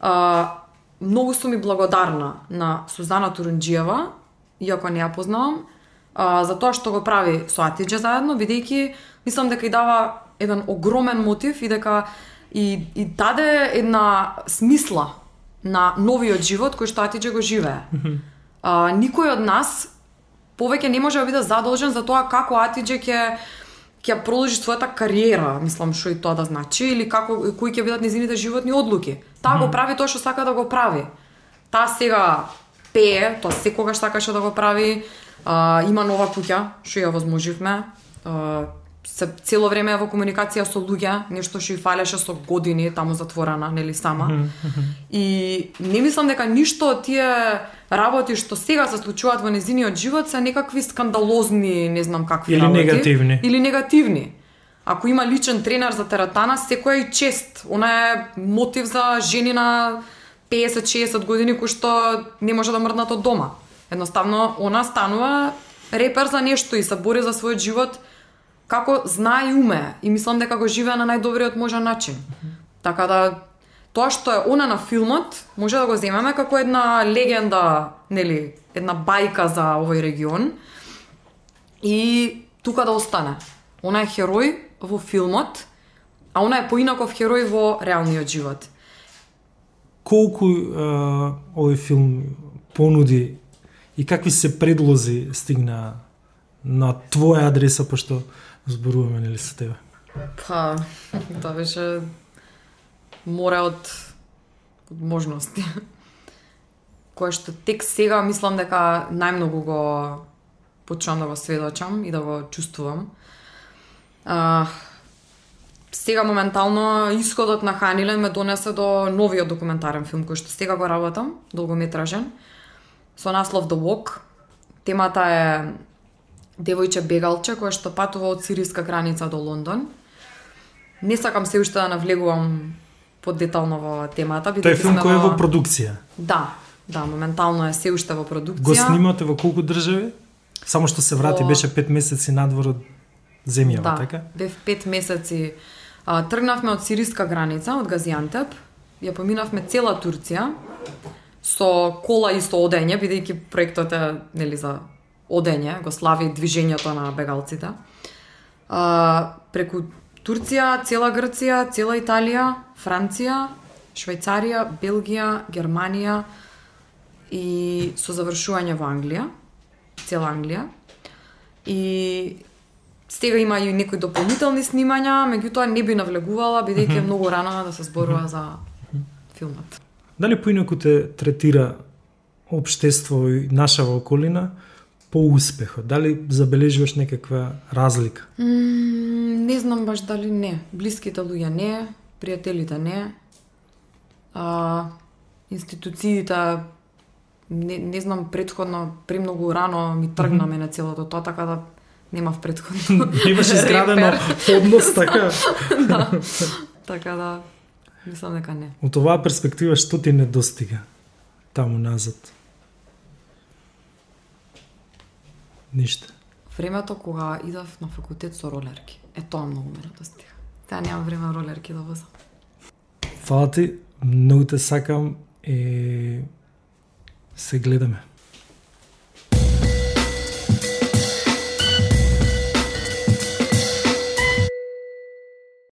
а, многу сум и благодарна на Сузана Турунџиева, иако не ја познавам, а, за тоа што го прави со Атиџе заедно, бидејќи мислам дека и дава еден огромен мотив и дека и, и даде една смисла на новиот живот кој што Атиџе го живее. А, никој од нас повеќе не може да биде задолжен за тоа како Атиџе ќе ќе продолжи својата кариера, мислам што и тоа да значи, или како кои ќе бидат незините животни одлуки. Таа го прави тоа што сака да го прави. Таа сега пее, тоа секогаш сакаше да го прави. А, има нова куќа, што ја возможивме. А, се цело време е во комуникација со луѓе, нешто што и фалеше со години таму затворена, нели сама. И не мислам дека ништо од тие работи што сега се случуваат во незиниот живот се некакви скандалозни, не знам какви Или работи. негативни. Или негативни. Ако има личен тренер за тератана, секој е и чест. Она е мотив за жени на 50-60 години кои што не може да мрднат од дома. Едноставно, она станува репер за нешто и се бори за својот живот како знае и уме. И мислам дека го живее на најдобриот можен начин. Така да, тоа што е она на филмот, може да го земеме како една легенда, нели, една бајка за овој регион. И тука да остане. Она е херој во филмот, а она е поинаков херој во реалниот живот. Колку е, овој филм понуди и какви се предлози стигна на твоја адреса, пошто зборуваме нели со тебе? Па, тоа беше море од, од можности. Кое што тек сега мислам дека најмногу го почнам да го сведочам и да го чувствувам. А, сега моментално исходот на Ханилен ме донесе до новиот документарен филм кој што сега го работам, долгометражен, со наслов The Walk. Темата е девојче бегалче кое што патува од сириска граница до Лондон. Не сакам се уште да навлегувам подетално во темата. Тој филм кој е во продукција. Да, да, моментално е се уште во продукција. Го снимате во колку држави? Само што се врати, Во- беше пет месеци надвор од земјава, Да, така? бев пет месеци. А, тргнавме од сириска граница, од Газиантеп, ја поминавме цела Турција, со кола и со одење, бидејќи проектот е нели за одење, го слави движењето на бегалците. А, преку Турција, цела Грција, цела Италија, Франција, Швајцарија, Белгија, Германија и со завршување во Англија, цела Англија. И Стега има и некои дополнителни снимања, меѓутоа не би навлегувала бидејќи е многу рано да се зборува за филмот. Дали поинаку те третира обштество и нашава околина по успехот? Дали забележуваш некаква разлика? М, не знам баш дали не. Блиските луѓе не, пријателите не. А, институциите не, не знам предходно премногу рано ми тргна мене целото тоа, така да немав предходно. Имаш изградено однос така. да. Така да мислам дека не. Од оваа перспектива што ти недостига таму назад? Ништо. Времето кога идав на факултет со ролерки. Е тоа многу ме недостига. Сега немам време ролерки да возам. Фала ти, многу те сакам и се гледаме.